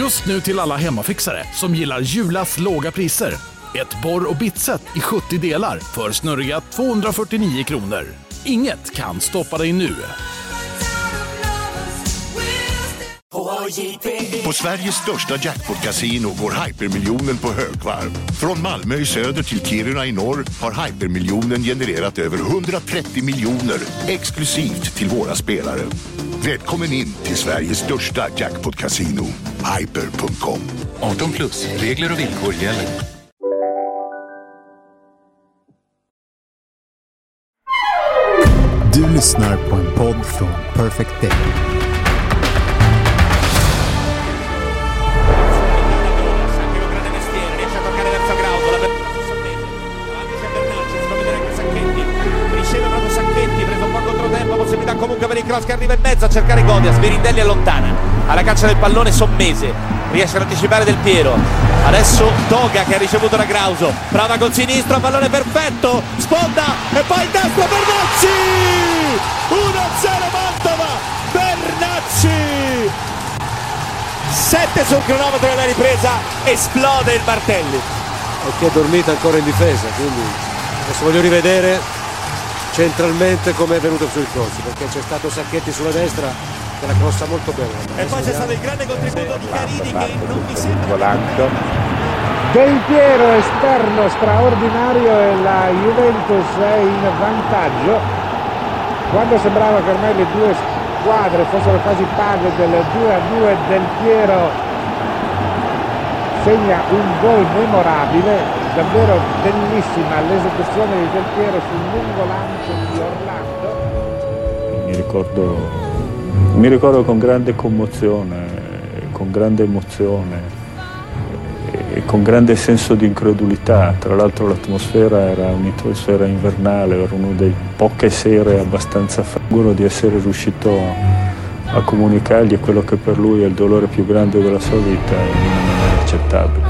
Just nu till alla hemmafixare som gillar Julas låga priser. Ett borr och bitset i 70 delar för snurriga 249 kronor. Inget kan stoppa dig nu. På Sveriges största jackpot-kasino går hypermiljonen på högvarv. Från Malmö i söder till Kiruna i norr har hypermiljonen genererat över 130 miljoner exklusivt till våra spelare. Välkommen in till Sveriges största jackpot-kasino, hyper.com. 18 plus, regler och villkor gäller. Du lyssnar på en podd från Perfect Day. Cross che arriva in mezzo a cercare Godias, Birindelli allontana. Alla caccia del pallone Sommese, riesce ad anticipare Del Piero. Adesso Toga che ha ricevuto da Grauso, prova col sinistro, pallone perfetto, sponda e poi in destra Bernacci! 1-0 Mantova, Bernacci! 7 sul cronometro della ripresa, esplode il Martelli. e che è dormita ancora in difesa, quindi adesso voglio rivedere centralmente come è venuto sui corsi, perché c'è stato Sacchetti sulla destra che la crossa molto bene. E poi c'è stato il grande contributo di Carini che non mi sembra... Del Piero esterno straordinario e la Juventus è in vantaggio quando sembrava che ormai le due squadre fossero quasi pari del 2 a 2 Del Piero segna un gol memorabile davvero bellissima l'esecuzione di Del Piero sul lungo lancio di Orlando Mi ricordo, mi ricordo con grande commozione, con grande emozione e con grande senso di incredulità. Tra l'altro l'atmosfera era un'atmosfera invernale, era una delle poche sere abbastanza sicuro di essere riuscito a comunicargli quello che per lui è il dolore più grande della sua vita inaccettabile.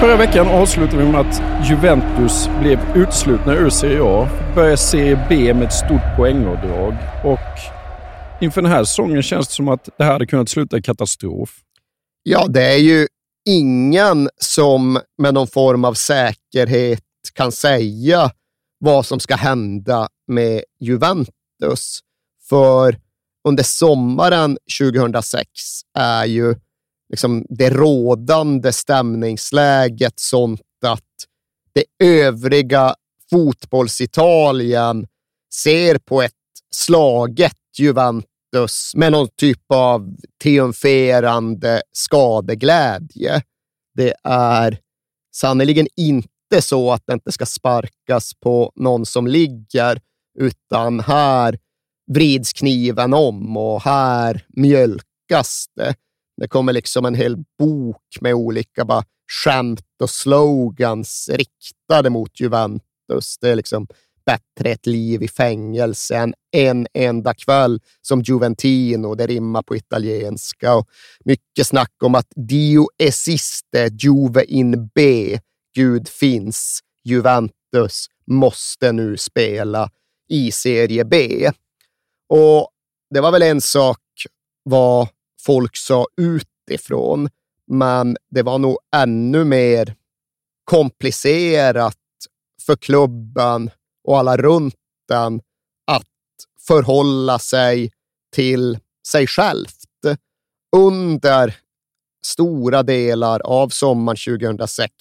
Förra veckan avslutade vi med att Juventus blev utslutna ur Serie A. Börjar Serie B med ett stort poängavdrag. Och inför den här säsongen känns det som att det här hade kunnat sluta i katastrof. Ja, det är ju ingen som med någon form av säkerhet kan säga vad som ska hända med Juventus. För under sommaren 2006 är ju liksom det rådande stämningsläget sånt att det övriga fotbollsitalien ser på ett slaget Juventus med någon typ av triumferande skadeglädje. Det är sannerligen inte så att det inte ska sparkas på någon som ligger, utan här vrids kniven om och här mjölkas det. Det kommer liksom en hel bok med olika bara skämt och slogans riktade mot Juventus. Det är liksom bättre ett liv i fängelse än en enda kväll som Juventino. Det rimmar på italienska. Och mycket snack om att Dio esiste, Juve in B. Gud finns. Juventus måste nu spela i Serie B. Och det var väl en sak vad folk sa utifrån, men det var nog ännu mer komplicerat för klubben och alla runt den att förhålla sig till sig självt. Under stora delar av sommaren 2006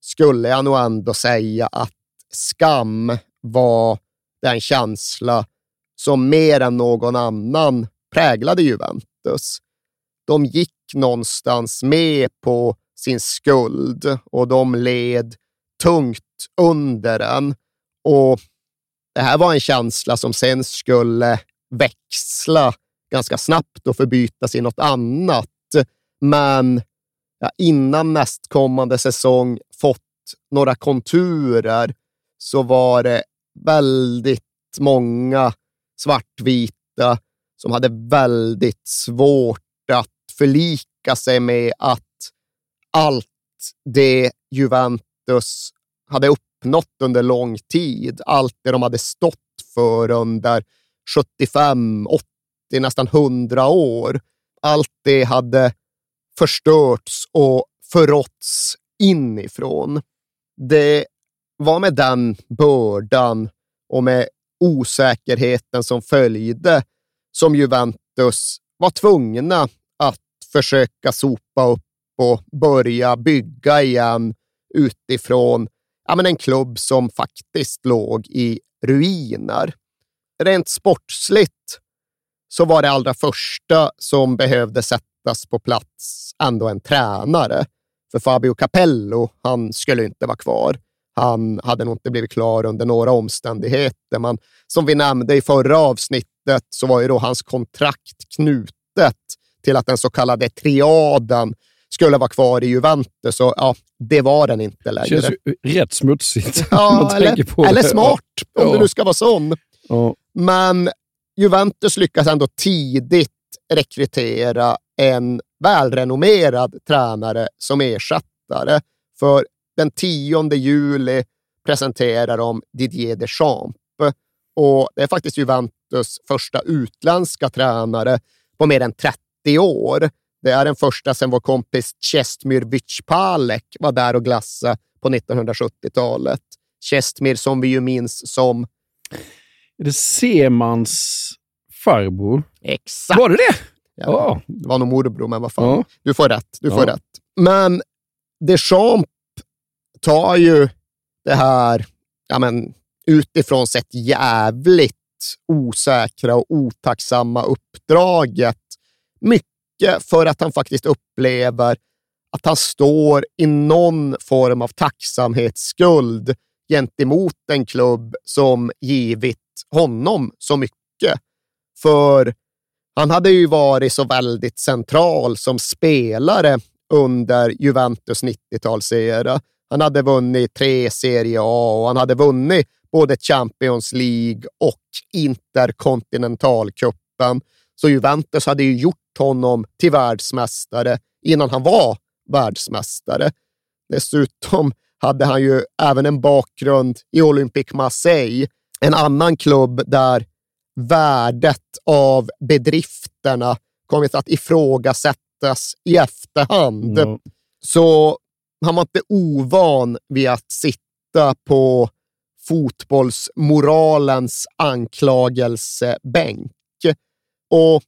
skulle jag nog ändå säga att skam var den känsla som mer än någon annan präglade Juventus. De gick någonstans med på sin skuld och de led tungt under den. Och det här var en känsla som sen skulle växla ganska snabbt och förbytas i något annat. Men ja, innan nästkommande säsong fått några konturer så var det väldigt många svartvita som hade väldigt svårt att förlika sig med att allt det Juventus hade uppnått under lång tid, allt det de hade stått för under 75, 80, nästan 100 år, allt det hade förstörts och förråtts inifrån. Det var med den bördan och med osäkerheten som följde som Juventus var tvungna att försöka sopa upp och börja bygga igen utifrån ja, men en klubb som faktiskt låg i ruiner. Rent sportsligt så var det allra första som behövde sättas på plats ändå en tränare. För Fabio Capello, han skulle inte vara kvar. Han hade nog inte blivit klar under några omständigheter, men som vi nämnde i förra avsnittet så var ju då hans kontrakt knutet till att den så kallade triaden skulle vara kvar i Juventus. Så ja, det var den inte längre. Det känns ju rätt smutsigt. Ja, eller, eller smart, om ja. du nu ska vara sån. Ja. Men Juventus lyckas ändå tidigt rekrytera en välrenommerad tränare som ersättare. För den 10 juli presenterar de Didier Deschamps och det är faktiskt Juventus första utländska tränare på mer än 30 år. Det är den första sedan vår kompis Chestmir Vycpalek var där och glassa på 1970-talet. Chestmir som vi ju minns som... Är det Semans farbror? Exakt. Var det det? Ja, oh. Det var nog morbror, men vad fan. Oh. Du får rätt. Du får rätt. Men Deschamps tar ju det här ja, men, utifrån sett jävligt osäkra och otacksamma uppdraget. Mycket för att han faktiskt upplever att han står i någon form av tacksamhetsskuld gentemot en klubb som givit honom så mycket. För han hade ju varit så väldigt central som spelare under Juventus 90-talsera. Han hade vunnit tre Serie A och han hade vunnit både Champions League och Interkontinentalcupen. Så Juventus hade ju gjort honom till världsmästare innan han var världsmästare. Dessutom hade han ju även en bakgrund i Olympique Marseille, en annan klubb där värdet av bedrifterna kommit att ifrågasättas i efterhand. Mm. Så han var inte ovan vid att sitta på fotbollsmoralens anklagelsebänk. Och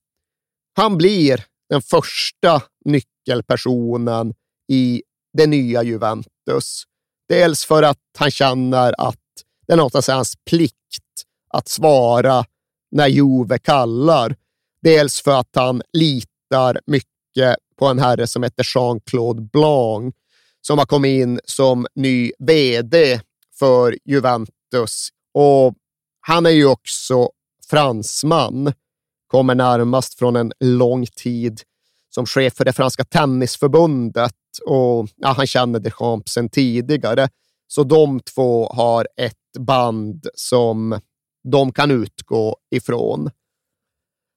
han blir den första nyckelpersonen i det nya Juventus. Dels för att han känner att det är något av hans plikt att svara när Juve kallar. Dels för att han litar mycket på en herre som heter Jean-Claude Blanc som har kommit in som ny VD för Juventus. Och han är ju också fransman, kommer närmast från en lång tid som chef för det franska tennisförbundet och ja, han känner Deschamps sedan tidigare. Så de två har ett band som de kan utgå ifrån.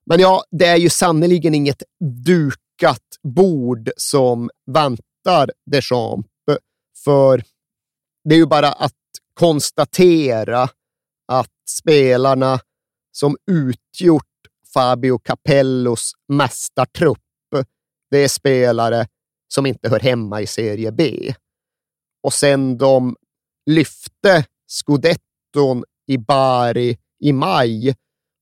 Men ja, det är ju sannerligen inget dukat bord som väntar Deschamps, för det är ju bara att konstatera att spelarna som utgjort Fabio Capellos mästartrupp, det är spelare som inte hör hemma i serie B. Och sen de lyfte scudetton i Bari i maj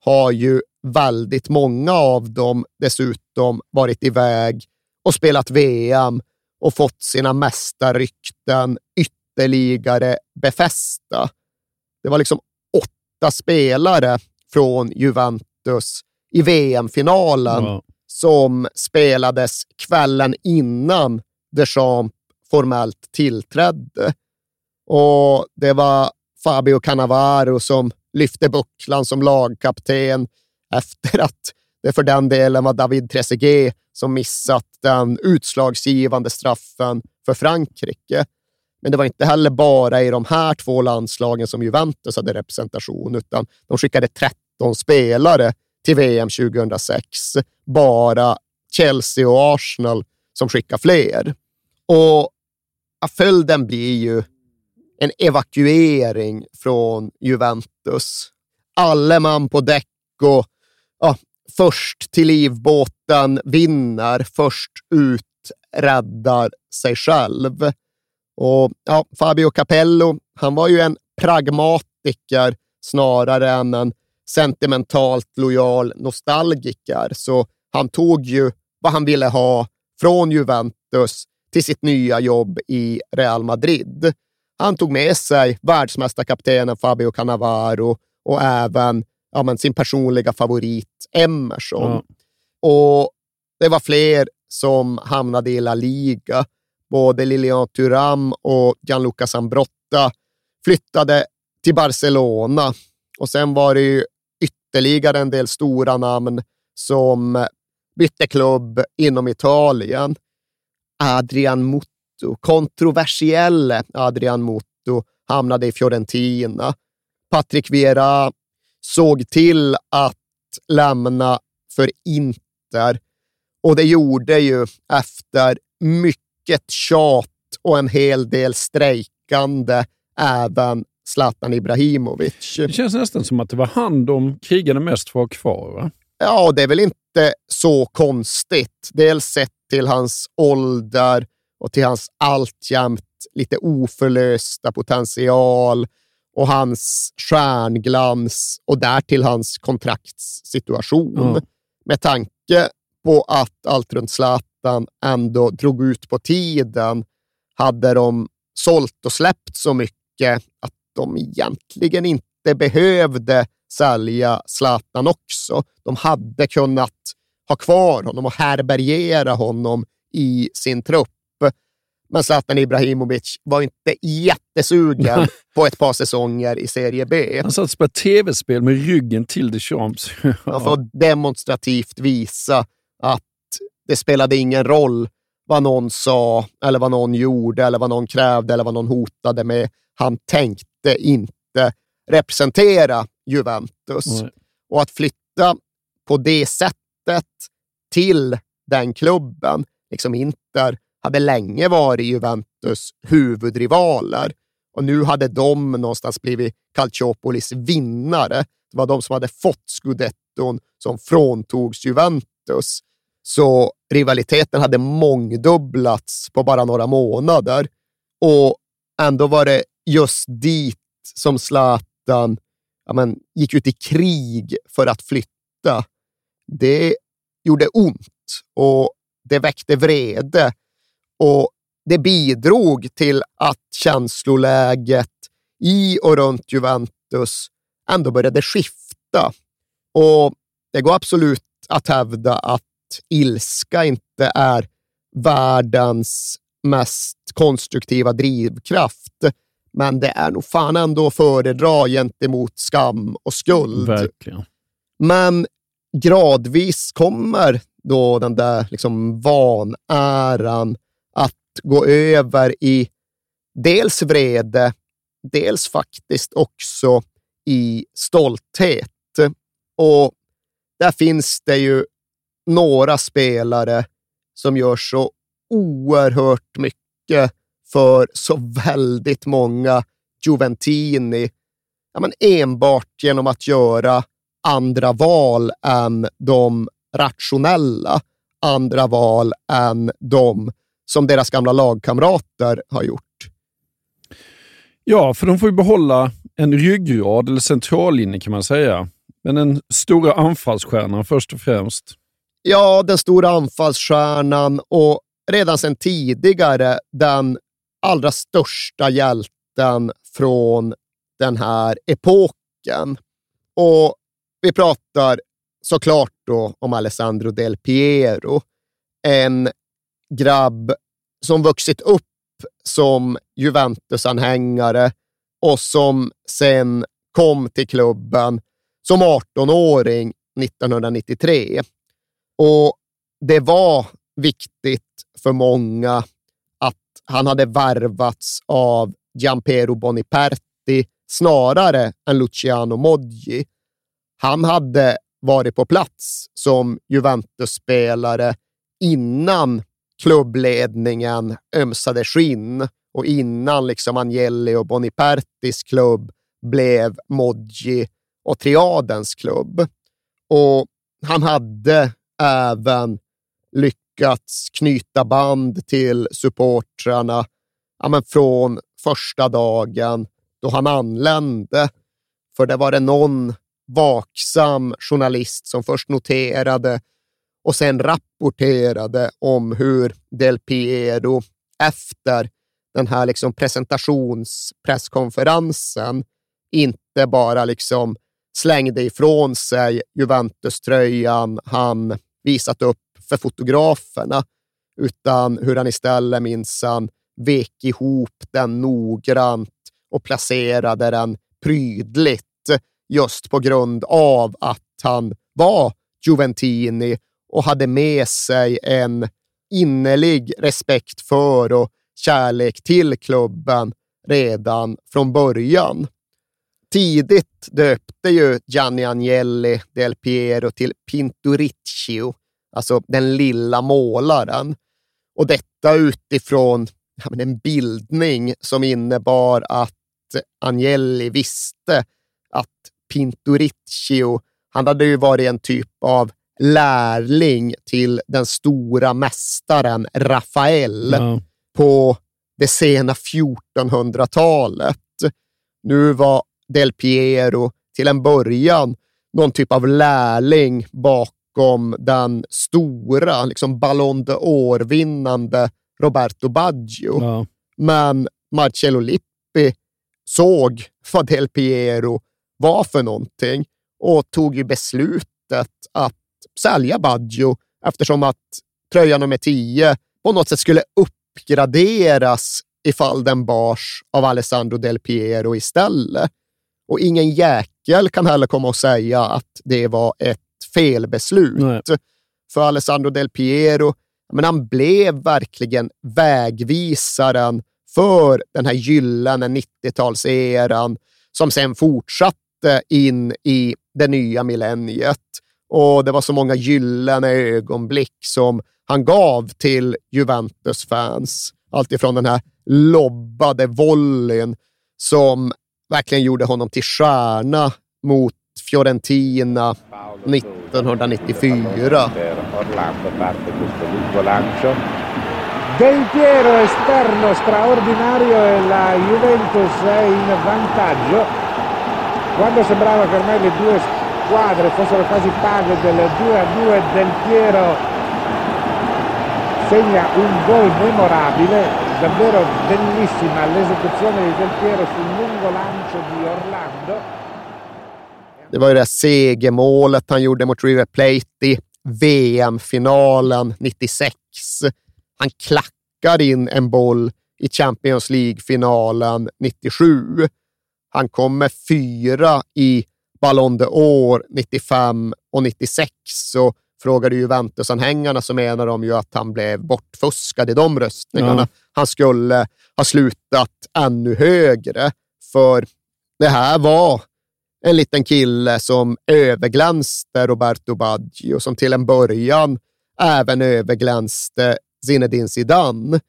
har ju väldigt många av dem dessutom varit iväg och spelat VM och fått sina mästarrykten ytterligare befästa. Det var liksom åtta spelare från Juventus i VM-finalen ja. som spelades kvällen innan Deschamps formellt tillträdde. Och det var Fabio Cannavaro som lyfte bucklan som lagkapten efter att det för den delen var David Trezeguet som missat den utslagsgivande straffen för Frankrike. Men det var inte heller bara i de här två landslagen som Juventus hade representation, utan de skickade spelare till VM 2006. Bara Chelsea och Arsenal som skickar fler. Och följden blir ju en evakuering från Juventus. Alle man på däck och ja, först till livbåten vinner, först ut räddar sig själv. Och ja, Fabio Capello, han var ju en pragmatiker snarare än en sentimentalt lojal nostalgiker, så han tog ju vad han ville ha från Juventus till sitt nya jobb i Real Madrid. Han tog med sig världsmästarkaptenen Fabio Cannavaro och även ja, sin personliga favorit Emerson. Mm. Och det var fler som hamnade i La Liga. Både Lilian Thuram och Gianluca Zambrotta flyttade till Barcelona. Och sen var det ju ytterligare en del stora namn som bytte klubb inom Italien. Adrian Mutto, kontroversielle Adrian Mutto, hamnade i Fiorentina. Patrick Vera såg till att lämna för Inter och det gjorde ju efter mycket tjat och en hel del strejkande även Zlatan Ibrahimovic. Det känns nästan som att det var han de krigade mest för att ha kvar. Va? Ja, det är väl inte så konstigt. Dels sett till hans ålder och till hans alltjämt lite oförlösta potential och hans stjärnglans och därtill hans kontraktssituation. Mm. Med tanke på att allt runt Zlatan ändå drog ut på tiden hade de sålt och släppt så mycket att de egentligen inte behövde sälja Zlatan också. De hade kunnat ha kvar honom och härbärgera honom i sin trupp. Men Zlatan Ibrahimovic var inte jättesugen på ett par säsonger i Serie B. Han satt och spelade tv-spel med ryggen till Deschamps. ja, för att demonstrativt visa att det spelade ingen roll vad någon sa, eller vad någon gjorde, eller vad någon krävde, eller vad någon hotade med. Han tänkte inte representera Juventus. Mm. Och att flytta på det sättet till den klubben, liksom Inter, hade länge varit Juventus huvudrivaler och nu hade de någonstans blivit Calciopolis vinnare. Det var de som hade fått scudetton som fråntogs Juventus. Så rivaliteten hade mångdubblats på bara några månader. Och ändå var det just dit som Zlatan ja, men, gick ut i krig för att flytta. Det gjorde ont och det väckte vrede och det bidrog till att känsloläget i och runt Juventus ändå började skifta. Och det går absolut att hävda att ilska inte är världens mest konstruktiva drivkraft. Men det är nog fan ändå att föredra gentemot skam och skuld. Verkligen. Men gradvis kommer då den där liksom vanäran att gå över i dels vrede, dels faktiskt också i stolthet. Och där finns det ju några spelare som gör så oerhört mycket för så väldigt många Juventini, ja, men enbart genom att göra andra val än de rationella, andra val än de som deras gamla lagkamrater har gjort. Ja, för de får ju behålla en ryggrad eller centrallinje kan man säga. Men den stora anfallsstjärnan först och främst. Ja, den stora anfallsstjärnan och redan sedan tidigare den allra största hjälten från den här epoken. Och vi pratar såklart då om Alessandro Del Piero. En grabb som vuxit upp som Juventus-anhängare och som sen kom till klubben som 18-åring 1993. Och det var viktigt för många han hade värvats av Giampero Boniperti snarare än Luciano Moggi. han hade varit på plats som Juventus-spelare innan klubbledningen ömsade skinn och innan liksom Agnelli och Bonipertis klubb blev Moggi och Triadens klubb. Och han hade även lyckats knyta band till supportrarna ja, men från första dagen då han anlände. För det var det någon vaksam journalist som först noterade och sen rapporterade om hur Del Piero efter den här liksom presentationspresskonferensen inte bara liksom slängde ifrån sig Juventus-tröjan han visat upp för fotograferna, utan hur han istället minsann vek ihop den noggrant och placerade den prydligt just på grund av att han var Juventini och hade med sig en innerlig respekt för och kärlek till klubben redan från början. Tidigt döpte ju Gianni Agnelli Del Piero till Pinturicchio, alltså den lilla målaren. Och detta utifrån ja, en bildning som innebar att Agnelli visste att Pinturicchio, han hade ju varit en typ av lärling till den stora mästaren Rafael ja. på det sena 1400-talet. Nu var Del Piero till en början någon typ av lärling bakom den stora liksom Ballon d'Or-vinnande Roberto Baggio. Ja. Men Marcello Lippi såg vad Del Piero var för någonting och tog ju beslutet att sälja Baggio eftersom att tröja nummer 10 på något sätt skulle uppgraderas ifall den bars av Alessandro Del Piero istället. Och ingen jäkel kan heller komma och säga att det var ett felbeslut. Nej. För Alessandro Del Piero, men han blev verkligen vägvisaren för den här gyllene 90-talseran som sen fortsatte in i det nya millenniet. Och det var så många gyllene ögonblick som han gav till Juventus-fans. Alltifrån den här lobbade volleyn som verkligen gjorde honom till stjärna mot Fiorentina 1994. Del Piero esterno straordinario e la Juventus è in vantaggio quando sembrava che ormai le due squadre fossero quasi paghe del 2 a 2 Del Piero segna un gol memorabile davvero bellissima l'esecuzione di Del Piero sul lungo lancio di Orlando. Det var ju det segermålet han gjorde mot River Plate i VM-finalen 96. Han klackar in en boll i Champions League-finalen 97. Han kommer fyra i Ballon d'Or 95 och 96 och frågade Juventus-anhängarna så menar de ju att han blev bortfuskad i de röstningarna. Ja. Han skulle ha slutat ännu högre, för det här var en liten kille som överglänste Roberto Baggio, som till en början även överglänste Zinedine Zidane.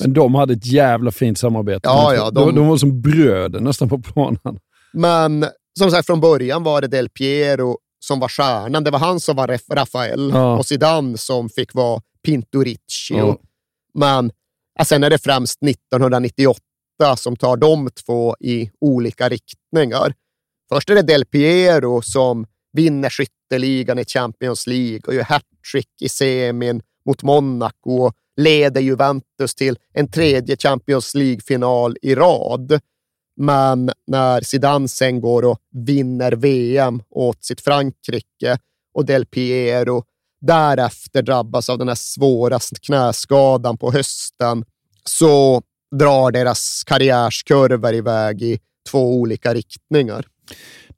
Men de hade ett jävla fint samarbete. Ja, ja, de... de var som bröder nästan på planen. Men som sagt, från början var det Del Piero som var stjärnan. Det var han som var Rafael ja. och Zidane som fick vara Pinturicchio. Ja. Men ja, sen är det främst 1998 som tar de två i olika riktningar. Först är det Del Piero som vinner skytteligan i Champions League och gör hattrick i semin mot Monaco och leder Juventus till en tredje Champions League-final i rad. Men när Zidane sen går och vinner VM åt sitt Frankrike och Del Piero därefter drabbas av den här svåra knäskadan på hösten så drar deras karriärskurvor iväg i två olika riktningar.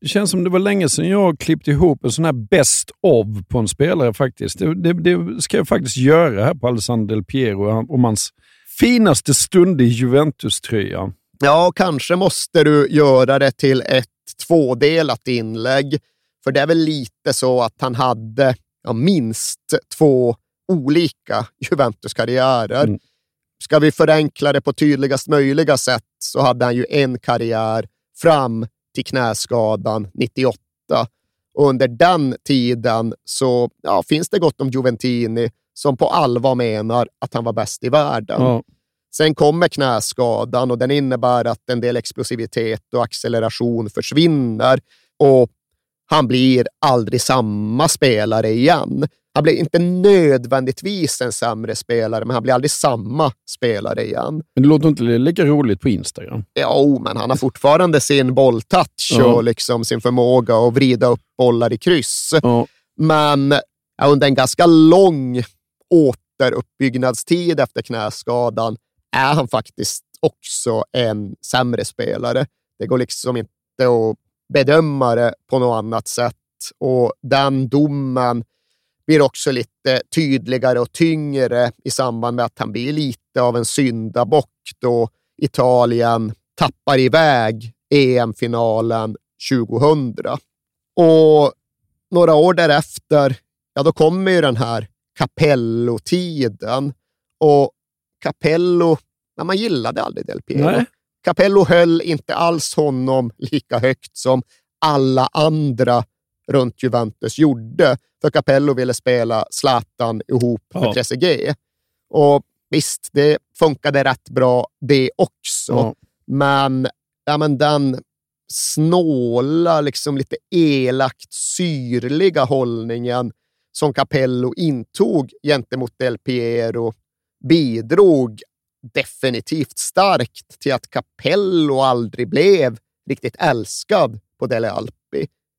Det känns som det var länge sedan jag klippte ihop en sån här best of på en spelare faktiskt. Det, det, det ska jag faktiskt göra här på Alessandro Del Piero om hans finaste stund i Juventus-tröjan. Ja, kanske måste du göra det till ett tvådelat inlägg. För det är väl lite så att han hade ja, minst två olika Juventus-karriärer. Mm. Ska vi förenkla det på tydligast möjliga sätt så hade han ju en karriär fram till knäskadan 98. Och under den tiden så ja, finns det gott om Juventini som på allvar menar att han var bäst i världen. Ja. Sen kommer knäskadan och den innebär att en del explosivitet och acceleration försvinner och han blir aldrig samma spelare igen. Han blir inte nödvändigtvis en sämre spelare, men han blir aldrig samma spelare igen. Men det låter inte lika roligt på Instagram. Jo, men han har fortfarande sin bolltouch Ja. och liksom sin förmåga att vrida upp bollar i kryss. Ja. Men under en ganska lång återuppbyggnadstid efter knäskadan är han faktiskt också en sämre spelare. Det går liksom inte att bedöma det på något annat sätt och den domen blir också lite tydligare och tyngre i samband med att han blir lite av en syndabock då Italien tappar iväg EM-finalen 2000. Och några år därefter, ja då kommer ju den här Capello-tiden. Och Capello, ja, man gillade aldrig Del Piero. Nej. Capello höll inte alls honom lika högt som alla andra runt Juventus gjorde. För Capello ville spela Zlatan ihop med Ja. Trezeguet. Och visst, det funkade rätt bra det också. Ja. Men, ja, men den snåla, liksom lite elakt syrliga hållningen som Capello intog gentemot Del Piero bidrog definitivt starkt till att Capello aldrig blev riktigt älskad på Dele Alpi.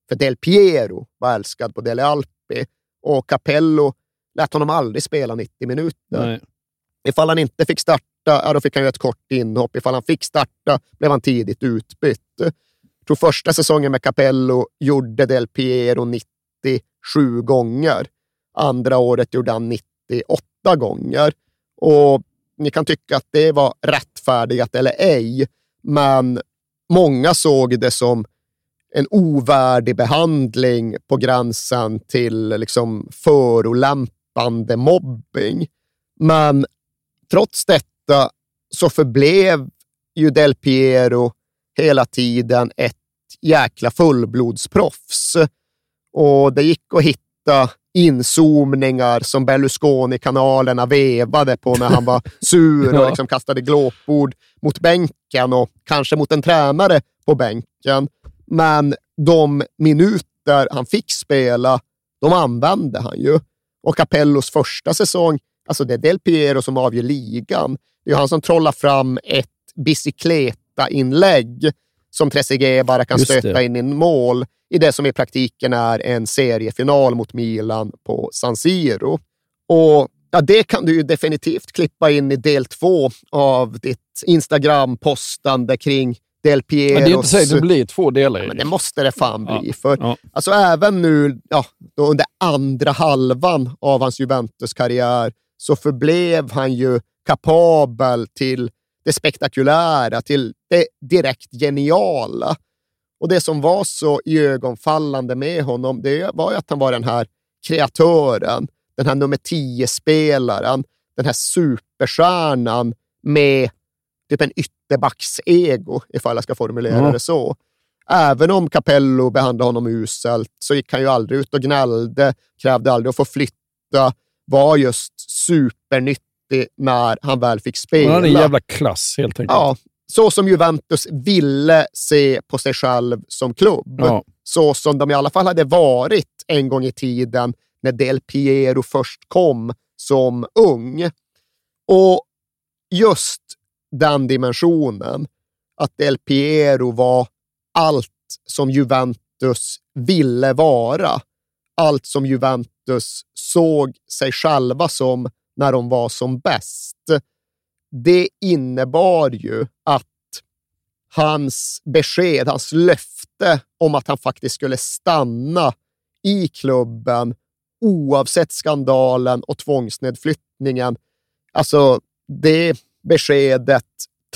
För Del Piero var älskad på Dele Alpi och Capello lät honom aldrig spela 90 minuter. Nej. Ifall han inte fick starta, ja, då fick han ju ett kort inhopp. Ifall han fick starta blev han tidigt utbytt. Jag tror första säsongen med Capello gjorde Del Piero 97 gånger. Andra året gjorde han 98 gånger. Och ni kan tycka att det var rättfärdigat eller ej, men många såg det som en ovärdig behandling på gränsen till liksom förolämpande mobbing. Men trots detta så förblev ju Del Piero hela tiden ett jäkla fullblodsproffs. Och det gick att hitta inzoomningar som Berlusconi-kanalerna vevade på när han var sur och liksom kastade glåpord mot bänken och kanske mot en tränare på bänken. Men de minuter han fick spela, de använde han ju. Och Capellos första säsong, alltså det är Del Piero som avgör ligan. Det är han som trollar fram ett bicicleta-inlägg som Trezeguet bara kan Just det. stöta in i en mål i det som i praktiken är en seriefinal mot Milan på San Siro. Och ja, det kan du ju definitivt klippa in i del två av ditt Instagram-postande kring Del Pieros... Men det är inte säkert det blir två delar i Men det. måste det fan bli. Ja, För ja. alltså även nu ja, då under andra halvan av hans Juventus-karriär så förblev han ju kapabel till det spektakulära, till det direkt geniala. Och det som var så iögonfallande med honom, det var ju att han var den här kreatören, den här nummer 10-spelaren, den här superstjärnan med typ en ytterbacks-ego, ifall jag ska formulera Ja. det så. Även om Capello behandlade honom uselt så gick han ju aldrig ut och gnällde, krävde aldrig att få flytta, var just supernyttig när han väl fick spela. Han hade en jävla klass helt enkelt. Ja, så som Juventus ville se på sig själv som klubb. Ja. Så som de i alla fall hade varit en gång i tiden när Del Piero först kom som ung. Och just den dimensionen, att Del Piero var allt som Juventus ville vara. Allt som Juventus såg sig själva som när de var som bäst. Det innebar ju att hans besked, hans löfte om att han faktiskt skulle stanna i klubben oavsett skandalen och tvångsnedflyttningen. Alltså, det beskedet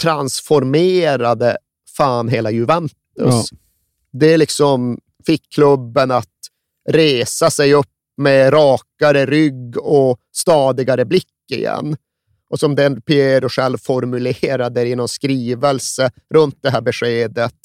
transformerade fan hela Juventus. Ja. Det liksom fick klubben att resa sig upp med rakare rygg och stadigare blick igen. Och som den Piero själv formulerade i någon skrivelse runt det här beskedet.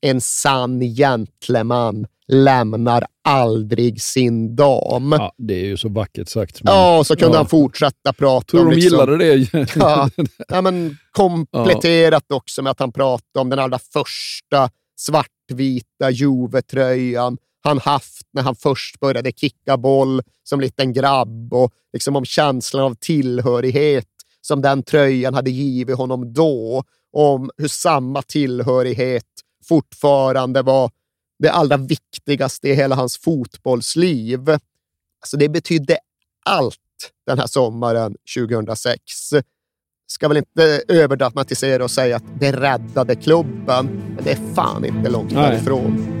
En sann gentleman lämnar aldrig sin dam. Ja, det är ju så vackert sagt. Men, Ja, och så kunde ja. han fortsätta prata Tror om... de liksom- gillade det? Ja, ja, men kompletterat också med att han pratade om den allra första svartvita Juve-tröjan han haft när han först började kicka boll som liten grabb och liksom om känslan av tillhörighet som den tröjan hade givit honom då. Om hur samma tillhörighet fortfarande var det allra viktigaste i hela hans fotbollsliv. Alltså det betydde allt den här sommaren 2006. Ska väl inte överdramatisera och säga att det räddade klubben, men det är fan inte långt Nej. därifrån.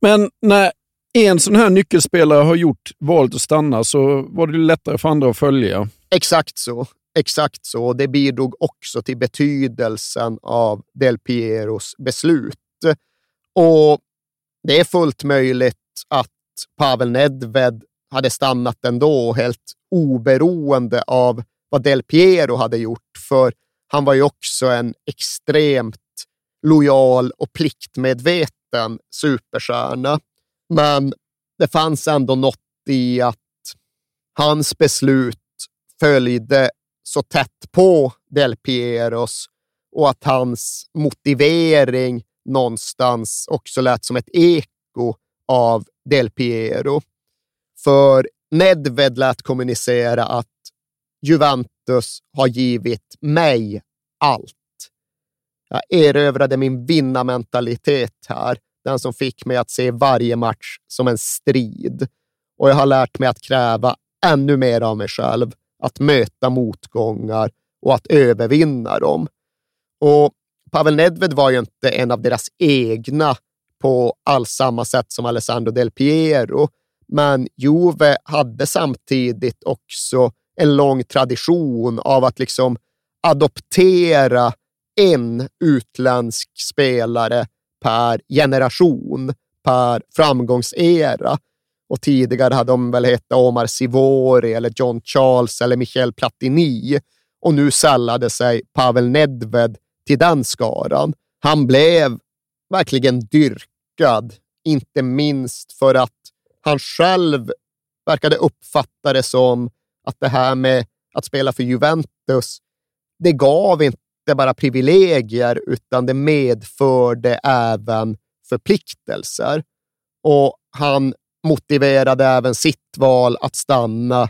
Men när en sån här nyckelspelare har gjort valet att stanna så var det lättare för andra att följa. Exakt så. Exakt så. Det bidrog också till betydelsen av Del Pieros beslut. Och det är fullt möjligt att Pavel Nedved hade stannat ändå, helt oberoende av vad Del Piero hade gjort, för han var ju också en extremt lojal och pliktmedveten superstjärna. Men det fanns ändå något i att hans beslut följde så tätt på Del Pieros och att hans motivering någonstans också lät som ett eko av Del Piero. För Nedved lät kommunicera att Juventus har givit mig allt. Jag erövrade min vinnarmentalitet här, den som fick mig att se varje match som en strid. Och jag har lärt mig att kräva ännu mer av mig själv, att möta motgångar och att övervinna dem. Och Pavel Nedved var ju inte en av deras egna på alls samma sätt som Alessandro Del Piero, men Juve hade samtidigt också en lång tradition av att liksom adoptera en utländsk spelare per generation, per framgångsera. och tidigare hade de väl hetat Omar Sivori eller John Charles eller Michel Platini och nu sällade sig Pavel Nedved till den skaran. Han blev verkligen dyrkad, inte minst för att han själv verkade uppfatta det som att det här med att spela för Juventus, det gav inte bara privilegier, utan det medförde även förpliktelser. Och han motiverade även sitt val att stanna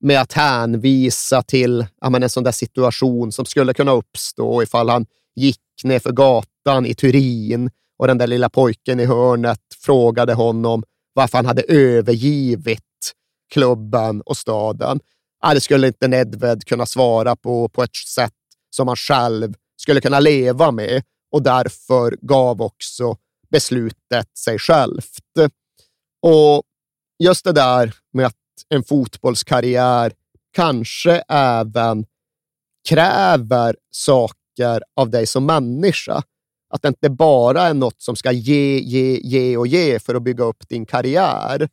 med att hänvisa till ja, en sån där situation som skulle kunna uppstå ifall han gick ner för gatan i Turin och den där lilla pojken i hörnet frågade honom varför han hade övergivit klubben och staden. Ja, det skulle inte Nedved kunna svara på på ett sätt som han själv skulle kunna leva med och därför gav också beslutet sig självt. Och just det där med att en fotbollskarriär kanske även kräver saker av dig som människa. Att det inte bara är något som ska ge, ge, ge och ge för att bygga upp din karriär.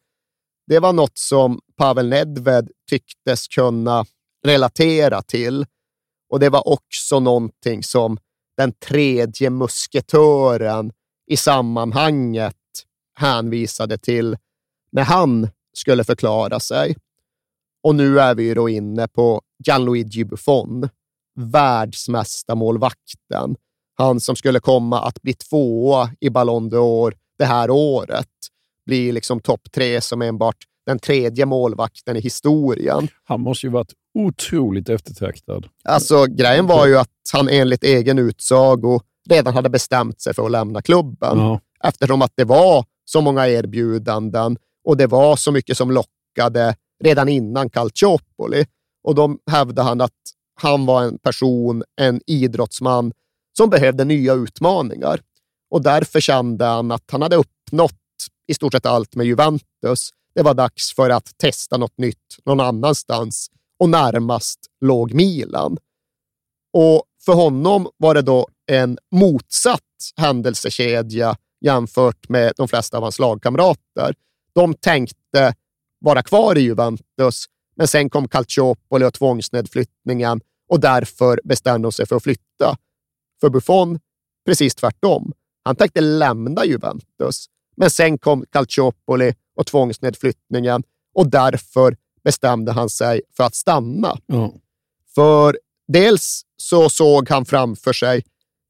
Det var något som Pavel Nedved tycktes kunna relatera till. Och det var också någonting som den tredje musketören i sammanhanget hänvisade till när han skulle förklara sig. Och nu är vi då inne på Gianluigi Buffon, världsmästarmålvakten. Han som skulle komma att bli tvåa i Ballon d'Or det här året. Blir liksom topp tre som enbart den tredje målvakten i historien. Han måste ju varit otroligt eftertraktad. Alltså, grejen var ju att han enligt egen utsago redan hade bestämt sig för att lämna klubben. Ja. Eftersom att det var så många erbjudanden och det var så mycket som lockade redan innan Calciopoli. Och då hävdade han att han var en person, en idrottsman, som behövde nya utmaningar. Och därför kände han att han hade uppnått i stort sett allt med Juventus. Det var dags för att testa något nytt någon annanstans och närmast låg Milan. Och för honom var det då en motsatt händelsekedja jämfört med de flesta av hans lagkamrater. De tänkte vara kvar i Juventus, men sen kom Calciopoli och tvångsnedflyttningen och därför bestämde de sig för att flytta. För Buffon, precis tvärtom. Han tänkte lämna Juventus, men sen kom Calciopoli och tvångsnedflyttningen och därför bestämde han sig för att stanna. Mm. För dels så såg han framför sig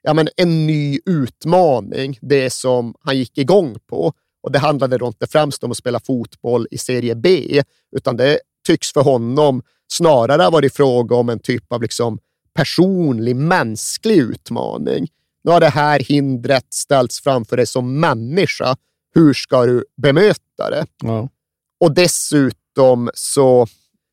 ja, men en ny utmaning, det som han gick igång på. Och Det handlade då inte främst om att spela fotboll i serie B, utan det tycks för honom snarare ha varit fråga om en typ av liksom personlig, mänsklig utmaning. Nu har det här hindret ställts framför dig som människa. Hur ska du bemöta det? Ja. Och dessutom så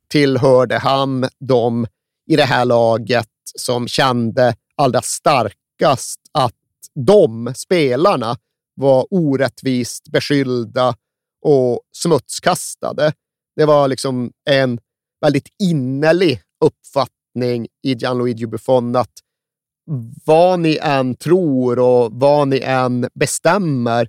tillhörde han de i det här laget som kände allra starkast att de, spelarna, var orättvist beskyllda och smutskastade. Det var liksom en väldigt innerlig uppfattning i Gianluigi Buffon att vad ni än tror och vad ni än bestämmer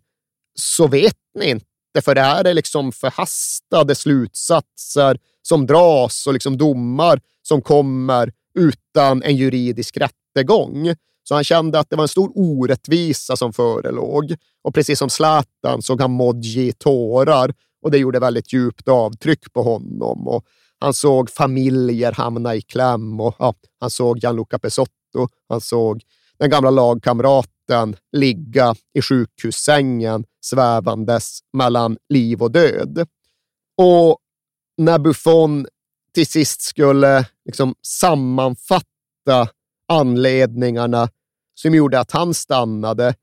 så vet ni inte, för det här är liksom förhastade slutsatser som dras och liksom domar som kommer utan en juridisk rättegång. Så han kände att det var en stor orättvisa som förelåg. Och precis som Zlatan såg han Modji i tårar och det gjorde väldigt djupt avtryck på honom. Och han såg familjer hamna i kläm och ja, han såg Gianluca Pesotto. Han såg den gamla lagkamraten ligga i sjukhussängen svävandes mellan liv och död. Och när Buffon till sist skulle liksom sammanfatta anledningarna som gjorde att han stannade,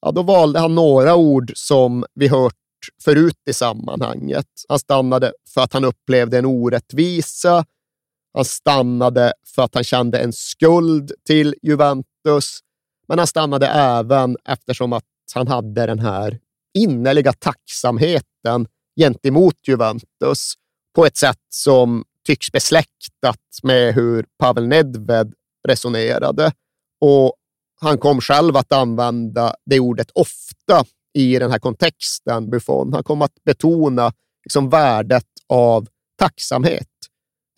ja, då valde han några ord som vi hört förut i sammanhanget. Han stannade för att han upplevde en orättvisa. Han stannade för att han kände en skuld till Juventus. Men han stannade även eftersom att han hade den här innerliga tacksamheten gentemot Juventus på ett sätt som tycks besläktat med hur Pavel Nedved resonerade. Och han kom själv att använda det ordet ofta i den här kontexten, Buffon. Han kom att betona liksom värdet av tacksamhet.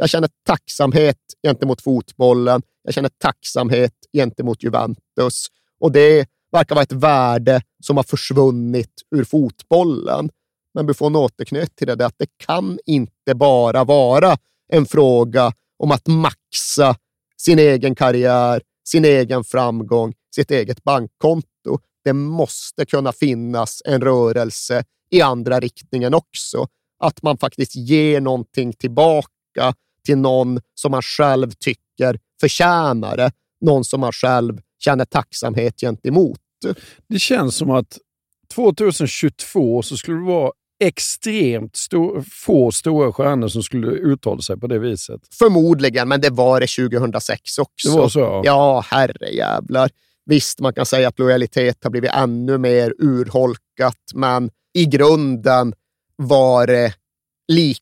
Jag känner tacksamhet gentemot fotbollen. Jag känner tacksamhet gentemot Juventus. Och det verkar vara ett värde som har försvunnit ur fotbollen. Men Buffon återknöt till det, att det kan inte bara vara en fråga om att maxa sin egen karriär, sin egen framgång, sitt eget bankkonto. Det måste kunna finnas en rörelse i andra riktningen också. Att man faktiskt ger någonting tillbaka till någon som man själv tycker förtjänar det. Någon som man själv känner tacksamhet gentemot. Det känns som att 2022 så skulle det vara extremt stor, få stora stjärnor som skulle uttala sig på det viset. Förmodligen, men det var det 2006 också. Det var så? Ja, ja herrejävlar. Visst, man kan säga att lojalitet har blivit ännu mer urholkat, men i grunden var det lika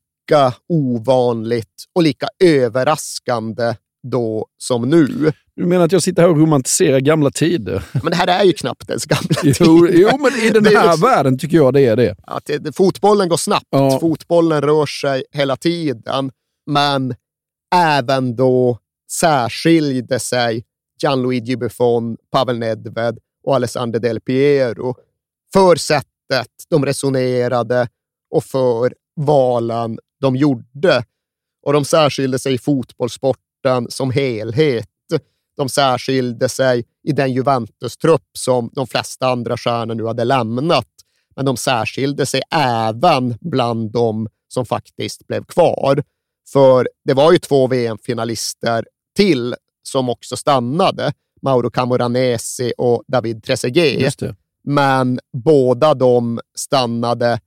ovanligt och lika överraskande då som nu. Du menar att jag sitter här och romantiserar gamla tider? Men det här är ju knappt ens gamla jo, tider. Jo, men i den här liksom, världen tycker jag det är det. Att det, fotbollen går snabbt. Ja. Fotbollen rör sig hela tiden. Men även då särskilde sig Gianluigi Buffon, Pavel Nedved och Alessandro Del Piero för sättet de resonerade och för valen de gjorde. Och de särskilde sig i fotbollssporten som helhet. De särskilde sig i den Juventus-trupp som de flesta andra stjärnor nu hade lämnat. Men de särskilde sig även bland de som faktiskt blev kvar. För det var ju två VM-finalister till som också stannade. Mauro Camoranesi och David Trezeguet. Men båda de stannade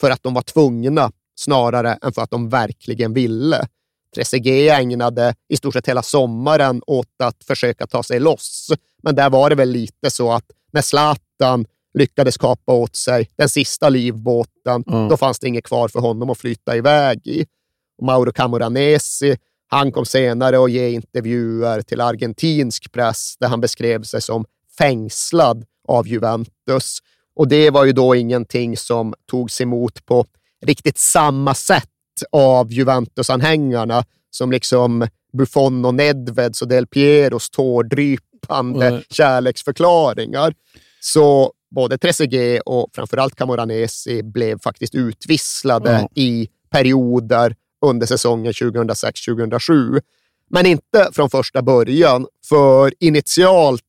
för att de var tvungna snarare än för att de verkligen ville. Trezeguet ägnade i stort sett hela sommaren åt att försöka ta sig loss. Men där var det väl lite så att när Zlatan lyckades kapa åt sig den sista livbåten, mm. då fanns det inget kvar för honom att flytta iväg i. Och Mauro Camoranesi, han kom senare att ge intervjuer till argentinsk press där han beskrev sig som fängslad av Juventus. Och det var ju då ingenting som togs emot på riktigt samma sätt av Juventus-anhängarna som liksom Buffon och Nedveds och Del Pieros tårdrypande mm. kärleksförklaringar. Så både Trezeguet och framförallt Camoranesi blev faktiskt utvisslade mm. i perioder under säsongen 2006-2007. Men inte från första början, för initialt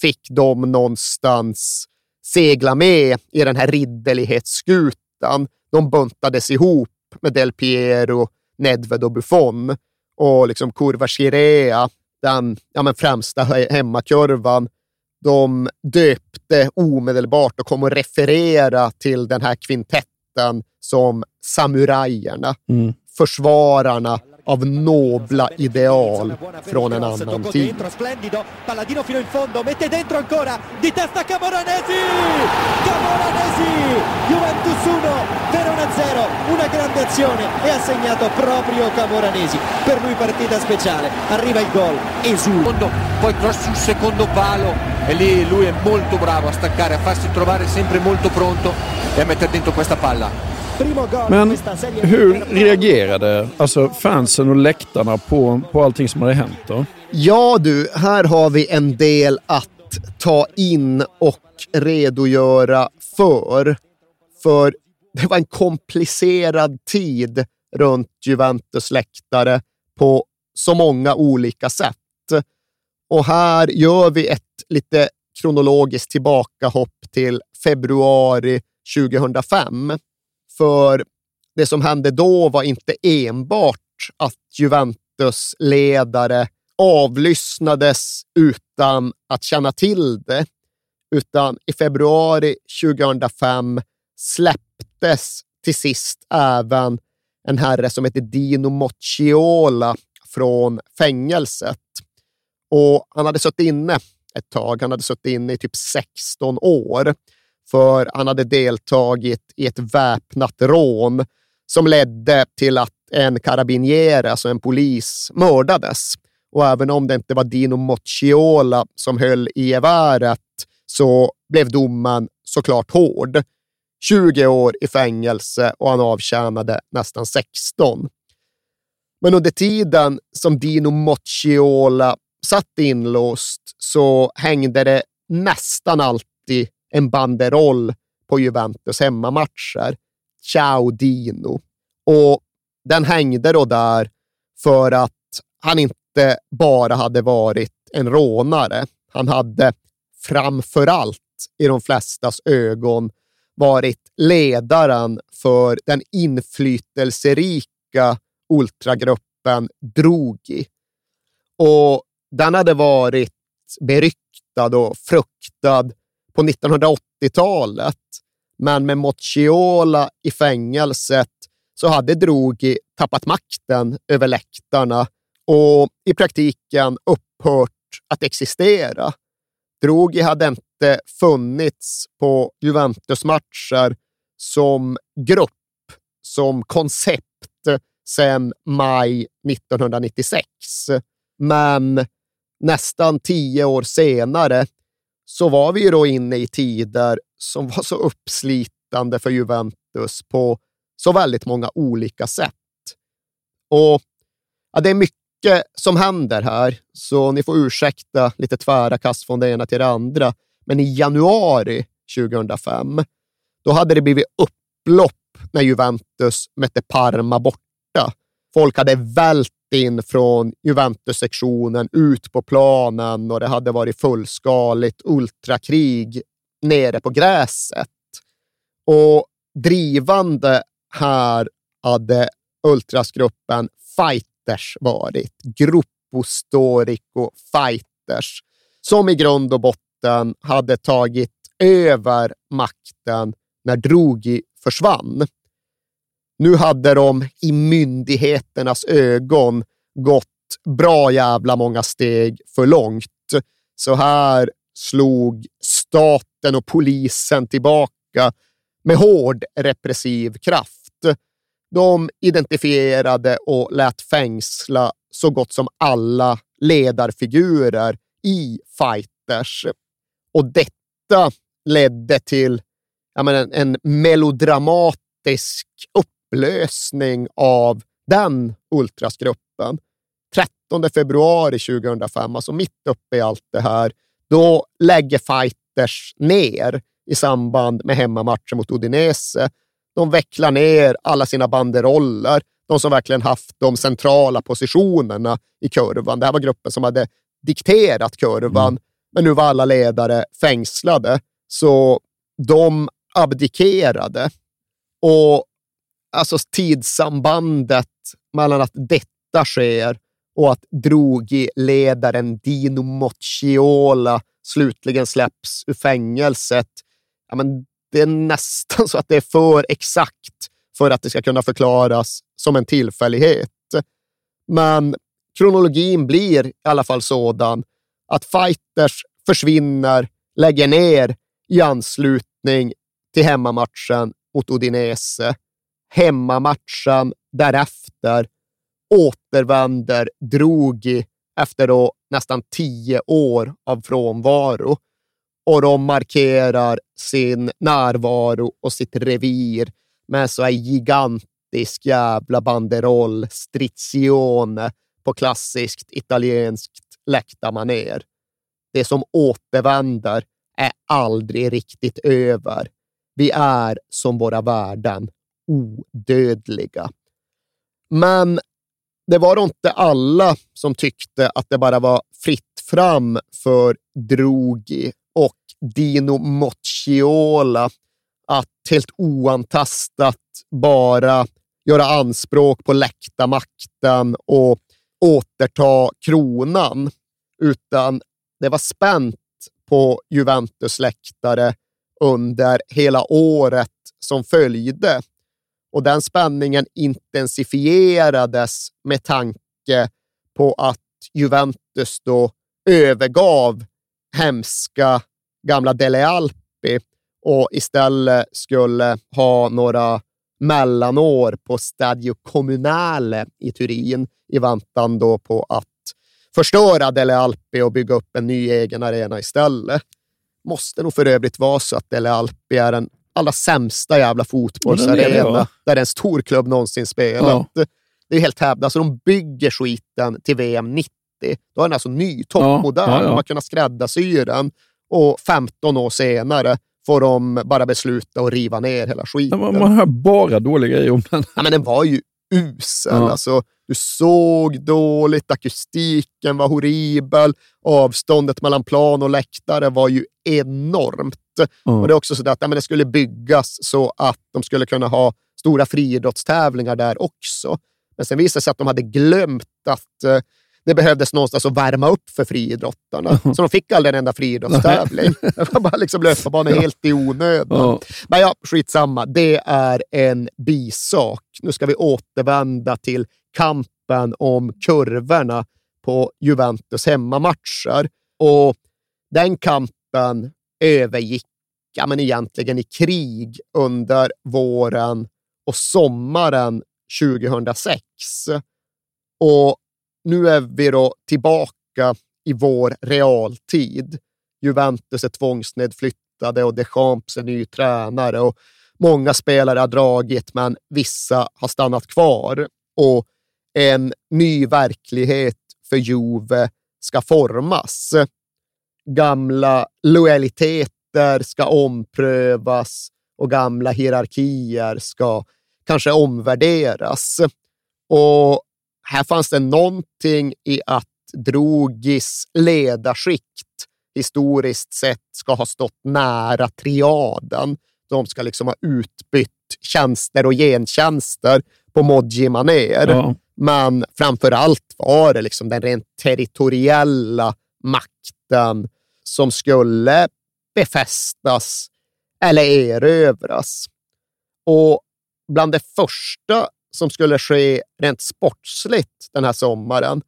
fick de någonstans segla med i den här ridderlighetsskutan. De buntades ihop med Del Piero, Nedved och Buffon och liksom Curva Chirea, den ja, men främsta hemmakurvan. De döpte omedelbart och kom att referera till den här kvintetten som samurajerna. Mm försvararna av nobla ideal från en annan tid. Palladino fino in fondo, mette dentro ancora, di testa Camoranesi! Camoranesi! Juventus 1, Verona 0, una grande azione e ha segnato proprio Camoranesi. Per lui partita speciale, arriva il gol, esulta. Poi cross sul secondo palo e lì lui è molto bravo a staccare, a farsi trovare sempre molto pronto e a mettere dentro questa palla. Men hur reagerade alltså fansen och läktarna på, på allting som hade hänt då? Ja du, här har vi en del att ta in och redogöra för. För det var en komplicerad tid runt Juventus läktare på så många olika sätt. Och här gör vi ett lite kronologiskt tillbakahopp till februari 2005. För det som hände då var inte enbart att Juventus ledare avlyssnades utan att känna till det, utan i februari 2005 släpptes till sist även en herre som heter Dino Mocciola från fängelset. Och han hade suttit inne ett tag. Han hade suttit inne i typ 16 år för han hade deltagit i ett väpnat rån som ledde till att en carabiniere, alltså en polis, mördades. Och även om det inte var Dino Mocciola som höll i geväret så blev domen såklart hård. 20 år i fängelse och han avtjänade nästan 16. Men under tiden som Dino Mocciola satt inlåst så hängde det nästan alltid en banderoll på Juventus hemmamatcher. Ciao Dino. Och den hängde då där för att han inte bara hade varit en rånare. Han hade framför allt i de flestas ögon varit ledaren för den inflytelserika ultragruppen Drogi. Och den hade varit beryktad och fruktad på 1980-talet. Men med Mochiola i fängelset så hade Drogi tappat makten över läktarna och i praktiken upphört att existera. Drogi hade inte funnits på Juventus-matcher som grupp, som koncept sedan maj 1996. Men nästan tio år senare så var vi ju då inne i tider som var så uppslitande för Juventus på så väldigt många olika sätt. Och ja, Det är mycket som händer här, så ni får ursäkta lite tvära kast från det ena till det andra. Men i januari 2005, då hade det blivit upplopp när Juventus mötte Parma borta. Folk hade vält in från Juventus-sektionen ut på planen och det hade varit fullskaligt ultrakrig nere på gräset. Och drivande här hade ultrasgruppen Fighters varit. Gruppo Storico Fighters, som i grund och botten hade tagit över makten när Drogi försvann. Nu hade de i myndigheternas ögon gått bra jävla många steg för långt. Så här slog staten och polisen tillbaka med hård repressiv kraft. De identifierade och lät fängsla så gott som alla ledarfigurer i Fighters. Och detta ledde till menar, en melodramatisk upplösning av den ultrasgruppen. 13 februari 2005, alltså mitt uppe i allt det här, då lägger Fighters ner i samband med hemmamatchen mot Udinese. De vecklar ner alla sina banderoller, de som verkligen haft de centrala positionerna i kurvan. Det här var gruppen som hade dikterat kurvan, mm. men nu var alla ledare fängslade. Så de abdikerade. Och alltså tidssambandet mellan att detta sker och att Drogi-ledaren Dino Mocciola slutligen släpps ur fängelset. Ja, men det är nästan så att det är för exakt för att det ska kunna förklaras som en tillfällighet. Men kronologin blir i alla fall sådan att fighters försvinner, lägger ner i anslutning till hemmamatchen mot Udinese. Hemmamatchen därefter återvänder Drogi efter då nästan tio år av frånvaro och de markerar sin närvaro och sitt revir med så här gigantisk jävla banderoll, strizione, på klassiskt italienskt läktarmanér. Det som återvänder är aldrig riktigt över. Vi är som våra värden, odödliga. Men det var inte alla som tyckte att det bara var fritt fram för Drogi och Dino Mocciola att helt oantastat bara göra anspråk på läktarmakten och återta kronan, utan det var spänt på Juventus läktare under hela året som följde. Och den spänningen intensifierades med tanke på att Juventus då övergav hemska gamla Dele Alpi och istället skulle ha några mellanår på Stadio Comunale i Turin i väntan då på att förstöra Dele Alpi och bygga upp en ny egen arena istället. Måste nog för övrigt vara så att Dele Alpi är en allra sämsta jävla fotbollsarena Ja, där en stor klubb någonsin spelat. Det är helt hävdat. Alltså, de bygger skiten till VM 90. Då är den alltså ny, toppmodern. Ja, ja, ja. De har kunnat skräddarsy den och 15 år senare får de bara besluta att riva ner hela skiten. Man, man hör bara dåliga grejer om den. Ja, men den var ju usel. Ja. Alltså, du såg dåligt, akustiken var horribel, avståndet mellan plan och läktare var ju enormt. Och det är också så att ja, men det skulle byggas så att de skulle kunna ha stora friidrottstävlingar där också. Men sen visade det sig att de hade glömt att eh, det behövdes någonstans att värma upp för friidrottarna. Så de fick aldrig en enda friidrottstävling. Det var bara liksom löparbanor helt i onödan. Ja. Men ja, skitsamma. Det är en bisak. Nu ska vi återvända till kampen om kurvorna på Juventus hemmamatcher. Och den kampen övergick ja, men egentligen i krig under våren och sommaren 2006. Och nu är vi då tillbaka i vår realtid. Juventus är tvångsnedflyttade och Deschamps är ny tränare och många spelare har dragit, men vissa har stannat kvar. Och en ny verklighet för Juve ska formas. Gamla lojaliteter ska omprövas och gamla hierarkier ska kanske omvärderas. Och här fanns det någonting i att Drogis ledarskikt historiskt sett ska ha stått nära triaden. De ska liksom ha utbytt tjänster och gentjänster på Modji-manér. Ja. Men framför allt var det liksom den rent territoriella makten som skulle befästas eller erövras. Och bland det första som skulle ske rent sportsligt den här sommaren,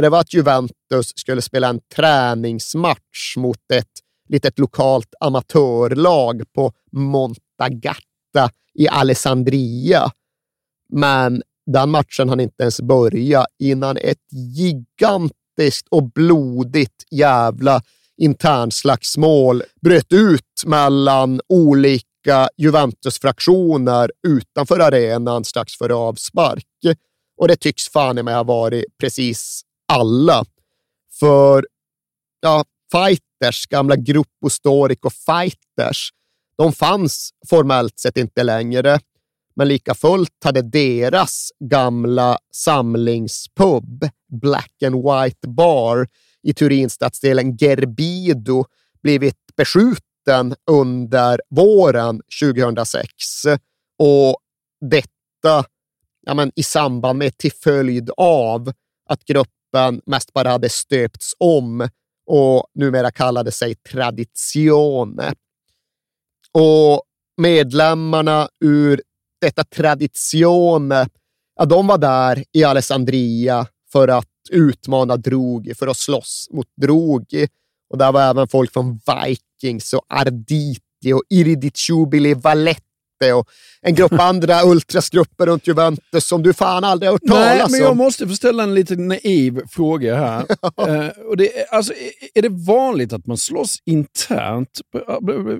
det var att Juventus skulle spela en träningsmatch mot ett litet lokalt amatörlag på Montagatta i Alessandria. Men den matchen hann inte ens börja innan ett gigantiskt och blodigt jävla internslagsmål bröt ut mellan olika Juventus-fraktioner utanför arenan strax före avspark. Och det tycks fan i mig ha varit precis alla. För ja, fighters, gamla Gruppo Storico Fighters, de fanns formellt sett inte längre. Men lika fullt hade deras gamla samlingspub, Black and White Bar i Turinstadsdelen Gerbido, blivit beskjuten under våren 2006. Och detta ja, men, i samband med, till följd av att gruppen mest bara hade stöpts om och numera kallade sig Tradizione. Och medlemmarna ur detta Tradizione, ja, de var där i Alessandria för att utmana Drogi, för att slåss mot Drogi. Och där var även folk från Vikings och Arditi och Iridicubili Vallette och en grupp andra ultrasgrupper runt Juventus som du fan aldrig har hört Nej, talas men jag om. måste få ställa en lite naiv fråga här. eh, och det är, alltså, är- det vanligt att man slåss internt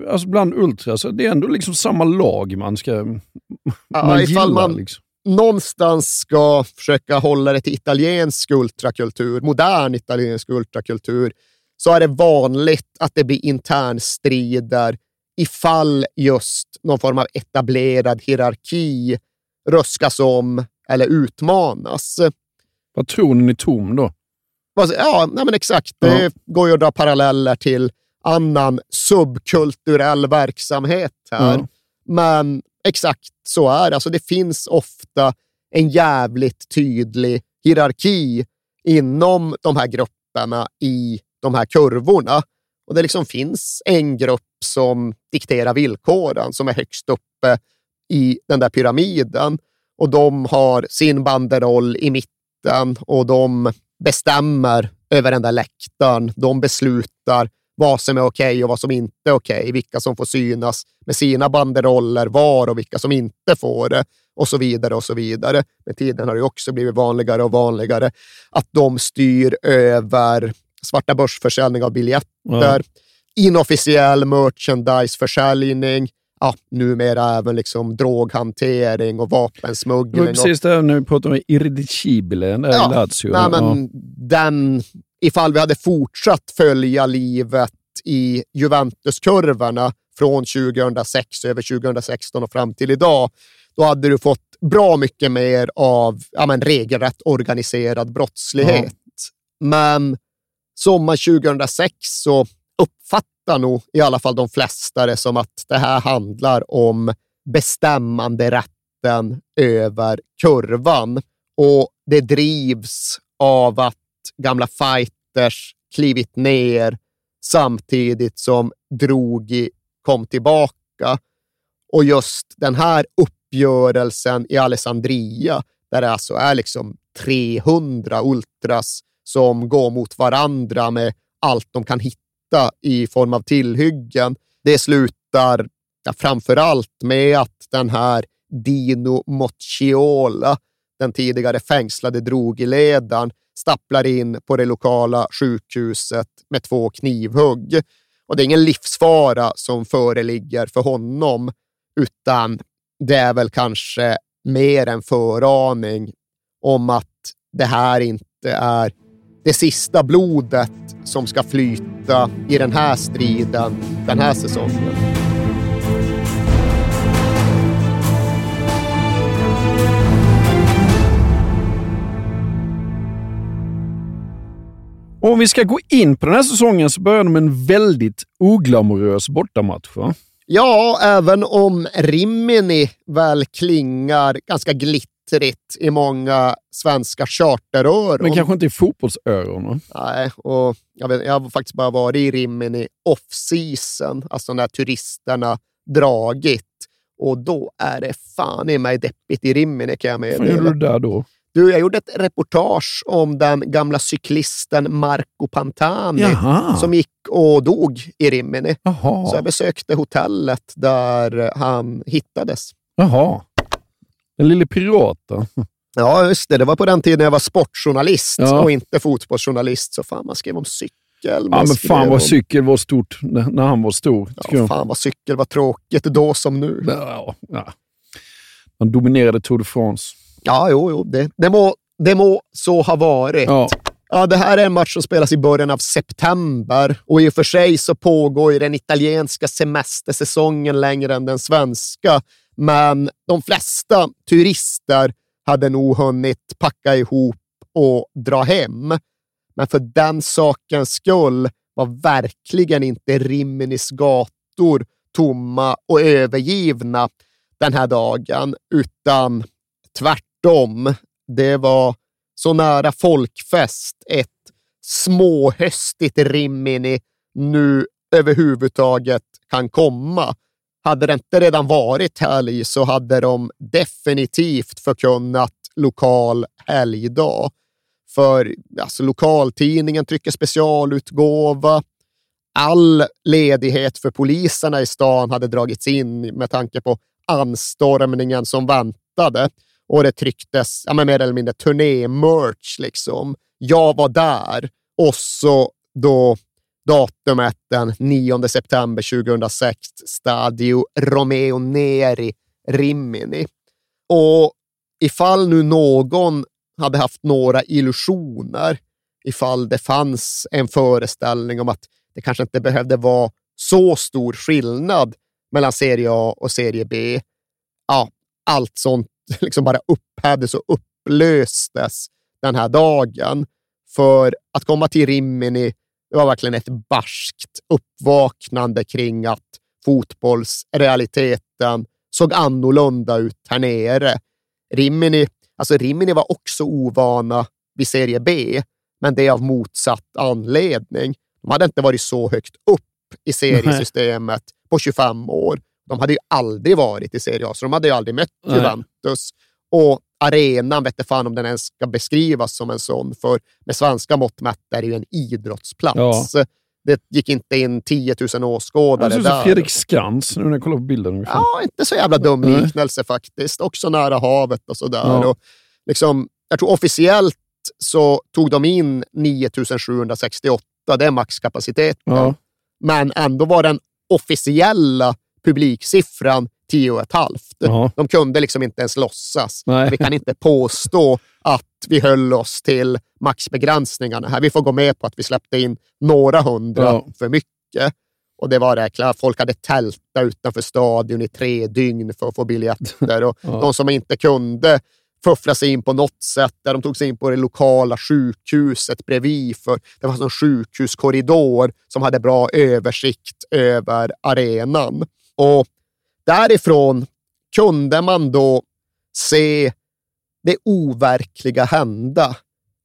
alltså bland ultras? Det är ändå liksom samma lag man ska Ja, man gillar. man liksom. någonstans ska försöka hålla det till italiensk ultrakultur, modern italiensk ultrakultur, så är det vanligt att det blir internstrider ifall just någon form av etablerad hierarki röskas om eller utmanas. Vad tror ni är tom då? Ja, nej men exakt. Det går ju att dra paralleller till annan subkulturell verksamhet här. Ja. Men exakt så är det. Alltså, det finns ofta en jävligt tydlig hierarki inom de här grupperna i de här kurvorna. Och det liksom finns en grupp som dikterar villkoren, som är högst uppe i den där pyramiden. Och de har sin banderoll i mitten och de bestämmer över den där läktaren. De beslutar vad som är okej och vad som inte är okej, vilka som får synas med sina banderoller var och vilka som inte får det och så vidare och så vidare. Med tiden har det också blivit vanligare och vanligare att de styr över svarta börsförsäljning av biljetter, Ja. inofficiell merchandiseförsäljning, ja, numera även liksom droghantering och Det vapensmuggling. och- precis det vi pratade om Irreducibile där i Lazio. nej, men Ja. den, ifall vi hade fortsatt följa livet i Juventus-kurvorna från 2006 över 2016 och fram till idag, då hade du fått bra mycket mer av ja, men, regelrätt organiserad brottslighet. Men sommar 2006 så uppfattar nog i alla fall de flesta det som att det här handlar om bestämmande rätten över kurvan. Och det drivs av att gamla fighters klivit ner samtidigt som Drogi kom tillbaka. Och just den här uppgörelsen i Alessandria, där det alltså är liksom 300 ultras som går mot varandra med allt de kan hitta i form av tillhyggen. Det slutar ja, framför allt med att den här Dino Mocciola, den tidigare fängslade drogiledaren, stapplar in på det lokala sjukhuset med två knivhugg. Och det är ingen livsfara som föreligger för honom, utan det är väl kanske mer en föraning om att det här inte är det sista blodet som ska flyta i den här striden den här säsongen. Om vi ska gå in på den här säsongen så börjar de med en väldigt oglamorös bortamatch. Va? Ja, även om Rimini väl klingar ganska glittrigt i många svenska charteröron. Men kanske inte i fotbollsöron. Nej, och jag, vet, jag har faktiskt bara varit i Rimini off-season, alltså när turisterna dragit. Och då är det fan i mig deppigt i Rimini kan jag Vad meddela. gjorde du där då? Du, jag gjorde ett reportage om den gamla cyklisten Marco Pantani Jaha. som gick och dog i Rimini. Jaha. Så jag besökte hotellet där han hittades. Jaha. Den lille piraten. Ja, just det. Det var på den tiden jag var sportjournalist Ja. och inte fotbollsjournalist. Så fan, man skrev om cykel. man Ja, men fan om- vad cykel var stort när han var stor. Ja, fan vad cykel var tråkigt då som nu. Ja, ja. Han dominerade Tour de France. Ja, jo, jo. Det, det, må, det må så ha varit. Ja. Ja, det här är en match som spelas i början av september och i och för sig så pågår ju den italienska semestersäsongen längre än den svenska. Men de flesta turister hade nog hunnit packa ihop och dra hem. Men för den sakens skull var verkligen inte Riminis gator tomma och övergivna den här dagen, utan tvärtom. Det var så nära folkfest ett småhöstigt Rimini nu överhuvudtaget kan komma. Hade det inte redan varit helg så hade de definitivt förkunnat lokal helgdag. För alltså, lokaltidningen trycker specialutgåva. All ledighet för poliserna i stan hade dragits in med tanke på anstormningen som väntade. Och det trycktes ja, men mer eller mindre turnémerch. Liksom. Jag var där och så då datumet den 9 september 2006, Stadio Romeo Neri, Rimini. Och ifall nu någon hade haft några illusioner, ifall det fanns en föreställning om att det kanske inte behövde vara så stor skillnad mellan serie A och serie B. Ja, allt sånt liksom bara upphävdes och upplöstes den här dagen. För att komma till Rimini, det var verkligen ett barskt uppvaknande kring att fotbollsrealiteten såg annorlunda ut här nere. Rimini, alltså Rimini var också ovana vid serie B, men det av motsatt anledning. De hade inte varit så högt upp i seriesystemet på 25 år. De hade ju aldrig varit i Serie A, så de hade ju aldrig mött Nej. Juventus. Och arenan vet fan om den ens ska beskrivas som en sån, för med svenska mått mätt är det ju en idrottsplats. Det gick inte in 10 000 Han åskådare ser ut som där. Fredrik Skans nu när jag kollar på bilden. ungefär. Ja, inte så jävla dum Nej. liknelse faktiskt. Också nära havet och sådär. Ja. Och liksom, jag tror officiellt så tog de in 9768, det är maxkapaciteten. Ja. Men ändå var den officiella publiksiffran 10,5. Ja. De kunde liksom inte ens låtsas. Nej. Vi kan inte påstå att vi höll oss till maxbegränsningarna här. Vi får gå med på att vi släppte in några hundra Ja. för mycket. Och det var räkla. Folk hade tältat utanför stadion i tre dygn för att få biljetter. Och Ja. De som inte kunde fuffla sig in på något sätt, där de tog sig in på det lokala sjukhuset bredvid. För det var en sjukhuskorridor som hade bra översikt över arenan. Och därifrån kunde man då se det overkliga hända.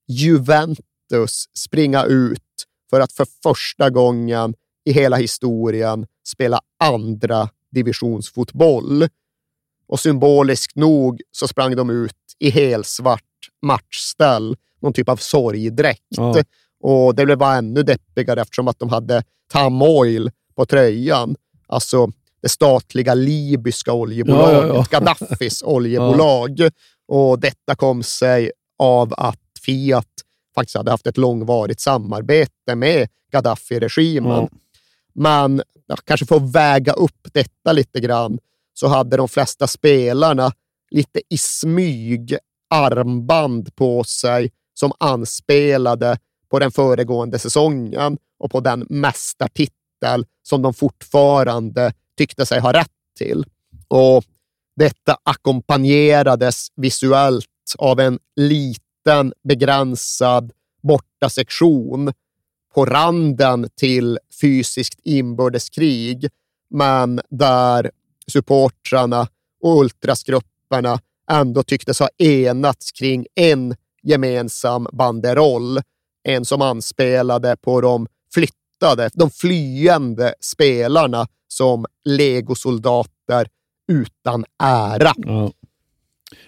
Juventus springa ut för att för första gången i hela historien spela andra divisionsfotboll. Och symboliskt nog så sprang de ut i helsvart matchställ, någon typ av sorgdräkt. Ja. Och det blev bara ännu deppigare eftersom att de hade Tam Oil på tröjan. Alltså det statliga libyska oljebolaget, Ja, ja, ja. Gaddafis oljebolag. Och detta kom sig av att Fiat faktiskt hade haft ett långvarigt samarbete med Gaddafi-regimen. Men kanske för att väga upp detta lite grann så hade de flesta spelarna lite i smyg armband på sig som anspelade på den föregående säsongen och på den mästartitel som de fortfarande tyckte sig ha rätt till. Och detta ackompanjerades visuellt av en liten begränsad bortasektion på randen till fysiskt inbördeskrig, men där supportrarna och ultrasgrupperna ändå tycktes ha enats kring en gemensam banderoll. En som anspelade på de flyttade, de flyende spelarna som legosoldater utan ära. Ja.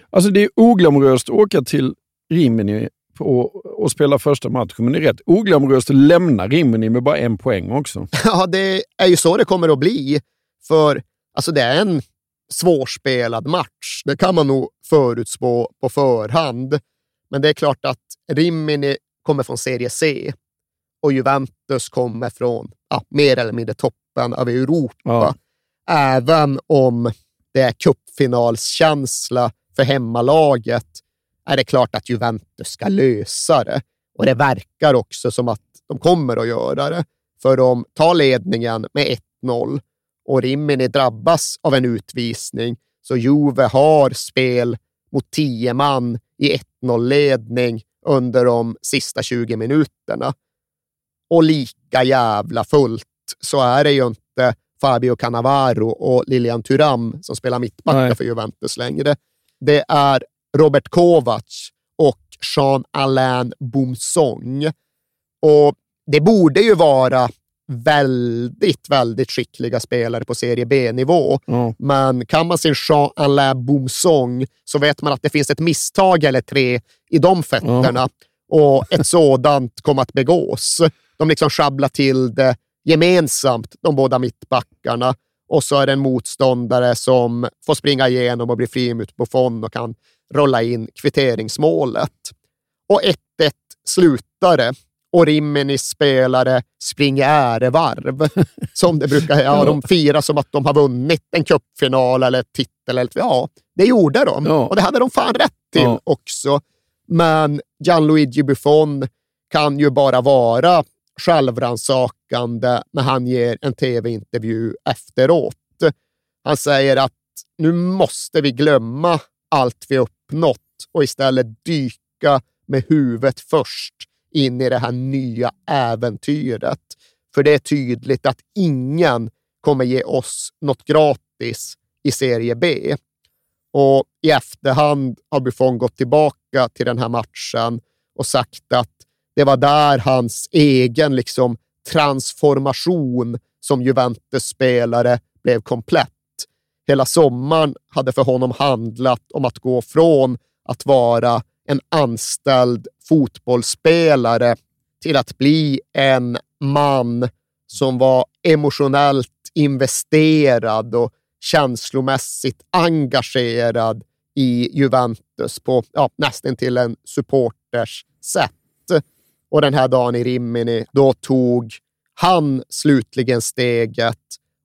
Alltså det är oglamoröst att åka till Rimini på, och spela första matchen, men det är rätt oglamoröst att lämna Rimini med bara en poäng också. Ja, det är ju så det kommer att bli. För alltså, det är en svårspelad match. Det kan man nog förutspå på förhand. Men det är klart att Rimini kommer från Serie C och Juventus kommer från ja, mer eller mindre toppen av Europa. Ja. Även om det är cupfinalskänsla för hemmalaget är det klart att Juventus ska lösa det. Och det verkar också som att de kommer att göra det. För de tar ledningen med 1-0 och Rimini drabbas av en utvisning. Så Juve har spel mot 10 man i 1-0-ledning under de sista 20 minuterna. Och lika jävla fullt så är det ju inte Fabio Cannavaro och Lilian Thuram som spelar mittbacka för Juventus längre. Det är Robert Kovac och Jean-Alain Boumsong. Och det borde ju vara väldigt, väldigt skickliga spelare på Serie B-nivå. Ja. Men kan man sin Jean-Alain Boumsong så vet man att det finns ett misstag eller tre i de fötterna och ett sådant kommer att begås. De liksom sjabblar till det gemensamt, de båda mittbackarna. Och så är det en motståndare som får springa igenom och bli fri mot Buffon och kan rolla in kvitteringsmålet. Och 1-1 slutar det och Riminis spelare springer ärevarv. Som det brukar ja, De firar som att de har vunnit en cupfinal eller titel. Eller, ja, det gjorde de. Ja. Och det hade de fan rätt till Ja. också. Men Gianluigi Buffon kan ju bara vara självrannsakande när han ger en tv-intervju efteråt. Han säger att nu måste vi glömma allt vi uppnått och istället dyka med huvudet först in i det här nya äventyret. För det är tydligt att ingen kommer ge oss något gratis i serie B. Och i efterhand har Buffon gått tillbaka till den här matchen och sagt att det var där hans egen liksom, transformation som Juventus-spelare blev komplett. Hela sommaren hade för honom handlat om att gå från att vara en anställd fotbollsspelare till att bli en man som var emotionellt investerad och känslomässigt engagerad i Juventus på ja, nästan till en supporters sätt. Och den här dagen i Rimini, då tog han slutligen steget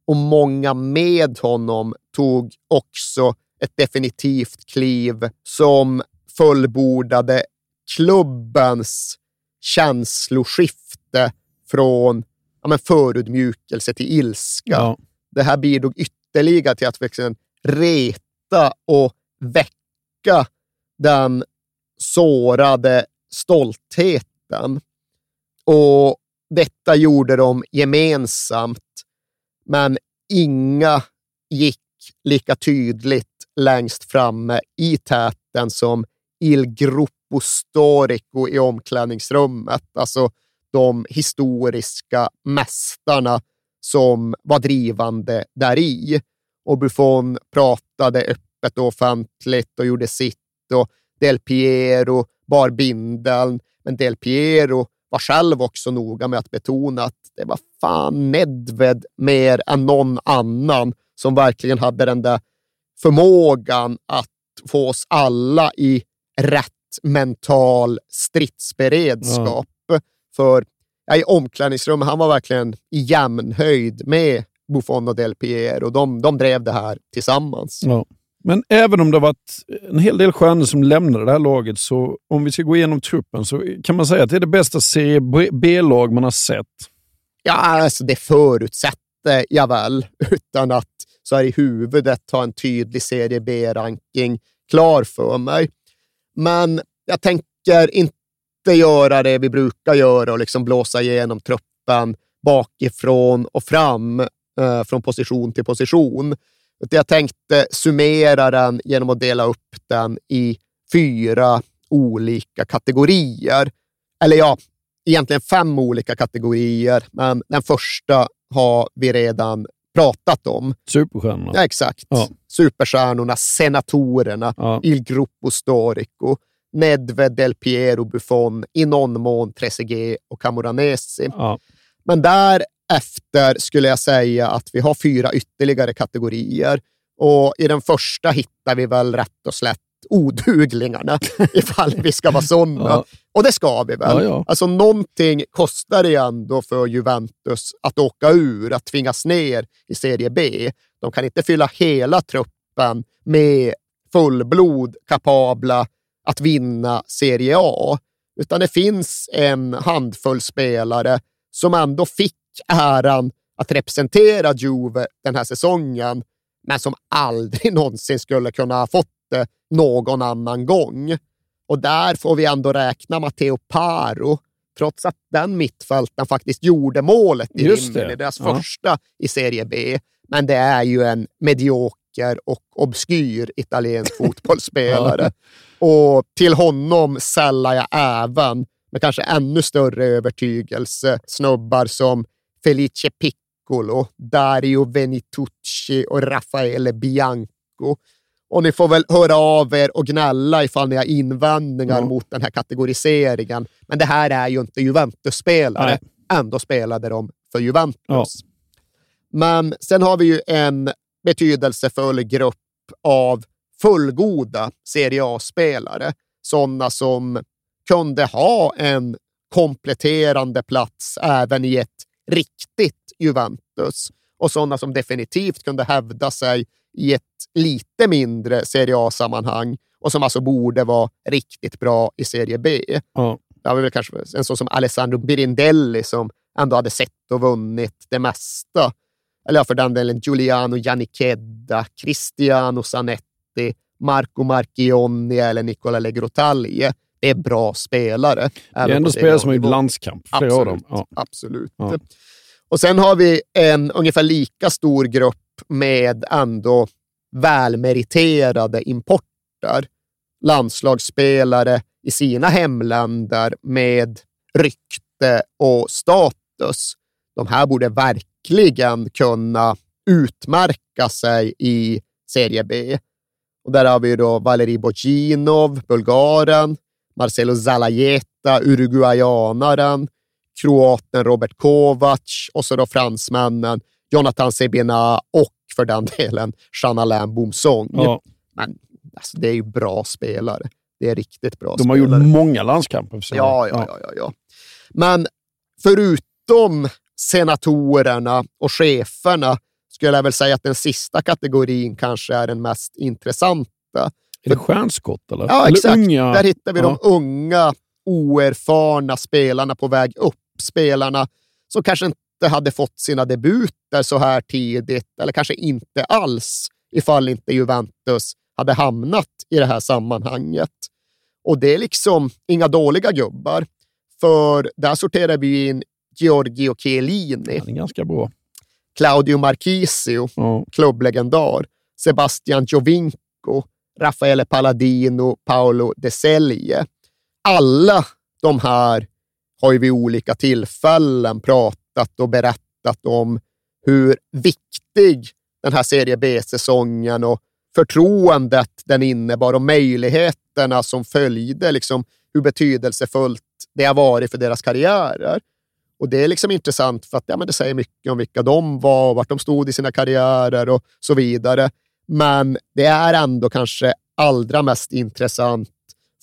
och många med honom tog också ett definitivt kliv som fullbordade klubbens känsloskifte från ja, men förödmjukelse till ilska. Ja. Det här bidrog ytterligare till att verkligen reta och väcka den sårade stoltheten. Och detta gjorde de gemensamt, men inga gick lika tydligt längst framme i täten som Il Gruppo Storico i omklädningsrummet. Alltså de historiska mästarna som var drivande där i. Och Buffon pratade öppet och offentligt och gjorde sitt och Del Piero bar bindeln. Men Del Piero var själv också noga med att betona att det var fan Nedved mer än någon annan som verkligen hade den där förmågan att få oss alla i rätt mental stridsberedskap. För ja, i omklädningsrummet, han var verkligen i jämnhöjd med Buffon och Del Piero. De, de drev det här tillsammans. Ja. Men även om det har varit en hel del stjärnor som lämnade det här laget, så om vi ska gå igenom truppen så kan man säga att det är det bästa Serie B-lag man har sett. Ja, alltså det förutsätter jag väl, utan att så här i huvudet ha en tydlig Serie B-ranking klar för mig. Men jag tänker inte göra det vi brukar göra och liksom blåsa igenom truppen bakifrån och fram, eh, från position till position. Jag tänkte summera den genom att dela upp den i fyra olika kategorier. Eller ja, egentligen fem olika kategorier, men den första har vi redan pratat om. Superstjärnorna. Ja, exakt. Ja. Superstjärnorna, senatorerna, Ja. Il Gruppo Storico, Nedved, Del Piero, Buffon, i någon mån Trezeguet och Camoranesi. Ja. Men därefter skulle jag säga att vi har fyra ytterligare kategorier. Och i den första hittar vi väl rätt och slätt oduglingarna, ifall vi ska vara sådana. Ja. Och det ska vi väl. Ja, ja. Alltså någonting kostar det ändå för Juventus att åka ur, att tvingas ner i Serie B. De kan inte fylla hela truppen med fullblod kapabla att vinna Serie A, utan det finns en handfull spelare som ändå fick äran att representera Juve den här säsongen, men som aldrig någonsin skulle kunna ha fått det någon annan gång. Och där får vi ändå räkna Matteo Paro, trots att den mittfältaren faktiskt gjorde målet i det. Rimini, deras Ja. första i Serie B. Men det är ju en medioker och obskyr italiensk fotbollsspelare. Och till honom sällar jag även, med kanske ännu större övertygelse, snubbar som Felice Piccolo, Dario Venitucci och Raffaele Bianco. Och ni får väl höra av er och gnälla ifall ni har invändningar Ja. mot den här kategoriseringen. Men det här är ju inte Juventus-spelare. Ändå spelade de för Juventus. Ja. Men sen har vi ju en betydelsefull grupp av fullgoda Serie A-spelare. Sådana som kunde ha en kompletterande plats även i ett riktigt Juventus och sådana som definitivt kunde hävda sig i ett lite mindre Serie A-sammanhang och som alltså borde vara riktigt bra i Serie B. Ja. Det var väl kanske en sån som Alessandro Birindelli som ändå hade sett och vunnit det mesta. Eller för den delen Giuliano Giannichedda, Cristiano Zanetti, Marco Marchionni eller Nicola Legrotaglie. Är bra spelare. Det är ändå spelare som har gjort landskamp, flera av dem. Ja. Absolut. Ja. Och sen har vi en ungefär lika stor grupp med ändå välmeriterade importer. Landslagsspelare i sina hemländer med rykte och status. De här borde verkligen kunna utmärka sig i Serie B. Och där har vi då Valeri Boginov, Bulgaren, Marcelo Zalajeta, Uruguayanaren, kroaten Robert Kovac och så då fransmännen Jonathan Sebina och för den delen Jean Alain Boumsong. Ja. Men alltså, det är ju bra spelare. Det är riktigt bra De har spelare. gjort många landskamper. Ja, ja, ja, ja, ja. Men förutom senatorerna och cheferna skulle jag väl säga att den sista kategorin kanske är den mest intressanta. Är det stjärnskott eller? Ja, eller exakt. Unga? Där hittar vi ja. de unga, oerfarna spelarna på väg upp. Spelarna som kanske inte hade fått sina debuter så här tidigt, eller kanske inte alls, ifall inte Juventus hade hamnat i det här sammanhanget. Och det är liksom inga dåliga gubbar, för där sorterar vi in Giorgio Chiellini. Han är ganska bra. Claudio Marchisio, Ja. klubblegendar, Sebastian Giovinco, Raffaele Palladino, Paolo De Selje. Alla de här har ju vid olika tillfällen pratat och berättat om hur viktig den här Serie B-säsongen och förtroendet den innebar och möjligheterna som följde, liksom hur betydelsefullt det har varit för deras karriärer. Och det är liksom intressant för att ja, men det säger mycket om vilka de var, och vart de stod i sina karriärer och så vidare. Men det är ändå kanske allra mest intressant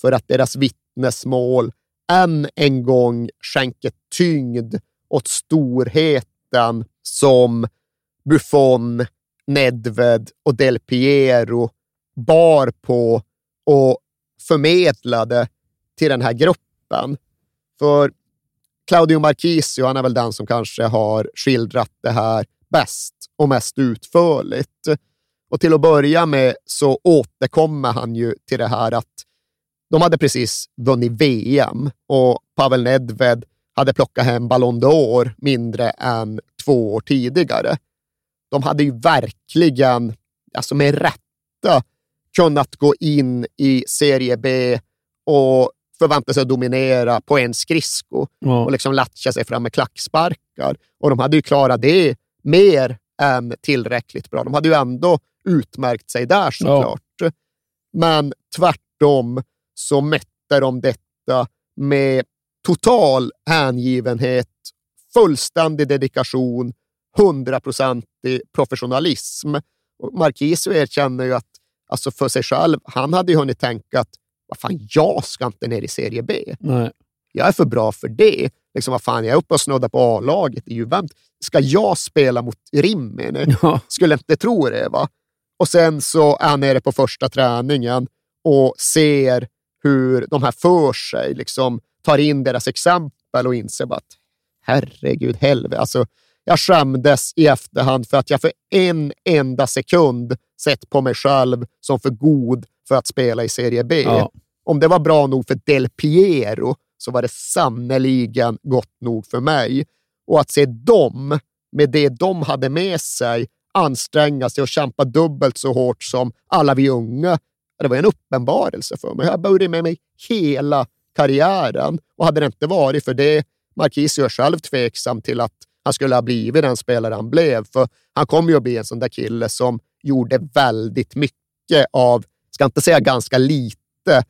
för att deras vittnesmål än en gång skänker tyngd åt storheten som Buffon, Nedved och Del Piero bar på och förmedlade till den här gruppen. För Claudio Marchisio, han är väl den som kanske har skildrat det här bäst och mest utförligt. Och till att börja med så återkommer han ju till det här att de hade precis vunnit VM och Pavel Nedved hade plockat hem Ballon d'Or mindre än två år tidigare. De hade ju verkligen, alltså med rätta, kunnat gå in i Serie B och förvänta sig att dominera på en skridsko Ja. och liksom latcha sig fram med klacksparkar. Och de hade ju klarat det mer än tillräckligt bra. De hade ju ändå utmärkt sig där såklart. Men tvärtom så mätte de detta med total hängivenhet, fullständig dedikation, hundraprocentig professionalism. Och Marquisio erkänner ju att alltså för sig själv, han hade ju hunnit tänka att vad fan, jag ska inte ner i Serie B. Nej. Jag är för bra för det. Liksom, vad fan, jag är uppe och snuddar på A-laget i Juventus. Ska jag spela mot Rimini? Ja. Skulle inte tro det, va? Och sen så är han nere på första träningen och ser hur de här för sig, liksom tar in deras exempel och inser att herregud, helvete. Alltså, jag skämdes i efterhand för att jag för en enda sekund sett på mig själv som för god för att spela i Serie B. Ja. Om det var bra nog för Del Piero så var det sannerligen gott nog för mig. Och att se dem, med det de hade med sig, anstränga sig och kämpa dubbelt så hårt som alla vi unga, det var en uppenbarelse för mig. Jag började med mig hela karriären och hade det inte varit för det, Marquisio är själv tveksam till att han skulle ha blivit den spelare han blev. För han kom ju att bli en sån där kille som gjorde väldigt mycket av, ska inte säga ganska lite,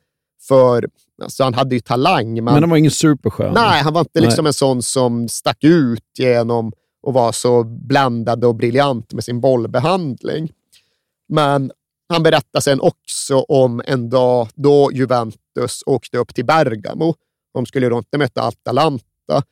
för alltså, han hade ju talang. Men, Men han var ingen superstjärna. nej, han var inte Nej. liksom en sån som stack ut genom att vara så blandad och briljant med sin bollbehandling. Men han berättar sen också om en dag då Juventus åkte upp till Bergamo. De skulle då inte möta Atalanta,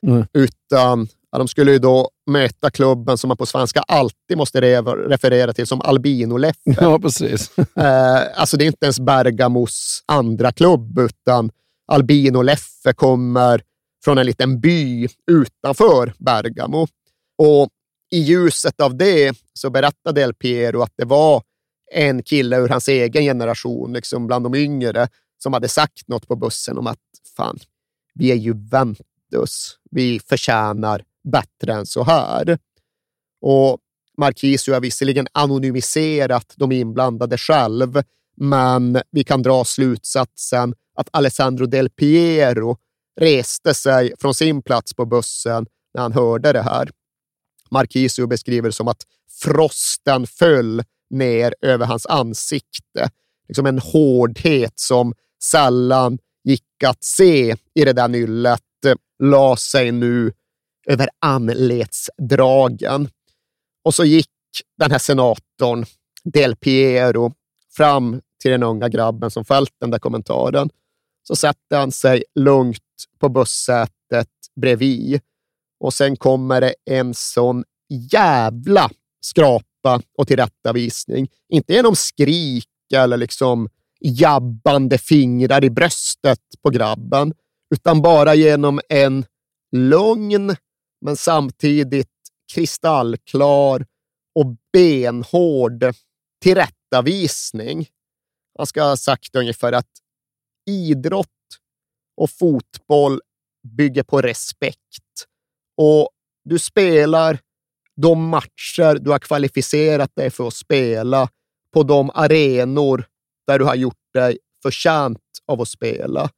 Mm. utan ja, de skulle då möta klubben som man på svenska alltid måste re- referera till som Albino Leffe. Ja, precis. Eh, alltså det är inte ens Bergamos andra klubb, utan Albino Leffe kommer från en liten by utanför Bergamo. Och i ljuset av det så berättade El Piero att det var en kille ur hans egen generation, liksom bland de yngre, som hade sagt något på bussen om att fan, vi är Juventus. Vi förtjänar bättre än så här. Och Marquisio har visserligen anonymiserat de inblandade själv, men vi kan dra slutsatsen att Alessandro Del Piero reste sig från sin plats på bussen när han hörde det här. Marquisio beskriver det som att frosten föll ner över hans ansikte. Liksom en hårdhet som sällan gick att se i det där nyllet eh, la sig nu över anletsdragen. Och så gick den här senatorn, Del Piero, fram till den unga grabben som fällt den där kommentaren. Så satte han sig lugnt på bussätet bredvid och sen kommer det en sån jävla skrapa och tillrättavisning. Inte genom skrik eller liksom jabbande fingrar i bröstet på grabben, utan bara genom en lugn men samtidigt kristallklar och benhård tillrättavisning. Han ska ha sagt ungefär att idrott och fotboll bygger på respekt och du spelar de matcher du har kvalificerat dig för att spela på de arenor där du har gjort dig förtjänt av att spela.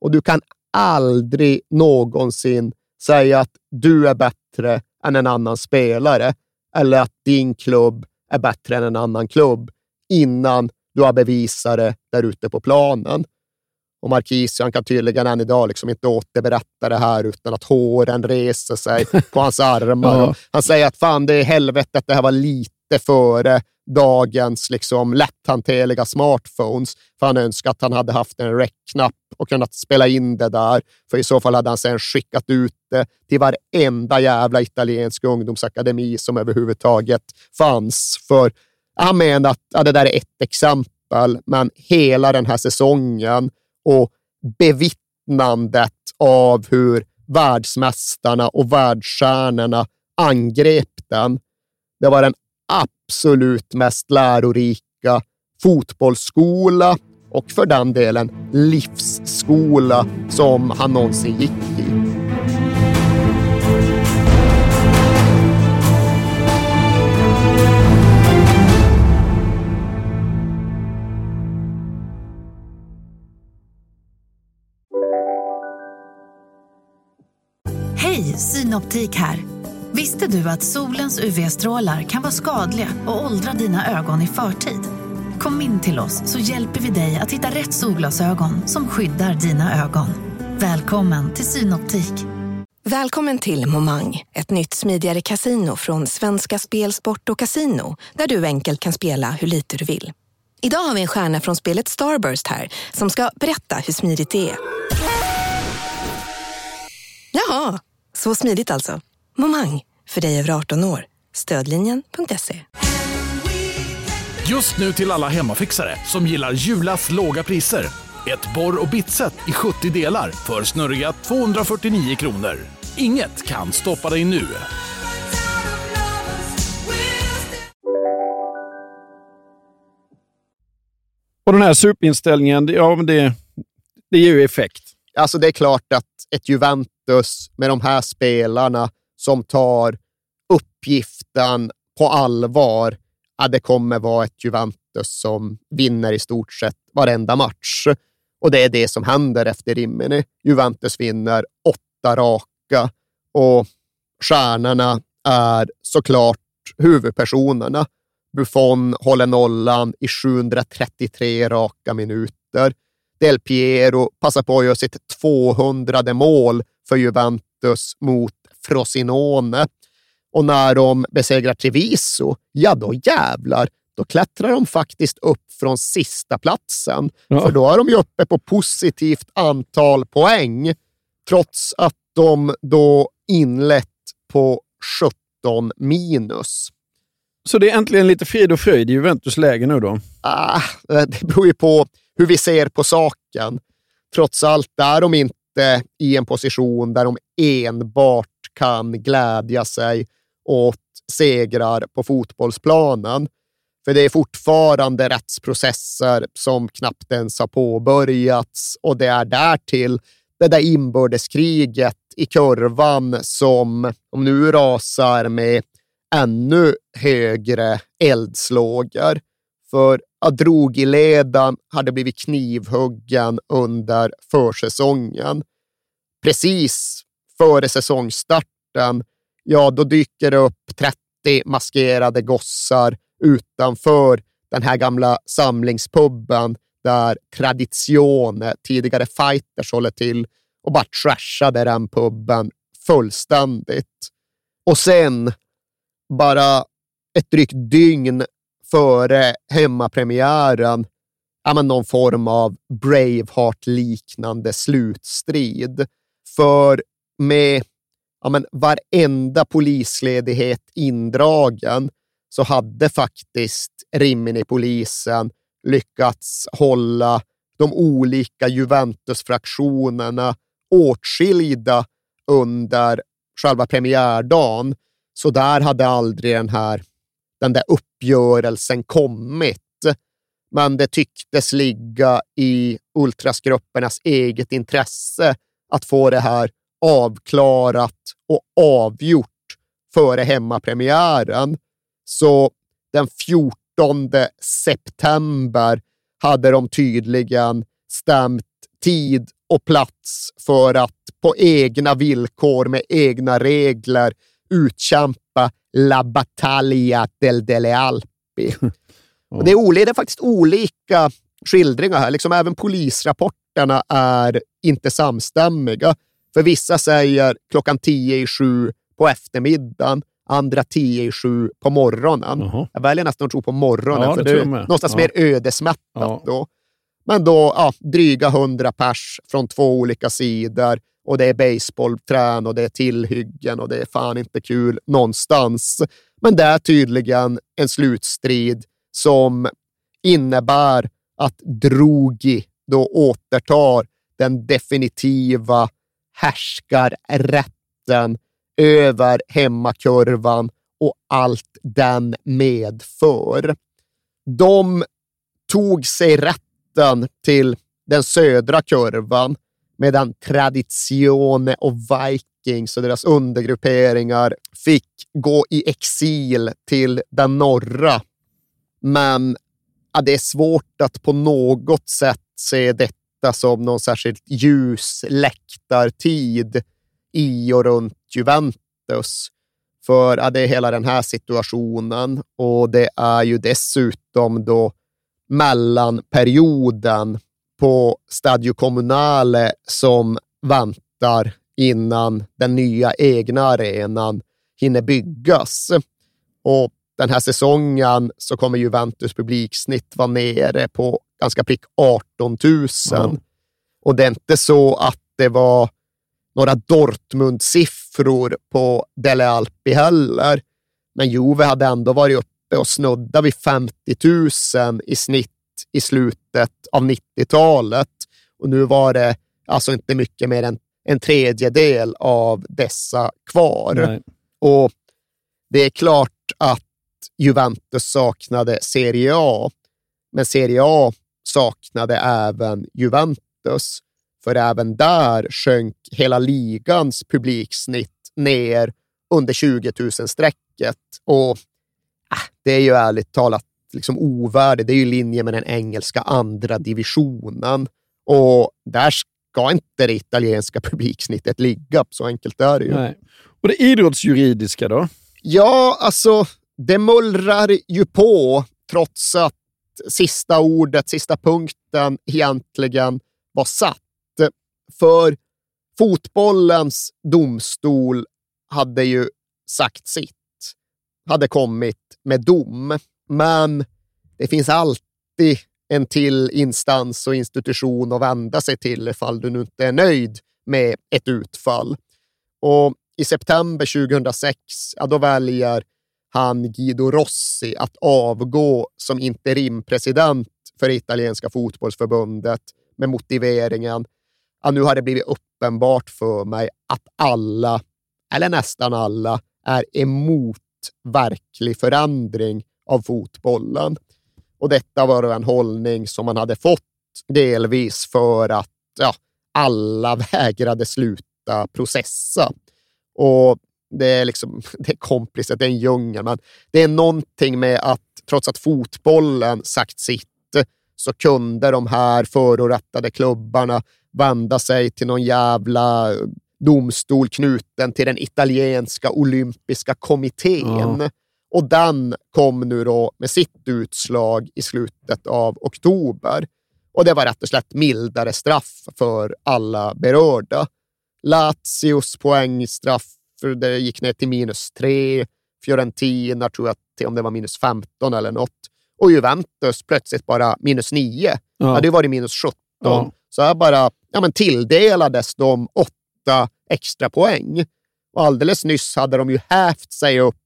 Och du kan aldrig någonsin säga att du är bättre än en annan spelare eller att din klubb är bättre än en annan klubb innan du har bevisat det där ute på planen. Och Marquisio kan tydligen än idag liksom inte återberätta det här utan att håren reser sig på hans armar. Ja. Han säger att fan, det är helvetet, det här var lite före dagens liksom lätthanterliga smartphones. För han önskar att han hade haft en rec-knapp och kunnat spela in det där. För i så fall hade han sen skickat ut det till varenda jävla italiensk ungdomsakademi som överhuvudtaget fanns. För han menar att ja, det där är ett exempel, men hela den här säsongen och bevittnandet av hur världsmästarna och världsstjärnorna angrep den. Det var den absolut mest lärorika fotbollsskola och för den delen livsskola som han någonsin gick i. Synoptik här. Visste du att solens UV-strålar kan vara skadliga och åldra dina ögon i förtid? Kom in till oss så hjälper vi dig att hitta rätt solglasögon som skyddar dina ögon. Välkommen till Synoptik. Välkommen till Momang, ett nytt smidigare casino från Svenska Spel, Sport och Casino där du enkelt kan spela hur lite du vill. Idag har vi en stjärna från spelet Starburst här som ska berätta hur smidigt det är. Jaha, så smidigt alltså. Momang, för dig över 18 år. Stödlinjen.se. Just nu till alla hemmafixare som gillar Julas låga priser. Ett borr och bitset i 70 delar för snurriga 249 kronor. Inget kan stoppa dig nu. Och den här supinställningen, ja, men det, det ger ju effekt. Alltså det är klart att ett Juventus med de här spelarna som tar uppgiften på allvar, ja, det kommer vara ett Juventus som vinner i stort sett varenda match. Och det är det som händer efter Rimini. Juventus vinner åtta raka och stjärnorna är såklart huvudpersonerna. Buffon håller nollan i 733 raka minuter. Del Piero passar på att göra sitt 200 mål för Juventus mot Frosinone. Och när de besegrar Treviso, ja då jävlar, då klättrar de faktiskt upp från sista platsen. Ja. För då är de ju uppe på positivt antal poäng, trots att de då inlett på 17 minus. Så det är äntligen lite frid och fröjd i Juventus läge nu då? Ah, det beror ju på hur vi ser på saken. Trots allt är de inte i en position där de enbart kan glädja sig åt segrar på fotbollsplanen. För det är fortfarande rättsprocesser som knappt ens har påbörjats och det är därtill det där inbördeskriget i kurvan som nu rasar med ännu högre eldslågor. För Adrogiledan hade blivit knivhuggen under försäsongen. Precis före säsongstarten, ja då dyker det upp 30 maskerade gossar utanför den här gamla samlingspubben där Tradizione, tidigare fighters, håller till och bara trashade den pubben fullständigt. Och sen, bara ett drygt dygn före hemmapremiären, ja, men någon form av Braveheart-liknande slutstrid. För med ja, men varenda polisledighet indragen så hade faktiskt Rimini-polisen lyckats hålla de olika Juventus-fraktionerna åtskilda under själva premiärdagen. Så där hade aldrig den här den där uppgörelsen kommit. Men det tycktes ligga i ultrasgruppernas eget intresse att få det här avklarat och avgjort före hemmapremiären. Så den 14 september hade de tydligen stämt tid och plats för att på egna villkor med egna regler utkämpa La Battaglia del Delle Alpi. Och det, är olika, det är faktiskt olika skildringar här. Liksom även polisrapporterna är inte samstämmiga. För vissa säger klockan tio i sju på eftermiddagen, andra tio i sju på morgonen. Jaha. Jag väljer nästan att tro på morgonen, Ja, för det det är någonstans Ja. mer ödesmättat Ja. då. Men då ja, dryga hundra pers från två olika sidor och det är baseballträn och det är tillhyggen och det är fan inte kul någonstans. Men det är tydligen en slutstrid som innebär att Drogi då återtar den definitiva härskarrätten över hemmakurvan och allt den medför. De tog sig rätten till den södra kurvan medan Tradizione och Vikings och deras undergrupperingar fick gå i exil till den norra. Men ja, det är svårt att på något sätt se detta som någon särskilt ljus läktartid i och runt Juventus. För ja, det är hela den här situationen och det är ju dessutom då mellanperioden på Stadio Comunale som väntar innan den nya egna arenan hinner byggas. Och den här säsongen så kommer Juventus publiksnitt vara nere på ganska prick 18 000. Ja. Och det är inte så att det var några Dortmund-siffror på Dele Alpi heller. Men Juve hade ändå varit uppe och snudda vid 50 000 i snitt i slutet av 90-talet. Och nu var det alltså inte mycket mer än en tredjedel av dessa kvar. Nej. Och det är klart att Juventus saknade Serie A, men Serie A saknade även Juventus. För även där sjönk hela ligans publiksnitt ner under 20 000-strecket. Och ah, det är ju ärligt talat liksom ovärdigt. Det är ju i linje med den engelska andra divisionen. Och där ska inte det italienska publiksnittet ligga. Så enkelt är det ju. Nej. Och det idrottsjuridiska då? Ja, alltså det mullrar ju på trots att sista ordet, sista punkten egentligen var satt. För fotbollens domstol hade ju sagt sitt, hade kommit med dom. Men det finns alltid en till instans och institution att vända sig till ifall du nu inte är nöjd med ett utfall. Och i september 2006, ja, då väljer han Guido Rossi att avgå som interimpresident för italienska fotbollsförbundet med motiveringen att nu har det blivit uppenbart för mig att alla, eller nästan alla, är emot verklig förändring av fotbollen. Och detta var en hållning som man hade fått delvis för att ja, alla vägrade sluta processa. Och det är liksom, det är komplicerat, det är en djungel, men det är någonting med att trots att fotbollen sagt sitt så kunde de här förorättade klubbarna vända sig till någon jävla domstol knuten till den italienska olympiska kommittén. Ja. Och den kom nu då med sitt utslag i slutet av oktober. Och det var rätt och slätt mildare straff för alla berörda. Lazios poängstraff det gick ner till minus tre. Fiorentina tror jag till om det var minus 15 eller något. Och Juventus plötsligt bara minus 9. Ja. Ja. Hade ju varit minus 17. Ja. Så här bara ja, men tilldelades de åtta extra poäng. Och alldeles nyss hade de ju hävt sig upp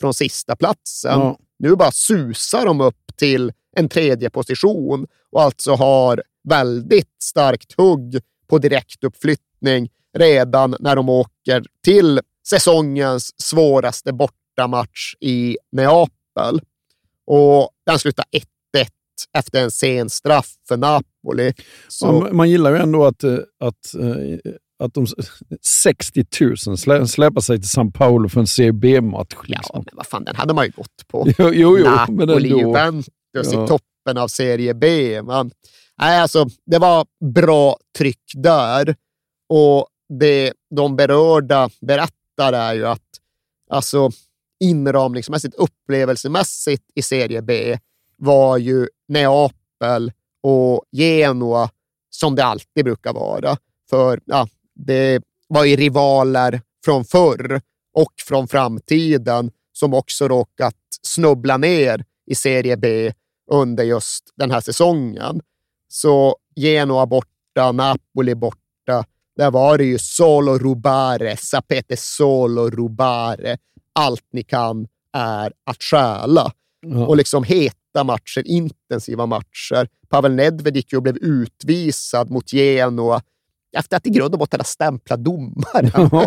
från sista platsen. Ja. Nu bara susar de upp till en tredje position och alltså har väldigt starkt hugg på direktuppflyttning redan när de åker till säsongens svåraste bortamatch i Neapel. Och den slutar 1-1 efter en sen straff för Napoli. Så... Man, man gillar ju ändå att, eh, att, eh, att de 60 000 slä, släpar sig till San Paolo för en CB-match. Liksom. Ja, men vad fan, den hade man ju gått på. Jo, jo, jo Napoli, Juventus ja. i toppen av Serie B. Man, nej, alltså, det var bra tryck där. Och det de berörda berättar är ju att alltså, inramningsmässigt, upplevelsemässigt i Serie B var ju Neapel och Genoa som det alltid brukar vara. För ja, det var ju rivaler från förr och från framtiden som också råkat snubbla ner i Serie B under just den här säsongen. Så Genoa borta, Napoli borta. Där var det ju solo rubare, sapete solo rubare. Allt ni kan är att stjäla. Ja. Och liksom heta matcher, intensiva matcher. Pavel Nedved gick ju och blev utvisad mot Genoa efter att i grund och botten ha stämplat domaren.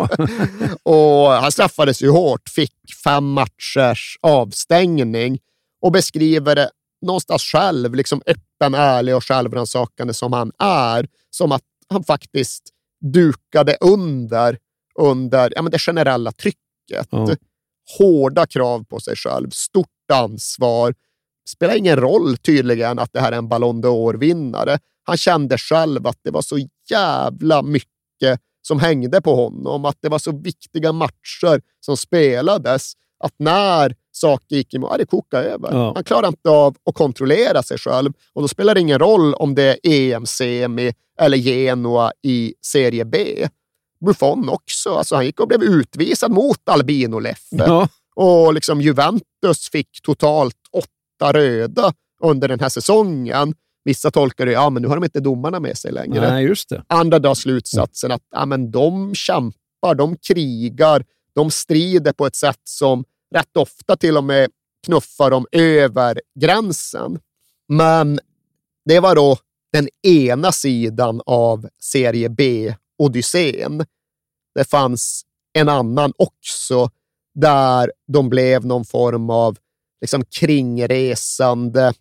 Och han straffades ju hårt, fick fem matchers avstängning och beskriver det någonstans själv, liksom öppen, ärlig och självrannsakande som han är, som att han faktiskt dukade under, under ja, men det generella trycket. Ja. Hårda krav på sig själv, stort ansvar. Spelar ingen roll tydligen att det här är en Ballon d'Or-vinnare. Han kände själv att det var så jävla mycket som hängde på honom, att det var så viktiga matcher som spelades, att när saker gick emot, ja, det kokade över. Ja. Han klarade inte av att kontrollera sig själv och då spelar det ingen roll om det är EM-semi eller Genoa i Serie B. Buffon också. Alltså, han gick och blev utvisad mot Albino Leffe. Ja. Och liksom Juventus fick totalt åtta röda under den här säsongen. Vissa tolkar det, ja men nu har de inte domarna med sig längre. Nej, just det. Andra drar slutsatsen att ja, men de kämpar, de krigar, de strider på ett sätt som rätt ofta till och med knuffar dem över gränsen. Men det var då den ena sidan av serie B-odyssén. Det fanns en annan också, där de blev någon form av liksom kringresande,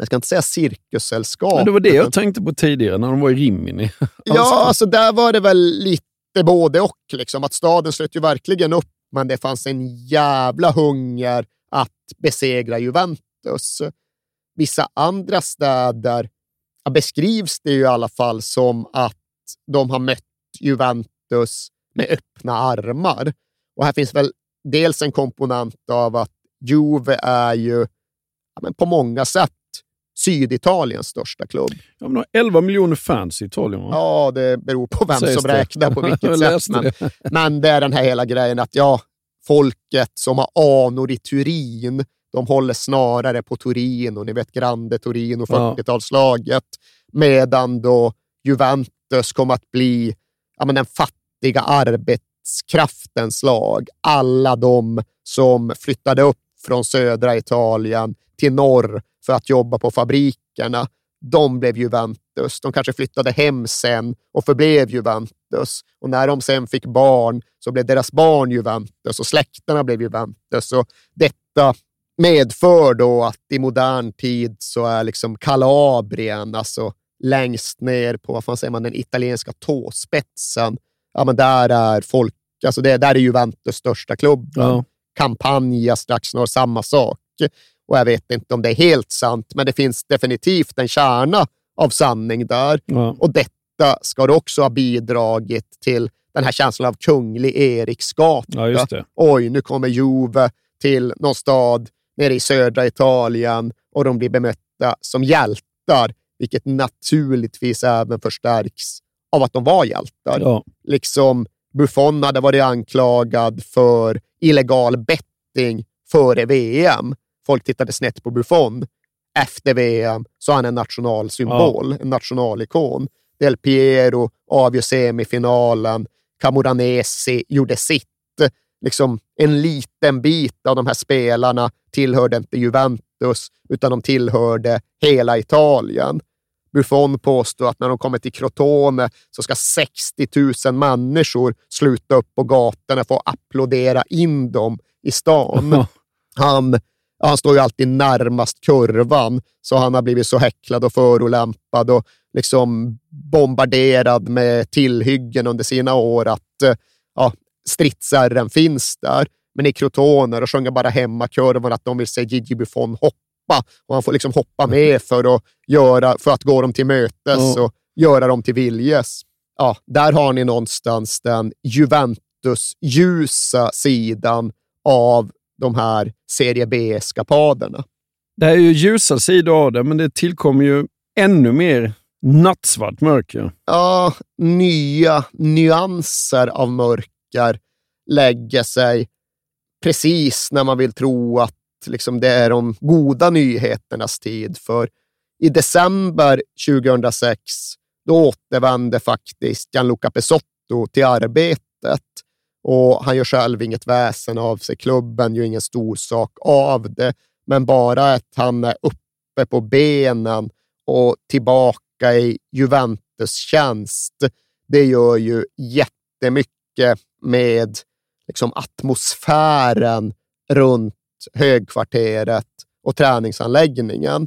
jag ska inte säga cirkussällskap. Men det var det jag tänkte på tidigare, när de var i Rimini. ja, alltså där var det väl lite både och. Liksom. Att staden slöt ju verkligen upp, men det fanns en jävla hunger att besegra Juventus. Vissa andra städer beskrivs det ju i alla fall som att de har mött Juventus med öppna armar. Och här finns väl dels en komponent av att Juve är ju ja, men på många sätt Syditaliens största klubb. Ja, men 11 miljoner fans i Italien. Va? Ja, det beror på vem Sägs som det. räknar på vilket sätt. Men, men det är den här hela grejen att ja, folket som har anor i Turin, de håller snarare på Torino, ni vet Grande Torino, 40-talslaget, medan då Juventus kommer att bli ja, men den fattiga arbetskraftens lag. Alla de som flyttade upp från södra Italien till norr för att jobba på fabrikerna, de blev Juventus. De kanske flyttade hem sen och förblev Juventus. Och när de sen fick barn så blev deras barn Juventus och släkterna blev Juventus. Och detta medför då att i modern tid så är liksom Kalabrien, alltså längst ner på vad fan säger man, den italienska tåspetsen, ja, men där är folk, alltså det, där är Juventus största klubben. Ja. Campania strax norr, samma sak. Och jag vet inte om det är helt sant, men det finns definitivt en kärna av sanning där. Ja. Och detta ska det också ha bidragit till den här känslan av kunglig Eriksgata. Ja, Oj, nu kommer Juve till någon stad nere i södra Italien och de blir bemötta som hjältar, vilket naturligtvis även förstärks av att de var hjältar. Ja. Liksom Buffon hade varit anklagad för illegal betting före VM. Folk tittade snett på Buffon. Efter VM så är han en nationalsymbol, ja. en nationalikon. Del Piero avgör semifinalen. Camoranesi gjorde sitt. liksom en liten bit av de här spelarna tillhörde inte Juventus, utan de tillhörde hela Italien. Buffon påstår att när de kommer till Crotone så ska 60 000 människor sluta upp på gatorna för att applådera in dem i stan. Han, han står ju alltid närmast kurvan, så han har blivit så häcklad och förolämpad och liksom bombarderad med tillhyggen under sina år att eh, ja, stridsärren finns där. Men i Crotone och sjunger bara hemmakurvan att de vill se Gigi Buffon hoppa och han får liksom hoppa med för att, göra, för att gå dem till mötes och göra dem till viljes. Ja, där har ni någonstans den Juventus-ljusa sidan av de här Serie B-eskapaderna. Det är ju ljusa sidor av det, men det tillkommer ju ännu mer nattsvart mörker. Ja, nya nyanser av mörker lägger sig precis när man vill tro att liksom, det är de goda nyheternas tid. För i december 2006, då återvände faktiskt Gianluca Pesotto till arbetet och han gör själv inget väsen av sig. Klubben gör ingen stor sak av det, men bara att han är uppe på benen och tillbaka i Juventus tjänst, det gör ju jättemycket med liksom, atmosfären runt högkvarteret och träningsanläggningen.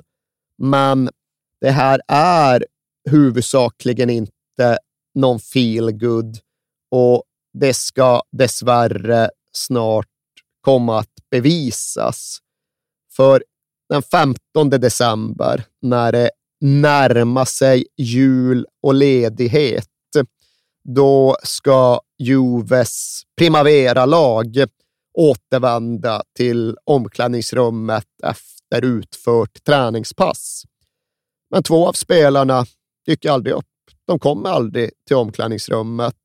Men det här är huvudsakligen inte någon feel good och det ska dessvärre snart komma att bevisas. För den 15 december, när det närmar sig jul och ledighet, då ska Juves Primavera-lag återvända till omklädningsrummet efter utfört träningspass. Men två av spelarna dyker aldrig upp. De kommer aldrig till omklädningsrummet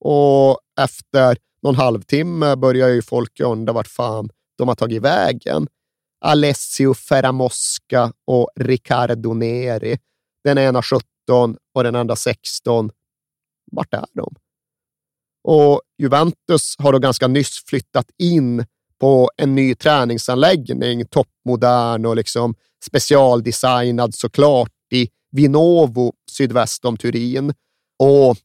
och efter någon halvtimme börjar ju folk undra vart fan de har tagit vägen. Alessio Ferramosca och Riccardo Neri. Den ena 17 och den andra 16. Vart är de? Och Juventus har då ganska nyss flyttat in på en ny träningsanläggning, toppmodern och liksom specialdesignad såklart i Vinovo sydväst om Turin. Och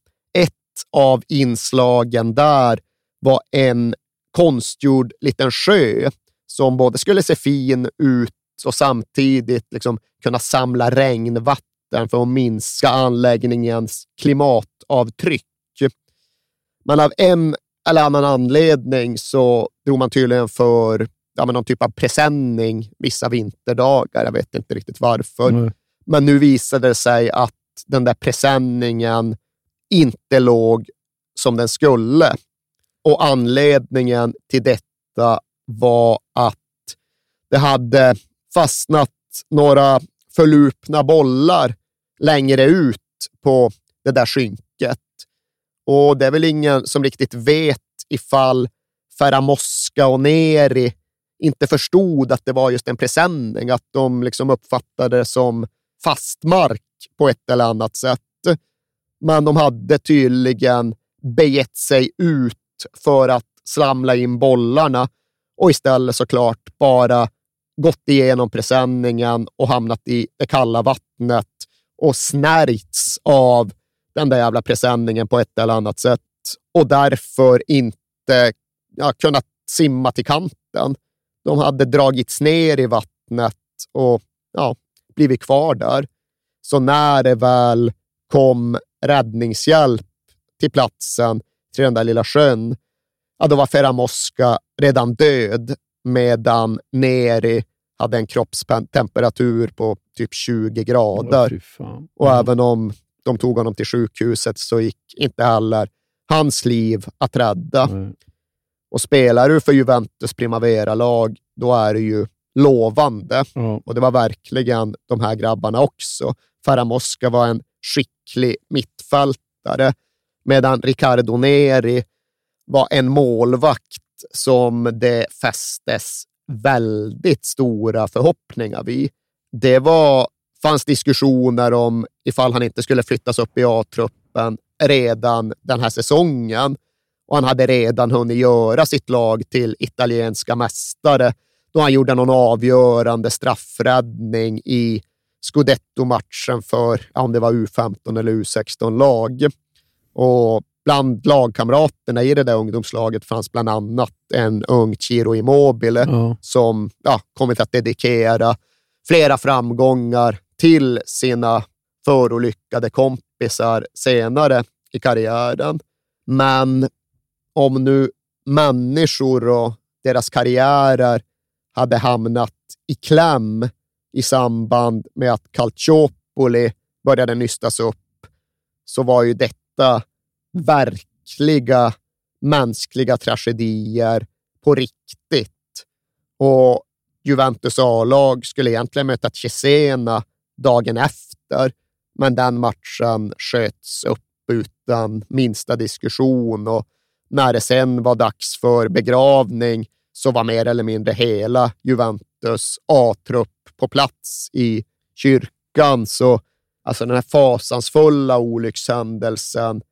av inslagen där var en konstgjord liten sjö som både skulle se fin ut och samtidigt liksom kunna samla regnvatten för att minska anläggningens klimatavtryck. Men av en eller annan anledning så drog man tydligen för ja, någon typ av presenning vissa vinterdagar. Jag vet inte riktigt varför. Mm. Men nu visade det sig att den där presenningen inte låg som den skulle. Och anledningen till detta var att det hade fastnat några förlupna bollar längre ut på det där skynket. Och det är väl ingen som riktigt vet ifall Ferramosca och Neri inte förstod att det var just en presenning, att de liksom uppfattade det som fast mark på ett eller annat sätt. Men de hade tydligen begett sig ut för att slamla in bollarna och istället såklart bara gått igenom presenningen och hamnat i det kalla vattnet och snärjts av den där jävla presenningen på ett eller annat sätt och därför inte ja, kunnat simma till kanten. De hade dragits ner i vattnet och ja, blivit kvar där. Så när det väl kom räddningshjälp till platsen, till den där lilla sjön, ja, då var Ferramosca redan död medan Neri hade en kroppstemperatur på typ 20 grader. Oh, och även om de tog honom till sjukhuset så gick inte heller hans liv att rädda. Mm. Och spelar du för Juventus Primavera-lag, då är det ju lovande. Mm. Och det var verkligen de här grabbarna också. Ferramosca var en skicklig mittfältare, medan Riccardo Neri var en målvakt som det fästes väldigt stora förhoppningar vid. Det var, fanns diskussioner om ifall han inte skulle flyttas upp i A-truppen redan den här säsongen. och han hade redan hunnit göra sitt lag till italienska mästare då han gjorde någon avgörande straffräddning i scudetto-matchen för, om det var U15 eller U16-lag. Och bland lagkamraterna i det där ungdomslaget fanns bland annat en ung Ciro Immobile ja. som ja, kommit att dedikera flera framgångar till sina förolyckade kompisar senare i karriären. Men om nu människor och deras karriärer hade hamnat i kläm i samband med att Calciopoli började nystas upp, så var ju detta verkliga mänskliga tragedier på riktigt. Och Juventus A-lag skulle egentligen möta Cesena dagen efter, men den matchen sköts upp utan minsta diskussion och när det sen var dags för begravning så var mer eller mindre hela Juventus A-trupp på plats i kyrkan. Så alltså den här fasansfulla olyckshändelsen,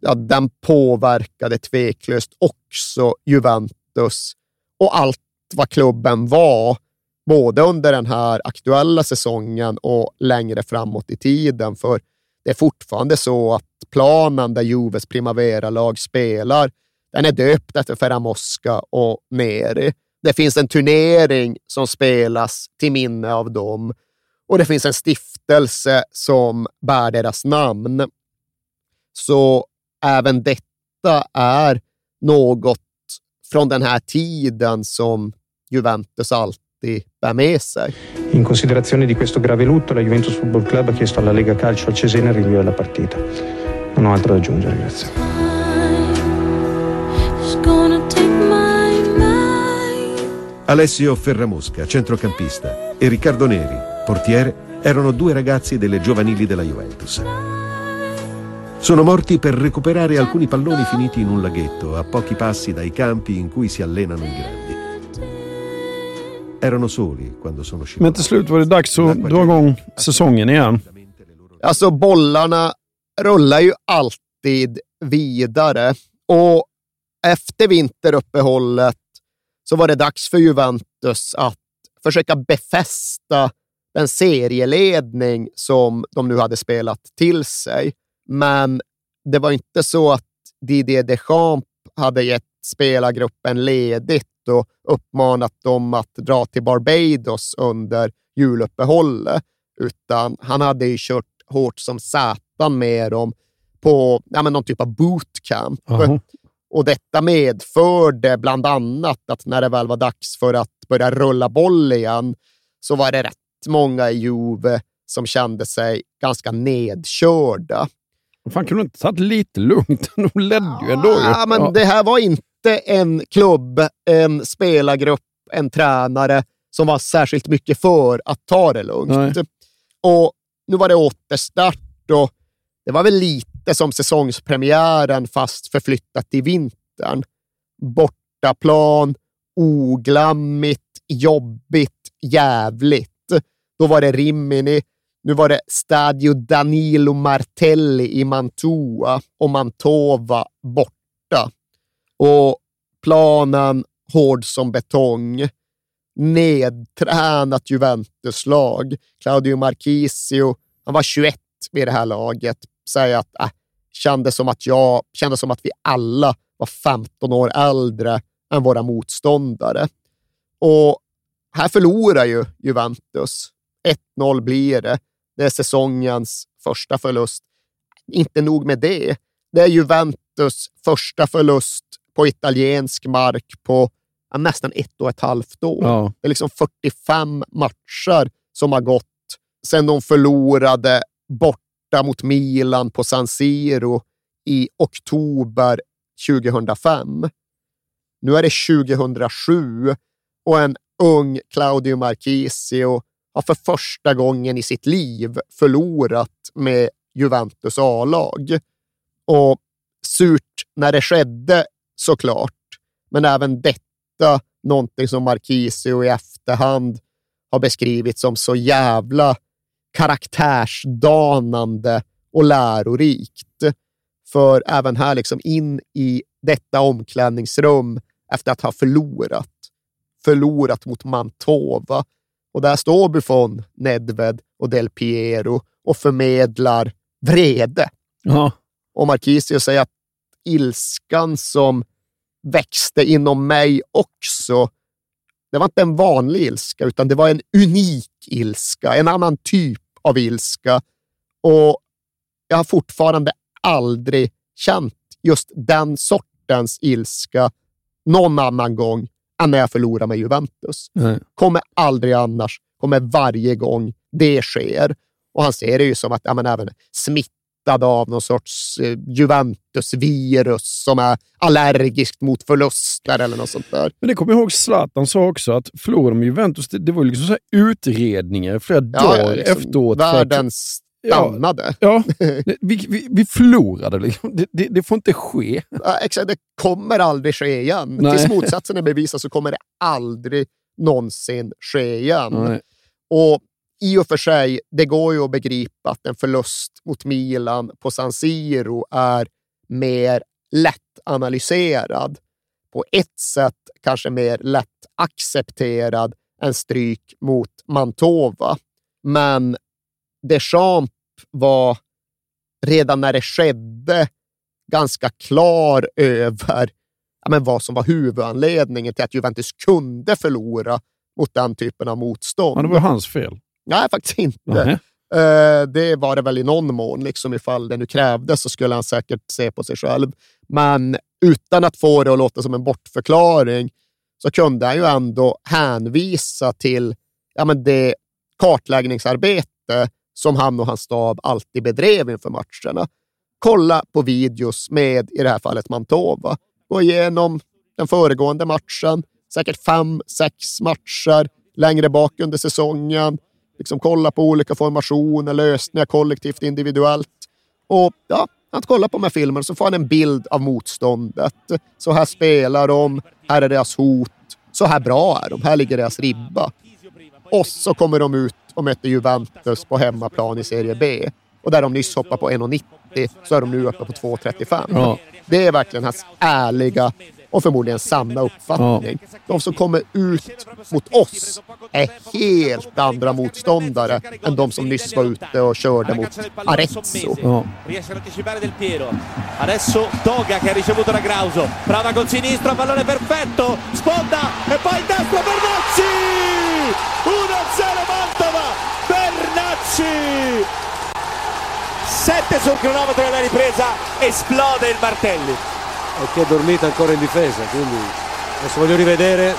ja, den påverkade tveklöst också Juventus och allt vad klubben var, både under den här aktuella säsongen och längre framåt i tiden. För det är fortfarande så att planen där Juves Primavera-lag spelar, den är döpt efter Ferramosca och Neri. Det finns en turnering som spelas till minne av dem och det finns en stiftelse som bär deras namn. Så även detta är något från den här tiden som Juventus alltid bär med sig. In considerazione di questo grave lutto, la Juventus Football Club ha chiesto alla Lega Calcio al Cesena il rinvio della partita. Non ho altro da aggiungere, grazie. Alessio Ferramosca, centrocampista, e Riccardo Neri, portiere, erano due ragazzi delle giovanili della Juventus. Sono morti per recuperare alcuni palloni finiti in un laghetto a pochi passi dai campi in cui si allenano i grandi. Erano soli quando sono scivolati. Men till slut var det dags att dra igång säsongen igen. Alltså bollarna rullar ju alltid vidare och efter vinteruppehållet så var det dags för Juventus att försöka befästa den serieledning som de nu hade spelat till sig. Men det var inte så att Didier Deschamps hade gett spelargruppen ledigt och uppmanat dem att dra till Barbados under juluppehållet, utan han hade ju kört hårt som satan med dem på ja, men någon typ av bootcamp. Uh-huh. Och detta medförde bland annat att när det väl var dags för att börja rulla boll igen, så var det rätt många i Juve som kände sig ganska nedkörda. Fan, kunde du inte tagit lite lugnt? De ledde ju ändå. Ja, men ja. det här var inte en klubb, en spelargrupp, en tränare som var särskilt mycket för att ta det lugnt. Nej. Och nu var det återstart och det var väl lite som säsongspremiären fast förflyttat till vintern. Bortaplan, oglammigt, jobbigt, jävligt. Då var det Rimini, nu var det Stadio Danilo Martelli i Mantua och Mantova borta. Och planen hård som betong. Nedtränat Juventus-lag. Claudio Marchisio, han var 21 vid det här laget, säger att äh, kändes som att jag, kändes som att vi alla var 15 år äldre än våra motståndare. Och här förlorar ju Juventus. 1-0 blir det. Det är säsongens första förlust. Inte nog med det. Det är Juventus första förlust på italiensk mark på ja, nästan ett och ett halvt år. Ja. Det är liksom 45 matcher som har gått sedan de förlorade borta mot Milan på San Siro i oktober 2005. Nu är det 2007 och en ung Claudio Marchisio har för första gången i sitt liv förlorat med Juventus A-lag. Och surt när det skedde såklart, men även detta någonting som Marquisio i efterhand har beskrivit som så jävla karaktärsdanande och lärorikt. För även här liksom in i detta omklädningsrum efter att ha förlorat. Förlorat mot Mantova. Och där står Buffon, Nedved och Del Piero och förmedlar vrede. Ja. Och Marquisio säger att ilskan som växte inom mig också, det var inte en vanlig ilska, utan det var en unik ilska, en annan typ av ilska. Och jag har fortfarande aldrig känt just den sortens ilska någon annan gång än när jag förlorar med Juventus. Nej. Kommer aldrig annars, kommer varje gång det sker. Och han ser det ju som att ja, men även smittad av någon sorts eh, Juventus-virus som är allergiskt mot förluster eller något sånt där. Men det kommer jag ihåg Zlatan sa också, att förlorade med Juventus, det, det var ju liksom så utredningar flera Ja, dagar liksom efteråt. för att- Världen stannade. Ja, det- vi, vi, vi förlorade. Liksom. Det, det, det får inte ske. Ja, exakt, det kommer aldrig ske igen. Nej. Tills motsatsen är bevisad så kommer det aldrig någonsin ske igen. Nej. Och i och för sig, det går ju att begripa att en förlust mot Milan på San Siro är mer lätt analyserad. På ett sätt kanske mer lätt accepterad än stryk mot Mantova. Men Deschamps var redan när det skedde ganska klar över ja, men vad som var huvudanledningen till att Juventus kunde förlora mot den typen av motstånd. Men det var hans fel. Nej, faktiskt inte. Nej. Eh, det var det väl i någon mån. Liksom ifall det nu krävdes så skulle han säkert se på sig själv. Men utan att få det att låta som en bortförklaring så kunde han ju ändå hänvisa till ja, men det kartläggningsarbete som han och hans stab alltid bedrev inför matcherna. Kolla på videos med, i det här fallet, Mantova. Gå igenom den föregående matchen, säkert fem, sex matcher längre bak under säsongen. Liksom kolla på olika formationer, lösningar kollektivt, individuellt. Och ja, att kolla på de här filmerna så får han en bild av motståndet. Så här spelar de, här är deras hot, så här bra är de, här ligger deras ribba. Och så kommer de ut och möter Juventus på hemmaplan i Serie B. Och där de nyss hoppade på 1,90 så är de nu uppe på 2,35. Ja. Det är verkligen hans ärliga och förmodligen sanna uppfattning. De som kommer ut mot oss är helt andra motståndare än de som nyss var ute och körde mot Arezzo. Ja. riesce ad anticipare Del Piero. Adesso Toga che ha ricevuto da Grauso. Prova col sinistro pallone perfetto. Sponda e poi in destra Bernacci! 1-0 Mantova. Bernacci! 7 sul cronometro della ripresa. Esplode il Martelli e che è dormita ancora in difesa, quindi adesso voglio rivedere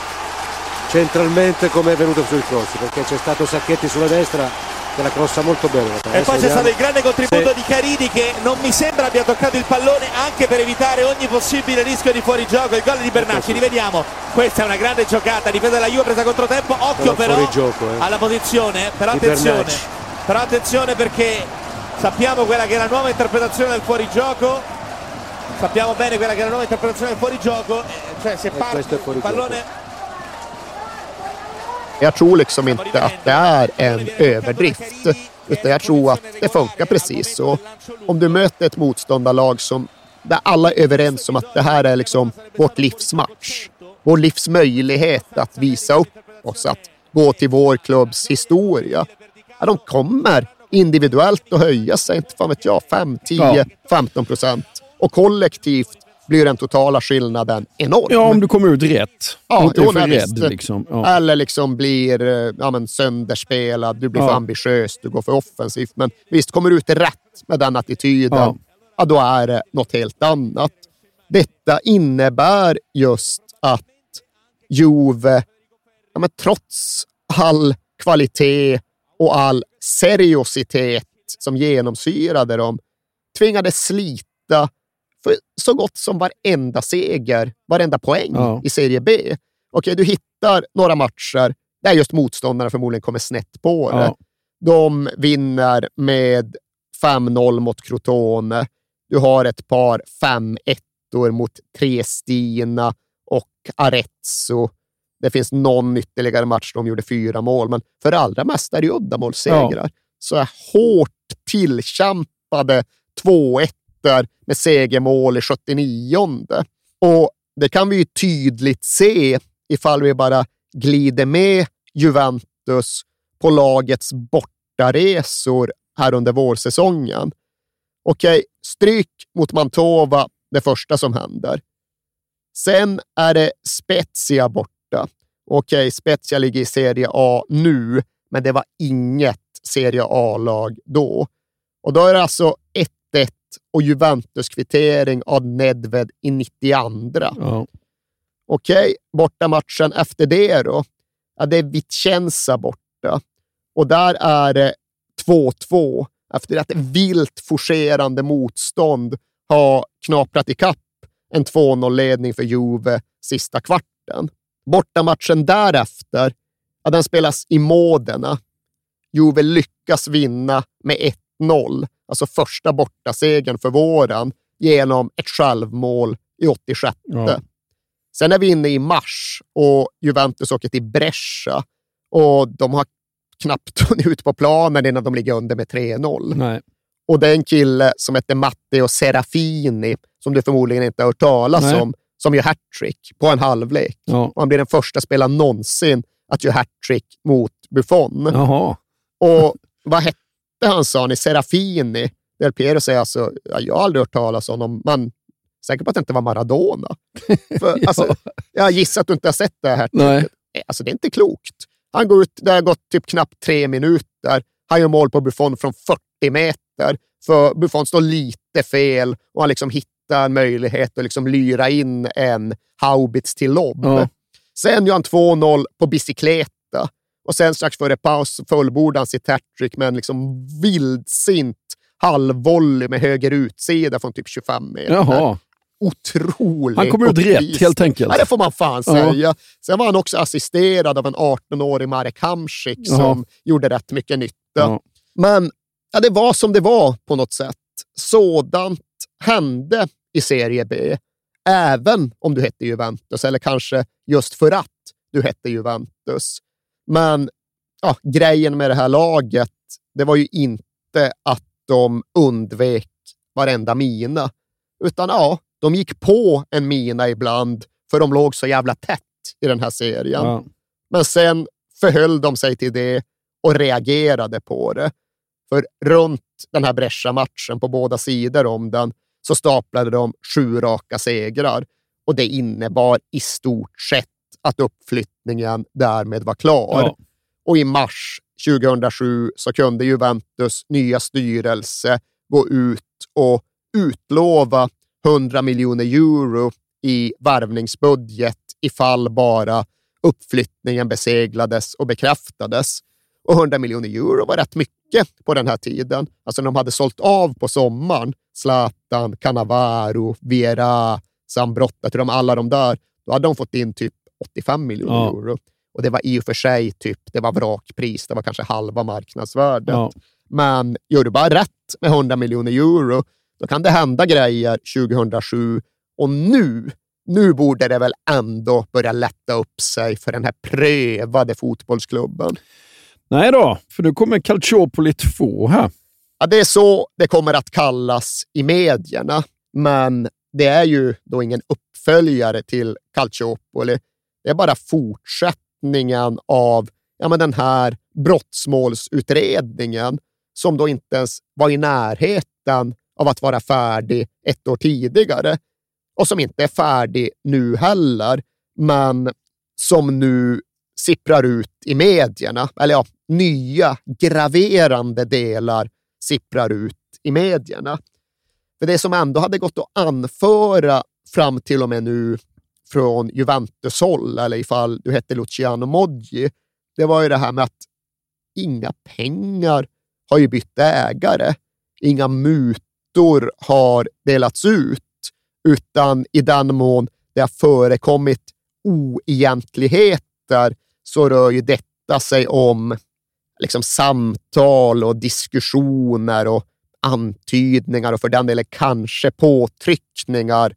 centralmente come è venuto sui cross, perché c'è stato Sacchetti sulla destra che la crossa molto bene. E poi c'è vediamo. stato il grande contributo Sì. di Caridi che non mi sembra abbia toccato il pallone anche per evitare ogni possibile rischio di fuorigioco. Il gol di Bernacci, rivediamo. Questa è una grande giocata, difesa della Juve presa controtempo. Occhio Però però fuorigioco, eh. alla posizione, però attenzione. Però attenzione perché sappiamo quella che è la nuova interpretazione del fuorigioco. Sappiamo bene quella che è la nuova interpretazione del fuorigioco. eh, Cioè se parte questo è il pallone Jag tror liksom inte att det är en överdrift, utan jag tror att det funkar precis så. Om du möter ett motståndarlag som där alla är överens om att det här är liksom vårt livsmatch, vår livsmöjlighet att visa upp oss, att gå till vår klubbs historia. Ja, de kommer individuellt att höja sig, inte fan vet jag, 5, 10, Ja. 15 procent. Och kollektivt blir den totala skillnaden enorm. Ja, om du kommer ut rätt. Ja, inte är för rädd. visst. Liksom. Ja. Eller liksom blir eh, ja, men sönderspelad, du blir Ja. för ambitiös, du går för offensivt. Men visst, kommer du ut rätt med den attityden, Ja. ja. då är det något helt annat. Detta innebär just att Juve, ja, men trots all kvalitet och all seriositet som genomsyrade dem, tvingades slita för så gott som varenda seger, varenda poäng Ja. i Serie B. Okej, du hittar några matcher där just motståndarna förmodligen kommer snett på det. Ja. De vinner med 5-0 mot Crotone. Du har ett par 5-1 mot Triestina och Arezzo. Det finns någon ytterligare match där de gjorde fyra mål, men för det allra mesta är det uddamålssegrar. Så här hårt tillkämpade 2-1 med segermål i 79. Och det kan vi ju tydligt se ifall vi bara glider med Juventus på lagets bortaresor här under vårsäsongen. Okej, stryk mot Mantova det första som händer. Sen är det Spezia borta. Okej, Spezia ligger i Serie A nu, men det var inget Serie A-lag då. Och då är det alltså ett och Juventus-kvittering av Nedved i 92. Ja. Okej, bortamatchen efter det då? Ja, det är Vicenza borta. Och där är det 2-2 efter att vilt forcerande motstånd har knaprat ikapp en 2-0-ledning för Juve sista kvarten. Bortamatchen därefter, ja, den spelas i Modena. Juve lyckas vinna med 1-0, alltså första bortasegern för våren, genom ett självmål i 86. Ja. Sen är vi inne i mars och Juventus åker till Brescia och de har knappt hunnit ut på planen innan de ligger under med 3-0. Nej. Och det är en kille som heter Matteo Serafini, som du förmodligen inte har hört talas Nej. om, som gör hattrick på en halvlek. Ja. Han blir den första spelaren någonsin att göra hattrick mot Buffon. Jaha. Och vad hette han sa ni? Serafini? Del Piero säger alltså, ja, jag har aldrig hört talas om honom, men säker på att det inte var Maradona. För, alltså, jag gissar att du inte har sett det här. Nej. Alltså, det är inte klokt. Han går ut, det har gått typ knappt tre minuter. Han gör mål på Buffon från 40 meter. För Buffon står lite fel och han liksom hittar en möjlighet att liksom lyra in en haubits till lobb. Ja. Sen gör han 2-0 på bicykleta och sen strax före paus fullbordar han sitt hattrick med en liksom vildsint halvvolley med höger utsida från typ 25 meter. Jaha. Otrolig Han kom ut rätt, helt enkelt. Ja, det får man fan Ja. säga. Sen var han också assisterad av en 18-årig Marek Hamsik Jaha. som gjorde rätt mycket nytta. Ja. Men ja, det var som det var på något sätt. Sådant hände i Serie B, även om du hette Juventus, eller kanske just för att du hette Juventus. Men ja, grejen med det här laget, det var ju inte att de undvek varenda mina, utan ja, de gick på en mina ibland, för de låg så jävla tätt i den här serien. Ja. Men sen förhöll de sig till det och reagerade på det. För runt den här Brescia-matchen, på båda sidor om den, så staplade de sju raka segrar och det innebar i stort sett att uppflyttningen därmed var klar. Ja. Och i mars 2007 så kunde Juventus nya styrelse gå ut och utlova 100 miljoner euro i värvningsbudget ifall bara uppflyttningen beseglades och bekräftades. Och 100 miljoner euro var rätt mycket på den här tiden. Alltså de hade sålt av på sommaren, Zlatan, Cannavaro, Viera, Zambrotta, till de, alla de där, då hade de fått in typ 85 miljoner Ja. euro. Och det var i och för sig typ, det var vrakpris, det var kanske halva marknadsvärdet. Ja. Men gör du bara rätt med 100 miljoner euro, då kan det hända grejer 2007. Och nu, nu borde det väl ändå börja lätta upp sig för den här prövade fotbollsklubben. Nej då, för nu kommer Calciopoli 2 här. Ja, det är så det kommer att kallas i medierna, men det är ju då ingen uppföljare till Calciopoli. Det är bara fortsättningen av ja, men den här brottsmålsutredningen som då inte ens var i närheten av att vara färdig ett år tidigare och som inte är färdig nu heller, men som nu sipprar ut i medierna. Eller ja, nya graverande delar sipprar ut i medierna. För det som ändå hade gått att anföra fram till och med nu från Juventus håll, eller ifall du hette Luciano Moggi, det var ju det här med att inga pengar har ju bytt ägare. Inga mutor har delats ut, utan i den mån det har förekommit oegentligheter så rör ju detta sig om liksom samtal och diskussioner och antydningar och för den delen kanske påtryckningar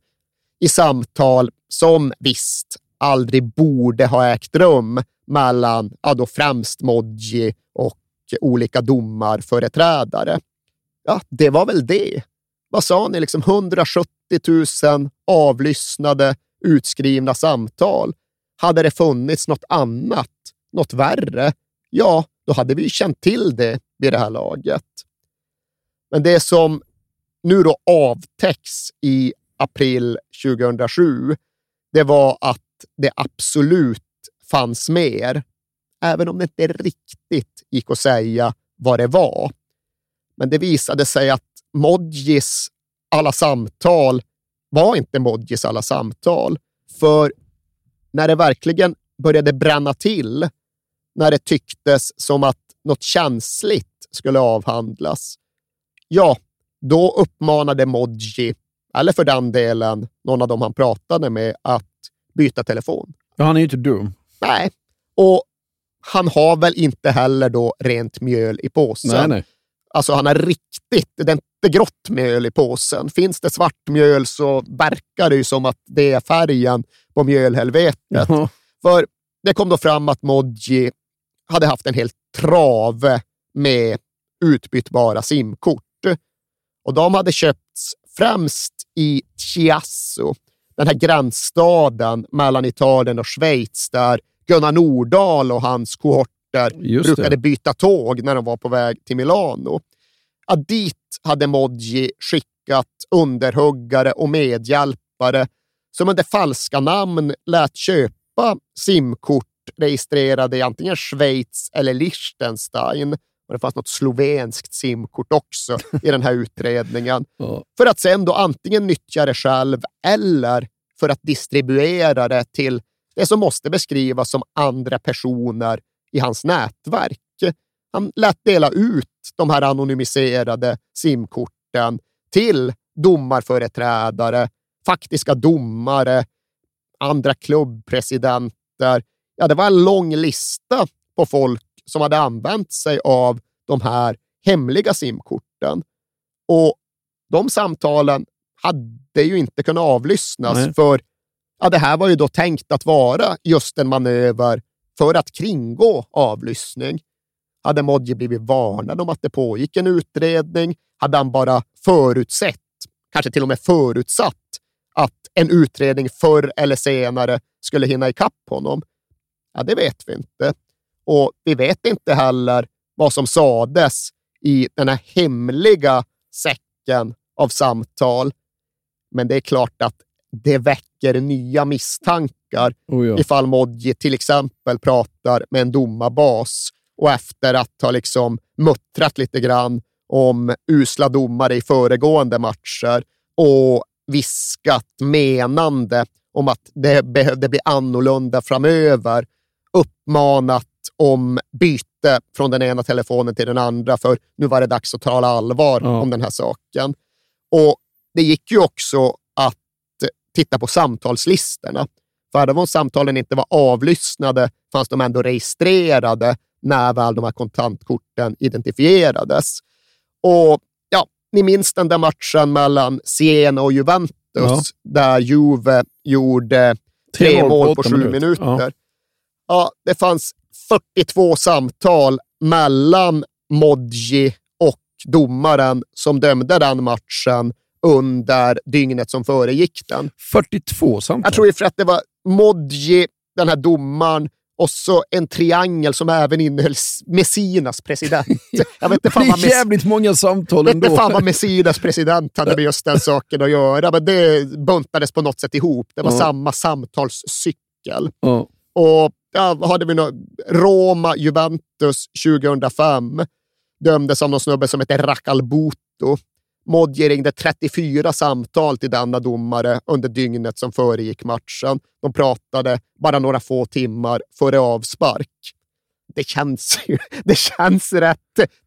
i samtal som visst aldrig borde ha ägt rum mellan ja, då främst Modji och olika domarföreträdare. Ja, det var väl det. vad sa ni, liksom 170 000 avlyssnade utskrivna samtal. Hade det funnits något annat, något värre, ja, då hade vi känt till det vid det här laget. Men det som nu då avtäcks i april 2007, det var att det absolut fanns mer, även om det inte riktigt gick att säga vad det var. Men det visade sig att Modjis alla samtal var inte Modjis alla samtal. För när det verkligen började bränna till, när det tycktes som att något känsligt skulle avhandlas, ja, då uppmanade Modji, eller för den delen någon av dem han pratade med, att byta telefon. Ja, han är ju inte dum. Nej, och han har väl inte heller då rent mjöl i påsen. Nej, nej. Alltså han har riktigt, det är inte grått mjöl i påsen. Finns det svart mjöl så verkar det ju som att det är färgen på mjölhelvetet. Jaha. För det kom då fram att Modji hade haft en hel trave med utbytbara simkort. Och de hade köpts främst i Chiasso, den här gränsstaden mellan Italien och Schweiz, där Gunnar Nordahl och hans kohorter Just brukade det. byta tåg när de var på väg till Milano. Ja, dit hade Modji skickat underhuggare och medhjälpare som under falska namn lät köpa simkort registrerade i antingen Schweiz eller Liechtenstein. Och det fanns något slovenskt simkort också i den här utredningen. För att sen då antingen nyttja det själv eller för att distribuera det till det som måste beskrivas som andra personer i hans nätverk. Han lät dela ut de här anonymiserade simkorten till domarföreträdare, faktiska domare, andra klubbpresidenter. Ja, det var en lång lista på folk som hade använt sig av de här hemliga simkorten. Och de samtalen hade ju inte kunnat avlyssnas Nej. för ja, det här var ju då tänkt att vara just en manöver för att kringgå avlyssning. Hade Modji blivit varnad om att det pågick en utredning? Hade han bara förutsett, kanske till och med förutsatt, att en utredning förr eller senare skulle hinna ikapp honom? Ja, det vet vi inte. Och vi vet inte heller vad som sades i den här hemliga säcken av samtal. Men det är klart att det väcker nya misstankar Oh ja. ifall Modji till exempel pratar med en domarbas och efter att ha liksom muttrat lite grann om usla domare i föregående matcher och viskat menande om att det behövde bli annorlunda framöver, uppmanat om byte från den ena telefonen till den andra, för nu var det dags att tala allvar Ja. om den här saken. Och det gick ju också att titta på samtalslistorna. För även om samtalen inte var avlyssnade fanns de ändå registrerade när väl de här kontantkorten identifierades. Och ja, ni minns den där matchen mellan Siena och Juventus Ja. där Juve gjorde tre, mål på sju minuter. minuter. Ja. Ja. det fanns 42 samtal mellan Modji och domaren som dömde den matchen under dygnet som föregick den. 42 samtal. Jag tror för att det var Modji, den här domaren, och så en triangel som även innehöll Messinas president. Jag vet inte det fan vad är jävligt många samtal vet inte ändå. fan vad Messinas president hade med just den saken att göra, men det buntades på något sätt ihop. Det var Ja. samma samtalscykel. Ja. Och ja, hade vi nu? Roma, Juventus 2005 dömdes av någon snubbe som heter Racalbuto. Modji ringde 34 samtal till denna domare under dygnet som föregick matchen. De pratade bara några få timmar före avspark. Det känns ju det känns rätt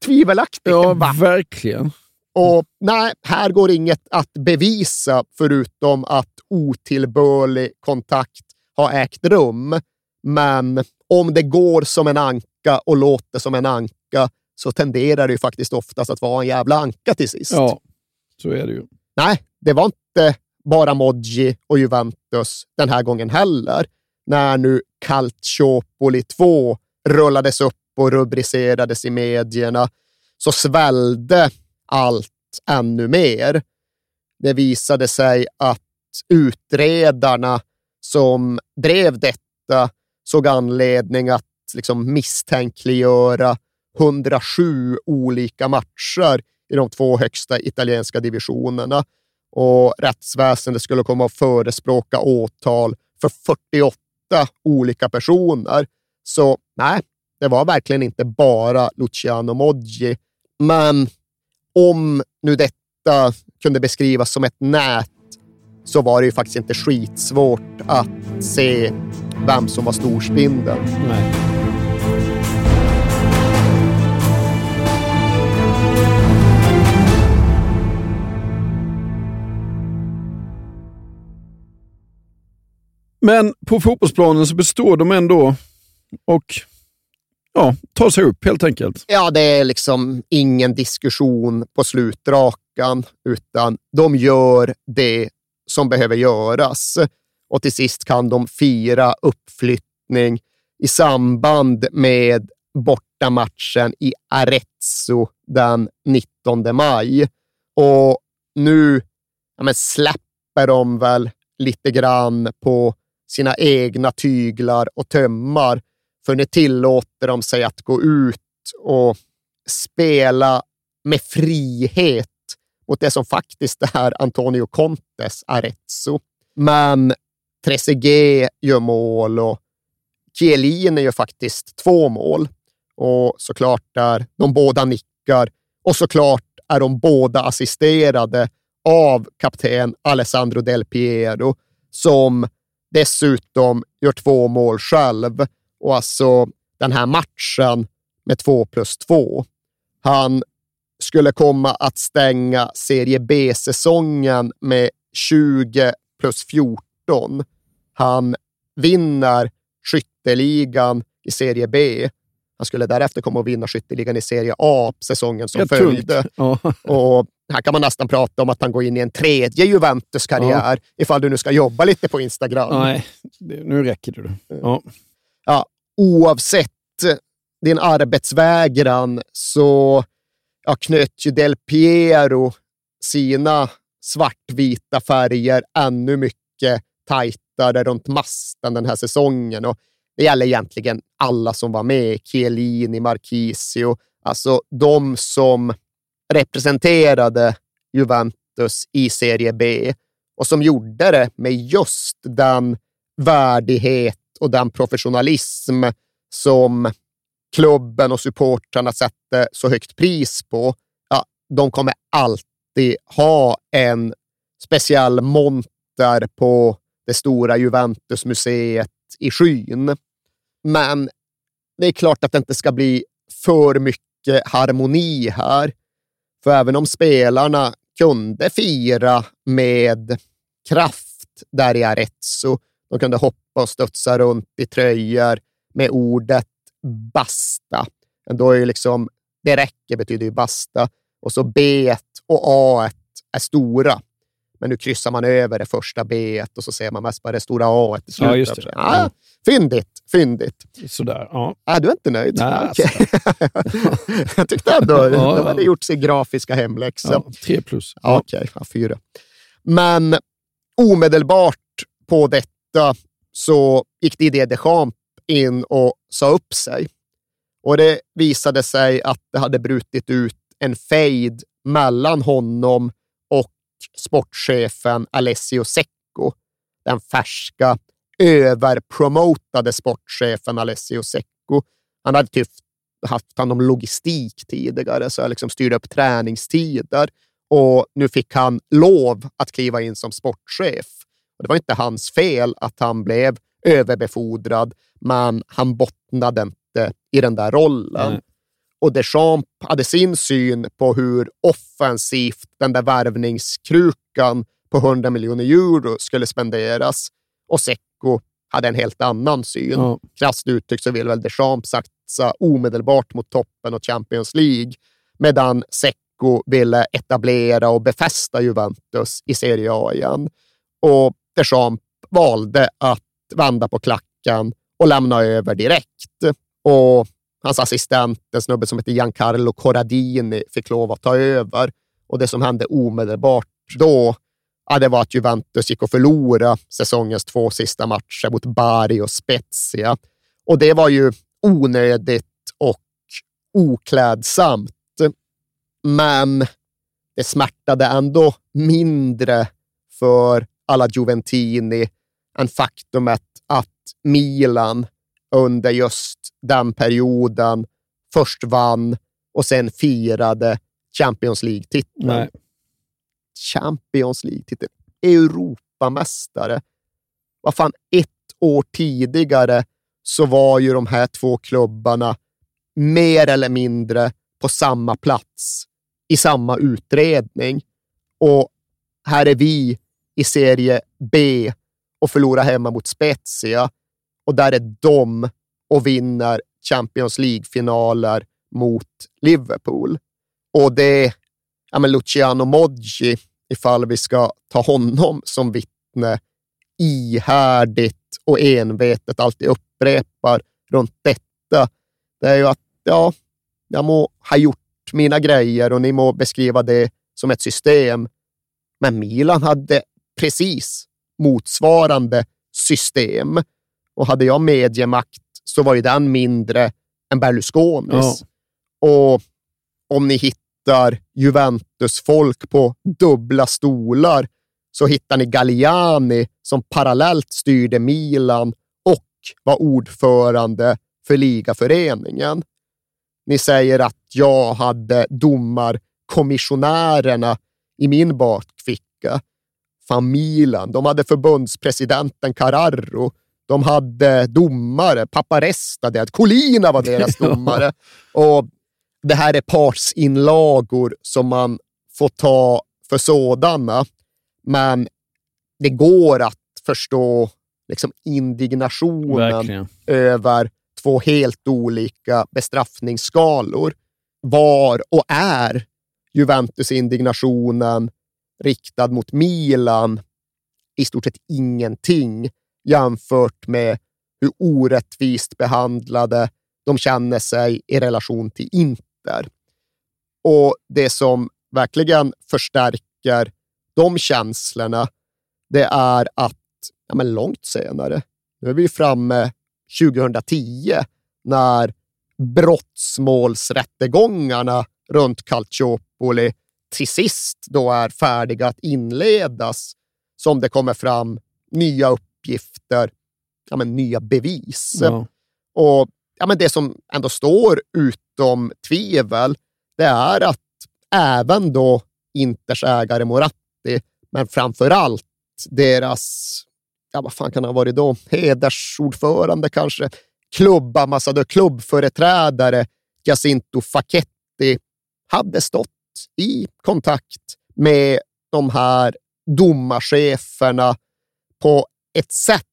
tvivelaktigt. Ja, va? verkligen. Och nej, här går inget att bevisa förutom att otillbörlig kontakt har ägt rum. Men om det går som en anka och låter som en anka så tenderar det ju faktiskt oftast att vara en jävla anka till sist. Ja, så är det ju. Nej, det var inte bara Modji och Juventus den här gången heller. När nu Calciopoli 2 rullades upp och rubricerades i medierna så svällde allt ännu mer. det visade sig att utredarna som drev detta såg anledning att liksom misstänkliggöra 107 olika matcher i de två högsta italienska divisionerna och rättsväsendet skulle komma att förespråka åtal för 48 olika personer. Så nej, det var verkligen inte bara Luciano Moggi. Men om nu detta kunde beskrivas som ett nät så var det ju faktiskt inte skitsvårt att se vem som var storspindeln. Nej. Men på fotbollsplanen så består de ändå och ja, tar sig upp helt enkelt. Ja, det är liksom ingen diskussion på slutrakan, utan de gör det som behöver göras. Och till sist kan de fira uppflyttning i samband med bortamatchen i Arezzo den 19 maj. Och nu ja, men släpper de väl lite grann på sina egna tyglar och tömmar, för nu tillåter de sig att gå ut och spela med frihet mot det som faktiskt är Antonio Contes Arezzo. Men Trezeguet gör mål och Chiellini gör faktiskt två mål. Och såklart är de båda nickar och såklart är de båda assisterade av kapten Alessandro Del Piero som dessutom gör två mål själv. Och alltså den här matchen med två plus två. Han skulle komma att stänga Serie B-säsongen med 20 plus 14. Han vinner skytteligan i Serie B. Han skulle därefter komma att vinna skytteligan i Serie A säsongen som följde. Ja. Och här kan man nästan prata om att han går in i en tredje Juventus-karriär, ja. ifall du nu ska jobba lite på Instagram. Nej, nu räcker det. Ja. Ja, oavsett din arbetsvägran så ja, knöt ju Del Piero sina svartvita färger ännu mycket tajtare runt masten den här säsongen. Och det gäller egentligen alla som var med. Chiellini, Marchisio, alltså de som representerade Juventus i Serie B och som gjorde det med just den värdighet och den professionalism som klubben och supportrarna sätter så högt pris på. Ja, de kommer alltid ha en speciell monter på det stora Juventusmuseet i skyn. Men det är klart att det inte ska bli för mycket harmoni här. För även om spelarna kunde fira med kraft där i Arezzo, de kunde hoppa och studsa runt i tröjor med ordet basta. Då är liksom, det räcker betyder ju basta och så B och A är stora. Men nu kryssar man över det första B och så ser man mest bara det stora A i slutet. Ja, just det. Ja, fyndigt, fyndigt. Sådär, ja. Ah, du är inte nöjd? Nej, Okej. jag tyckte ändå Ja, de ja. hade gjort sin grafiska hemläxa. Ja, tre plus. Ja, Okej, ja, fyra. Men omedelbart på detta så gick Didier Deschamps in och sa upp sig. Och det visade sig att det hade brutit ut en fejd mellan honom och sportchefen Alessio Secco. Den färska, överpromotade sportchefen Alessio Secco. Han hade typ haft hand om logistik tidigare, så jag liksom styrde upp träningstider. Och nu fick han lov att kliva in som sportchef. Och det var inte hans fel att han blev överbefordrad, men han bottnade inte i den där rollen. Nej. Och Deschamps hade sin syn på hur offensivt den där värvningskrukan på 100 miljoner euro skulle spenderas. Och Secco hade en helt annan syn. Ja. Krasst uttryckt så vill väl Deschamps satsa omedelbart mot toppen och Champions League, medan Secco ville etablera och befästa Juventus i Serie A igen. Och Deschamps valde att vända på klacken och lämna över direkt. Och hans assistent, en snubbe som heter Giancarlo Corradini, fick lov att ta över. Och det som hände omedelbart då ja, det var att Juventus gick och förlorade säsongens två sista matcher mot Bari och Spezia. Och det var ju onödigt och oklädsamt. Men det smärtade ändå mindre för alla Juventini än faktumet att Milan under just den perioden först vann och sen firade Champions League-titeln. Champions League-titel. Europamästare. Vad fan, ett år tidigare så var ju de här två klubbarna mer eller mindre på samma plats i samma utredning. Och här är vi i serie B och förlorar hemma mot Spezia och där är de och vinner Champions League-finaler mot Liverpool. Och det ja, men Luciano Moggi, ifall vi ska ta honom som vittne, ihärdigt och envetet alltid upprepar runt detta, det är ju att ja, jag må ha gjort mina grejer och ni må beskriva det som ett system. Men Milan hade precis motsvarande system. Och hade jag mediemakt så var ju den mindre än Berlusconis. Ja. Och om ni hittar Juventus-folk på dubbla stolar så hittar ni Galliani som parallellt styrde Milan och var ordförande för ligaföreningen. Ni säger att jag hade domarkommissionärerna i min bakficka. Familjen, de hade förbundspresidenten Carraro, de hade domare, Paparesta, det, Colina var deras domare. och det här är partsinlagor som man får ta för sådana, men det går att förstå liksom indignationen Verkligen. över två helt olika bestraffningsskalor. Var och är Juventus-indignationen riktad mot Milan i stort sett ingenting jämfört med hur orättvist behandlade de känner sig i relation till Inter. Och det som verkligen förstärker de känslorna, det är att ja, men långt senare, nu är vi framme 2010, när brottsmålsrättegångarna runt Calciopoli till sist då är färdiga att inledas, som det kommer fram nya uppgifter, ja, men nya bevis. Ja. Och ja, men det som ändå står utom tvivel, det är att även då Inters ägare Moratti, men framför allt deras, ja vad fan kan han ha varit då, hedersordförande kanske, klubbambassadör, klubbföreträdare Jacinto Facchetti hade stått i kontakt med de här domarcheferna på ett sätt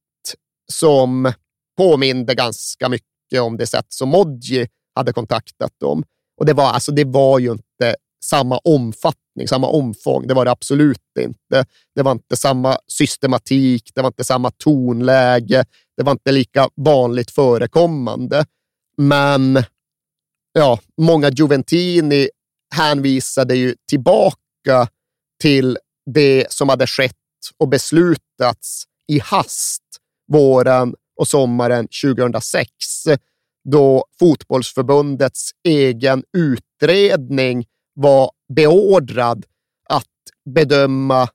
som påminde ganska mycket om det sätt som Modji hade kontaktat dem. Och det var, alltså, det var ju inte samma omfattning, samma omfång. Det var det absolut inte. Det var inte samma systematik, det var inte samma tonläge, det var inte lika vanligt förekommande. Men ja, många Juventini hänvisade ju tillbaka till det som hade skett och beslutats i hast våren och sommaren 2006, då fotbollsförbundets egen utredning var beordrad att bedöma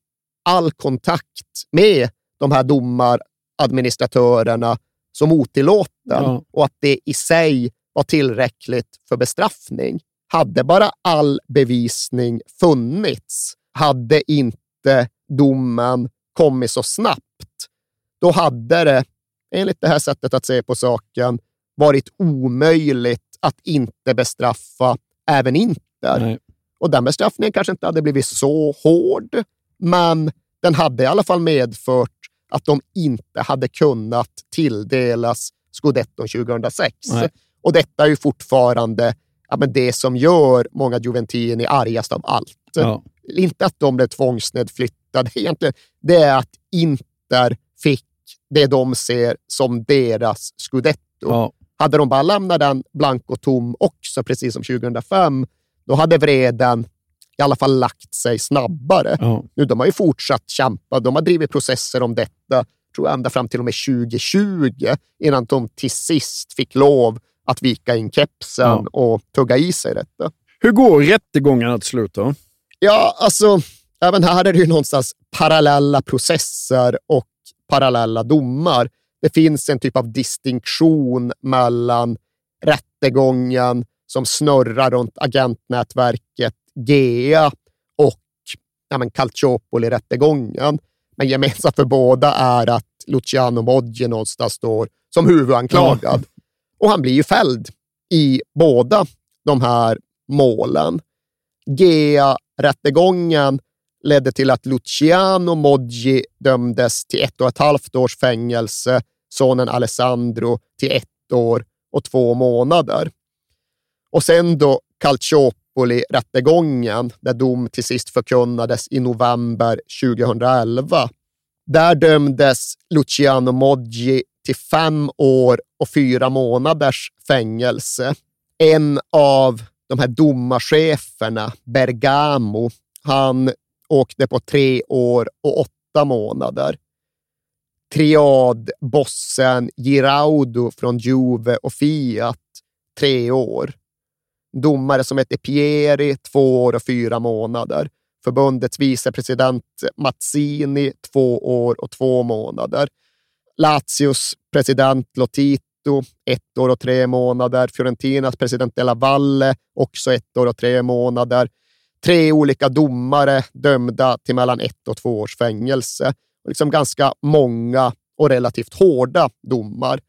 all kontakt med de här domaradministratörerna som otillåten Ja. och att det i sig var tillräckligt för bestraffning. Hade bara all bevisning funnits, hade inte domen kommit så snabbt, då hade det, enligt det här sättet att se på saken, varit omöjligt att inte bestraffa även Inter. Nej. Och den bestraffningen kanske inte hade blivit så hård, men den hade i alla fall medfört att de inte hade kunnat tilldelas scudetton 2006. Nej. Och detta är ju fortfarande ja, men det som gör många Juventini argast av allt. Ja. Inte att de blev tvångsnedflyttade, egentligen. det är att Inter fick det de ser som deras scudetto. Ja. Hade de bara lämnat den blank och tom också, precis som 2005, då hade vreden i alla fall lagt sig snabbare. Ja. Nu, de har ju fortsatt kämpa. De har drivit processer om detta, tror jag, ända fram till och med 2020 innan de till sist fick lov att vika in kepsen Ja. och tugga i sig detta. Hur går rättegångarna till slut då? Ja, alltså, även här är det ju någonstans parallella processer och parallella domar. Det finns en typ av distinktion mellan rättegången som snurrar runt agentnätverket GEA och ja, men Calciopoli-rättegången. Men gemensamt för båda är att Luciano Moggi någonstans står som huvudanklagad. Och han blir ju fälld i båda de här målen. GEA-rättegången ledde till att Luciano Moggi dömdes till ett och ett halvt års fängelse, sonen Alessandro till ett år och två månader. Och sen då Calciopoli-rättegången, där dom till sist förkunnades i november 2011. Där dömdes Luciano Moggi till fem år och fyra månaders fängelse. En av de här domarcheferna, Bergamo, han åkte på tre år och åtta månader. Triadbossen Giraudo från Juve och Fiat, tre år. Domare som heter Pieri, två år och fyra månader. Förbundets vicepresident Mazzini, två år och två månader. Lazios president Lotito, ett år och tre månader. Fiorentinas president Della Valle, också ett år och tre månader. Tre olika domare dömda till mellan ett och två års fängelse. Och liksom ganska många och relativt hårda domar.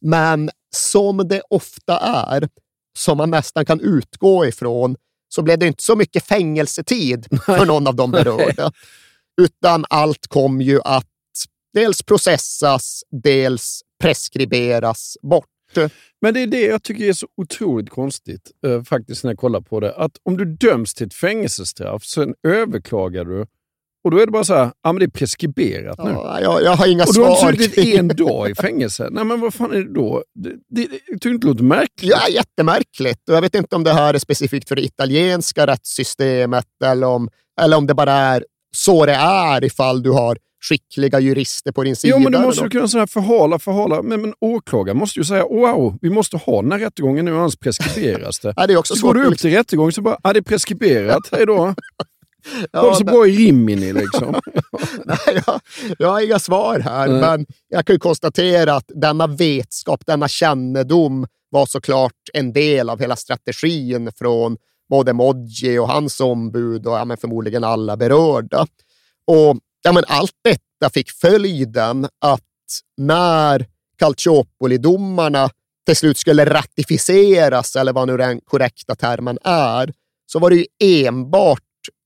Men som det ofta är, som man nästan kan utgå ifrån, så blev det inte så mycket fängelsetid för någon av de berörda. Utan allt kom ju att dels processas, dels preskriberas bort. Men det är det jag tycker är så otroligt konstigt, eh, faktiskt när jag kollar på det. Att om du döms till ett fängelsestraff, sen överklagar du och då är det bara så här, ja men det är preskriberat nu. Ja, jag, jag har inga och du har svar. inte suttit en dag i fängelse. Nej men vad fan är det då? Det, det, det, inte det låter märkligt. Ja, jättemärkligt. Och jag vet inte om det här är specifikt för det italienska rättssystemet eller om, eller om det bara är så det är ifall du har skickliga jurister på din sida. Jo, men du måste ju kunna så här förhala, förhala. Men, men åklagaren måste ju säga, wow, vi måste ha den här rättegången nu, annars preskriberas det. Ja, det är också så går du upp till rättegång så bara, ja det är preskriberat, hej då. Ja, Var så men- bra i Rimini liksom. Nej, jag, jag har inga svar här, Nej. men jag kan ju konstatera att denna vetskap, denna kännedom var såklart en del av hela strategin från både Moggi och hans ombud och ja, förmodligen alla berörda. Och ja, men Allt detta fick följden att när Calciopoli-domarna till slut skulle ratificeras, eller vad nu den korrekta termen är, så var det ju enbart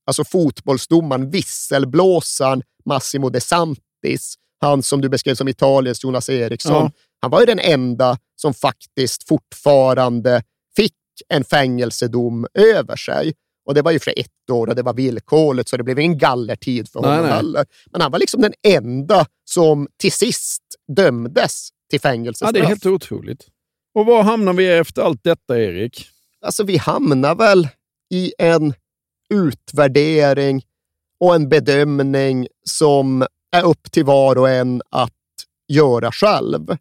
alltså fotbollsdomaren, visselblåsaren Massimo De Santis, han som du beskrev som Italiens Jonas Eriksson, Ja. han var ju den enda som faktiskt fortfarande fick en fängelsedom över sig. Och det var ju för ett år och det var villkorligt, så det blev ingen gallertid för honom nej. heller. Men han var liksom den enda som till sist dömdes till Ja, fängelsestraff. det är helt otroligt. Och var hamnar vi efter allt detta, Erik? Alltså, vi hamnar väl i en utvärdering och en bedömning som är upp till var och en att göra själv.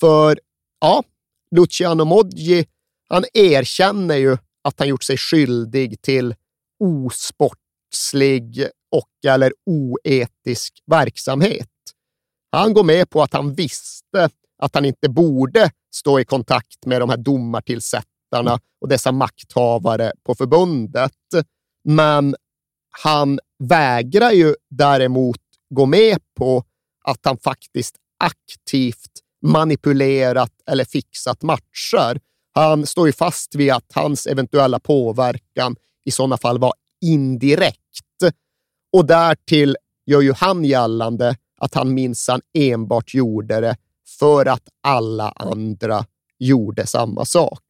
För ja, Luciano Moggi, han erkänner ju att han gjort sig skyldig till osportslig och eller oetisk verksamhet. Han går med på att han visste att han inte borde stå i kontakt med de här domartillsättarna och dessa makthavare på förbundet. Men han vägrar ju däremot gå med på att han faktiskt aktivt manipulerat eller fixat matcher. Han står ju fast vid att hans eventuella påverkan i sådana fall var indirekt. Och därtill gör ju han gällande att han minsann enbart gjorde det för att alla andra gjorde samma sak.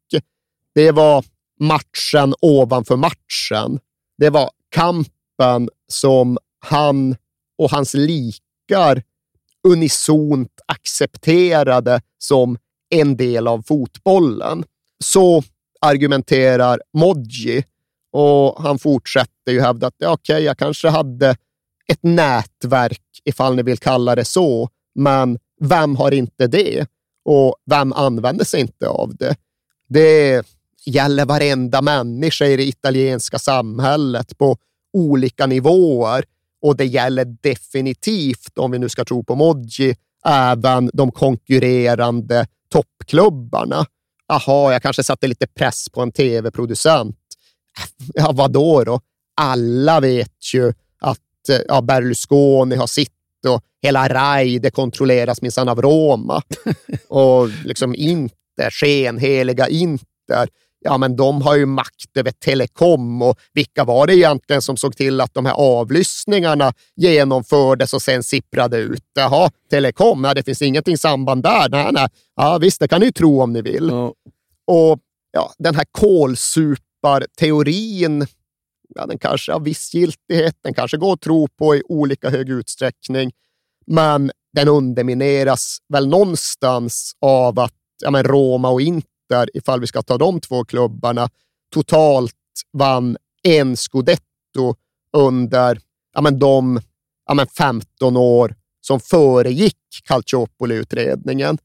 Det var matchen ovanför matchen. Det var kampen som han och hans likar unisont accepterade som en del av fotbollen. Så argumenterar Modji. Och han fortsätter ju hävda att ja, okej, okay, jag kanske hade ett nätverk, ifall ni vill kalla det så, men vem har inte det? Och vem använder sig inte av det? Det gäller varenda människa i det italienska samhället på olika nivåer och det gäller definitivt, om vi nu ska tro på Moggi, även de konkurrerande toppklubbarna. Jaha, jag kanske satte lite press på en tv-producent. Ja, vadå då? Alla vet ju att ja, Berlusconi har sitt och hela RAI, det kontrolleras minsann av Roma. och liksom Inter, skenheliga Inter, ja men de har ju makt över telekom och vilka var det egentligen som såg till att de här avlyssningarna genomfördes och sen sipprade ut? Jaha, telekom, ja, det finns ingenting samband där. Nej, nej. Ja, visst, det kan ni ju tro om ni vill. Ja. Och ja, den här kolsuparteorin, ja, den kanske har viss giltighet, den kanske går att tro på i olika hög utsträckning, men den undermineras väl någonstans av att ja, men Roma och Inter där, ifall vi ska ta de två klubbarna, totalt vann en scudetto under ja, men de ja, men 15 år som föregick Calciopoli-utredningen.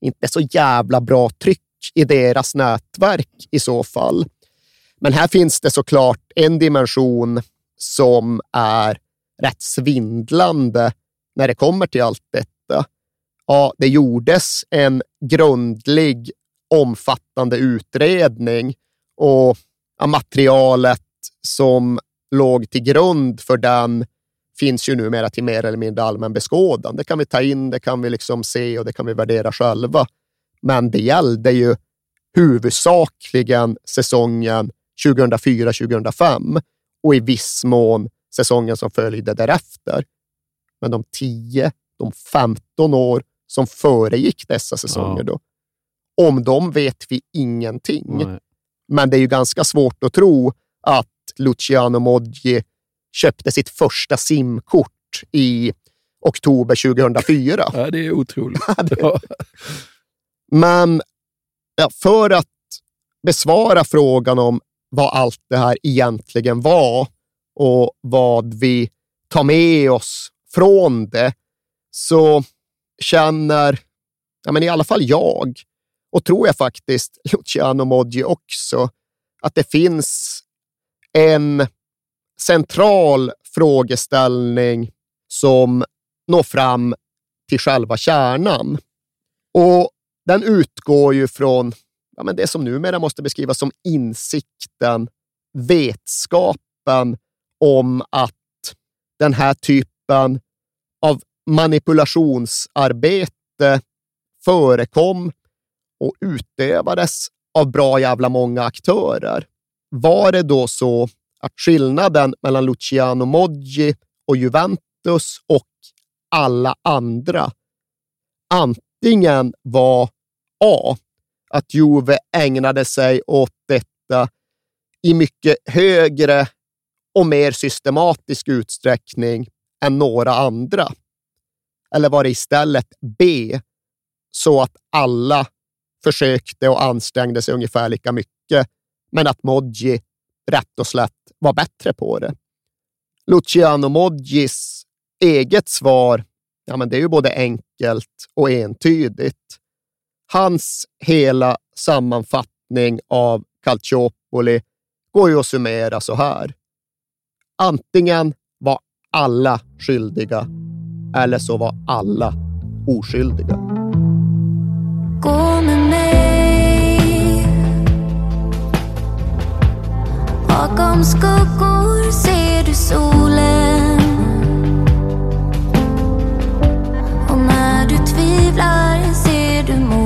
Inte så jävla bra tryck i deras nätverk i så fall. Men här finns det såklart en dimension som är rätt svindlande när det kommer till allt detta. Ja, det gjordes en grundlig omfattande utredning och materialet som låg till grund för den finns ju numera till mer eller mindre allmän beskådan. Det kan vi ta in, det kan vi liksom se och det kan vi värdera själva. Men det gällde ju huvudsakligen säsongen 2004-2005 och i viss mån säsongen som följde därefter. Men de 10, de 15 år som föregick dessa säsonger, ja. då, om dem vet vi ingenting. Nej. Men det är ju ganska svårt att tro att Luciano Moggi köpte sitt första simkort i oktober 2004. Ja, det är otroligt. Men ja, för att besvara frågan om vad allt det här egentligen var och vad vi tar med oss från det, så känner ja, men i alla fall jag och tror jag faktiskt Luciano Moggi också, att det finns en central frågeställning som når fram till själva kärnan. Och den utgår ju från ja, men det som numera måste beskrivas som insikten, vetskapen om att den här typen av manipulationsarbete förekom och utövades av bra jävla många aktörer. Var det då så att skillnaden mellan Luciano Moggi och Juventus och alla andra antingen var A. Att Juve ägnade sig åt detta i mycket högre och mer systematisk utsträckning än några andra. Eller var det istället B, så att alla försökte och ansträngde sig ungefär lika mycket, men att Moggi rätt och slätt var bättre på det. Luciano Moggis eget svar, ja, men det är ju både enkelt och entydigt. Hans hela sammanfattning av Calciopoli går ju att summera så här. Antingen var alla skyldiga eller så var alla oskyldiga. Bakom skuggor ser du solen Och när du tvivlar ser du månen.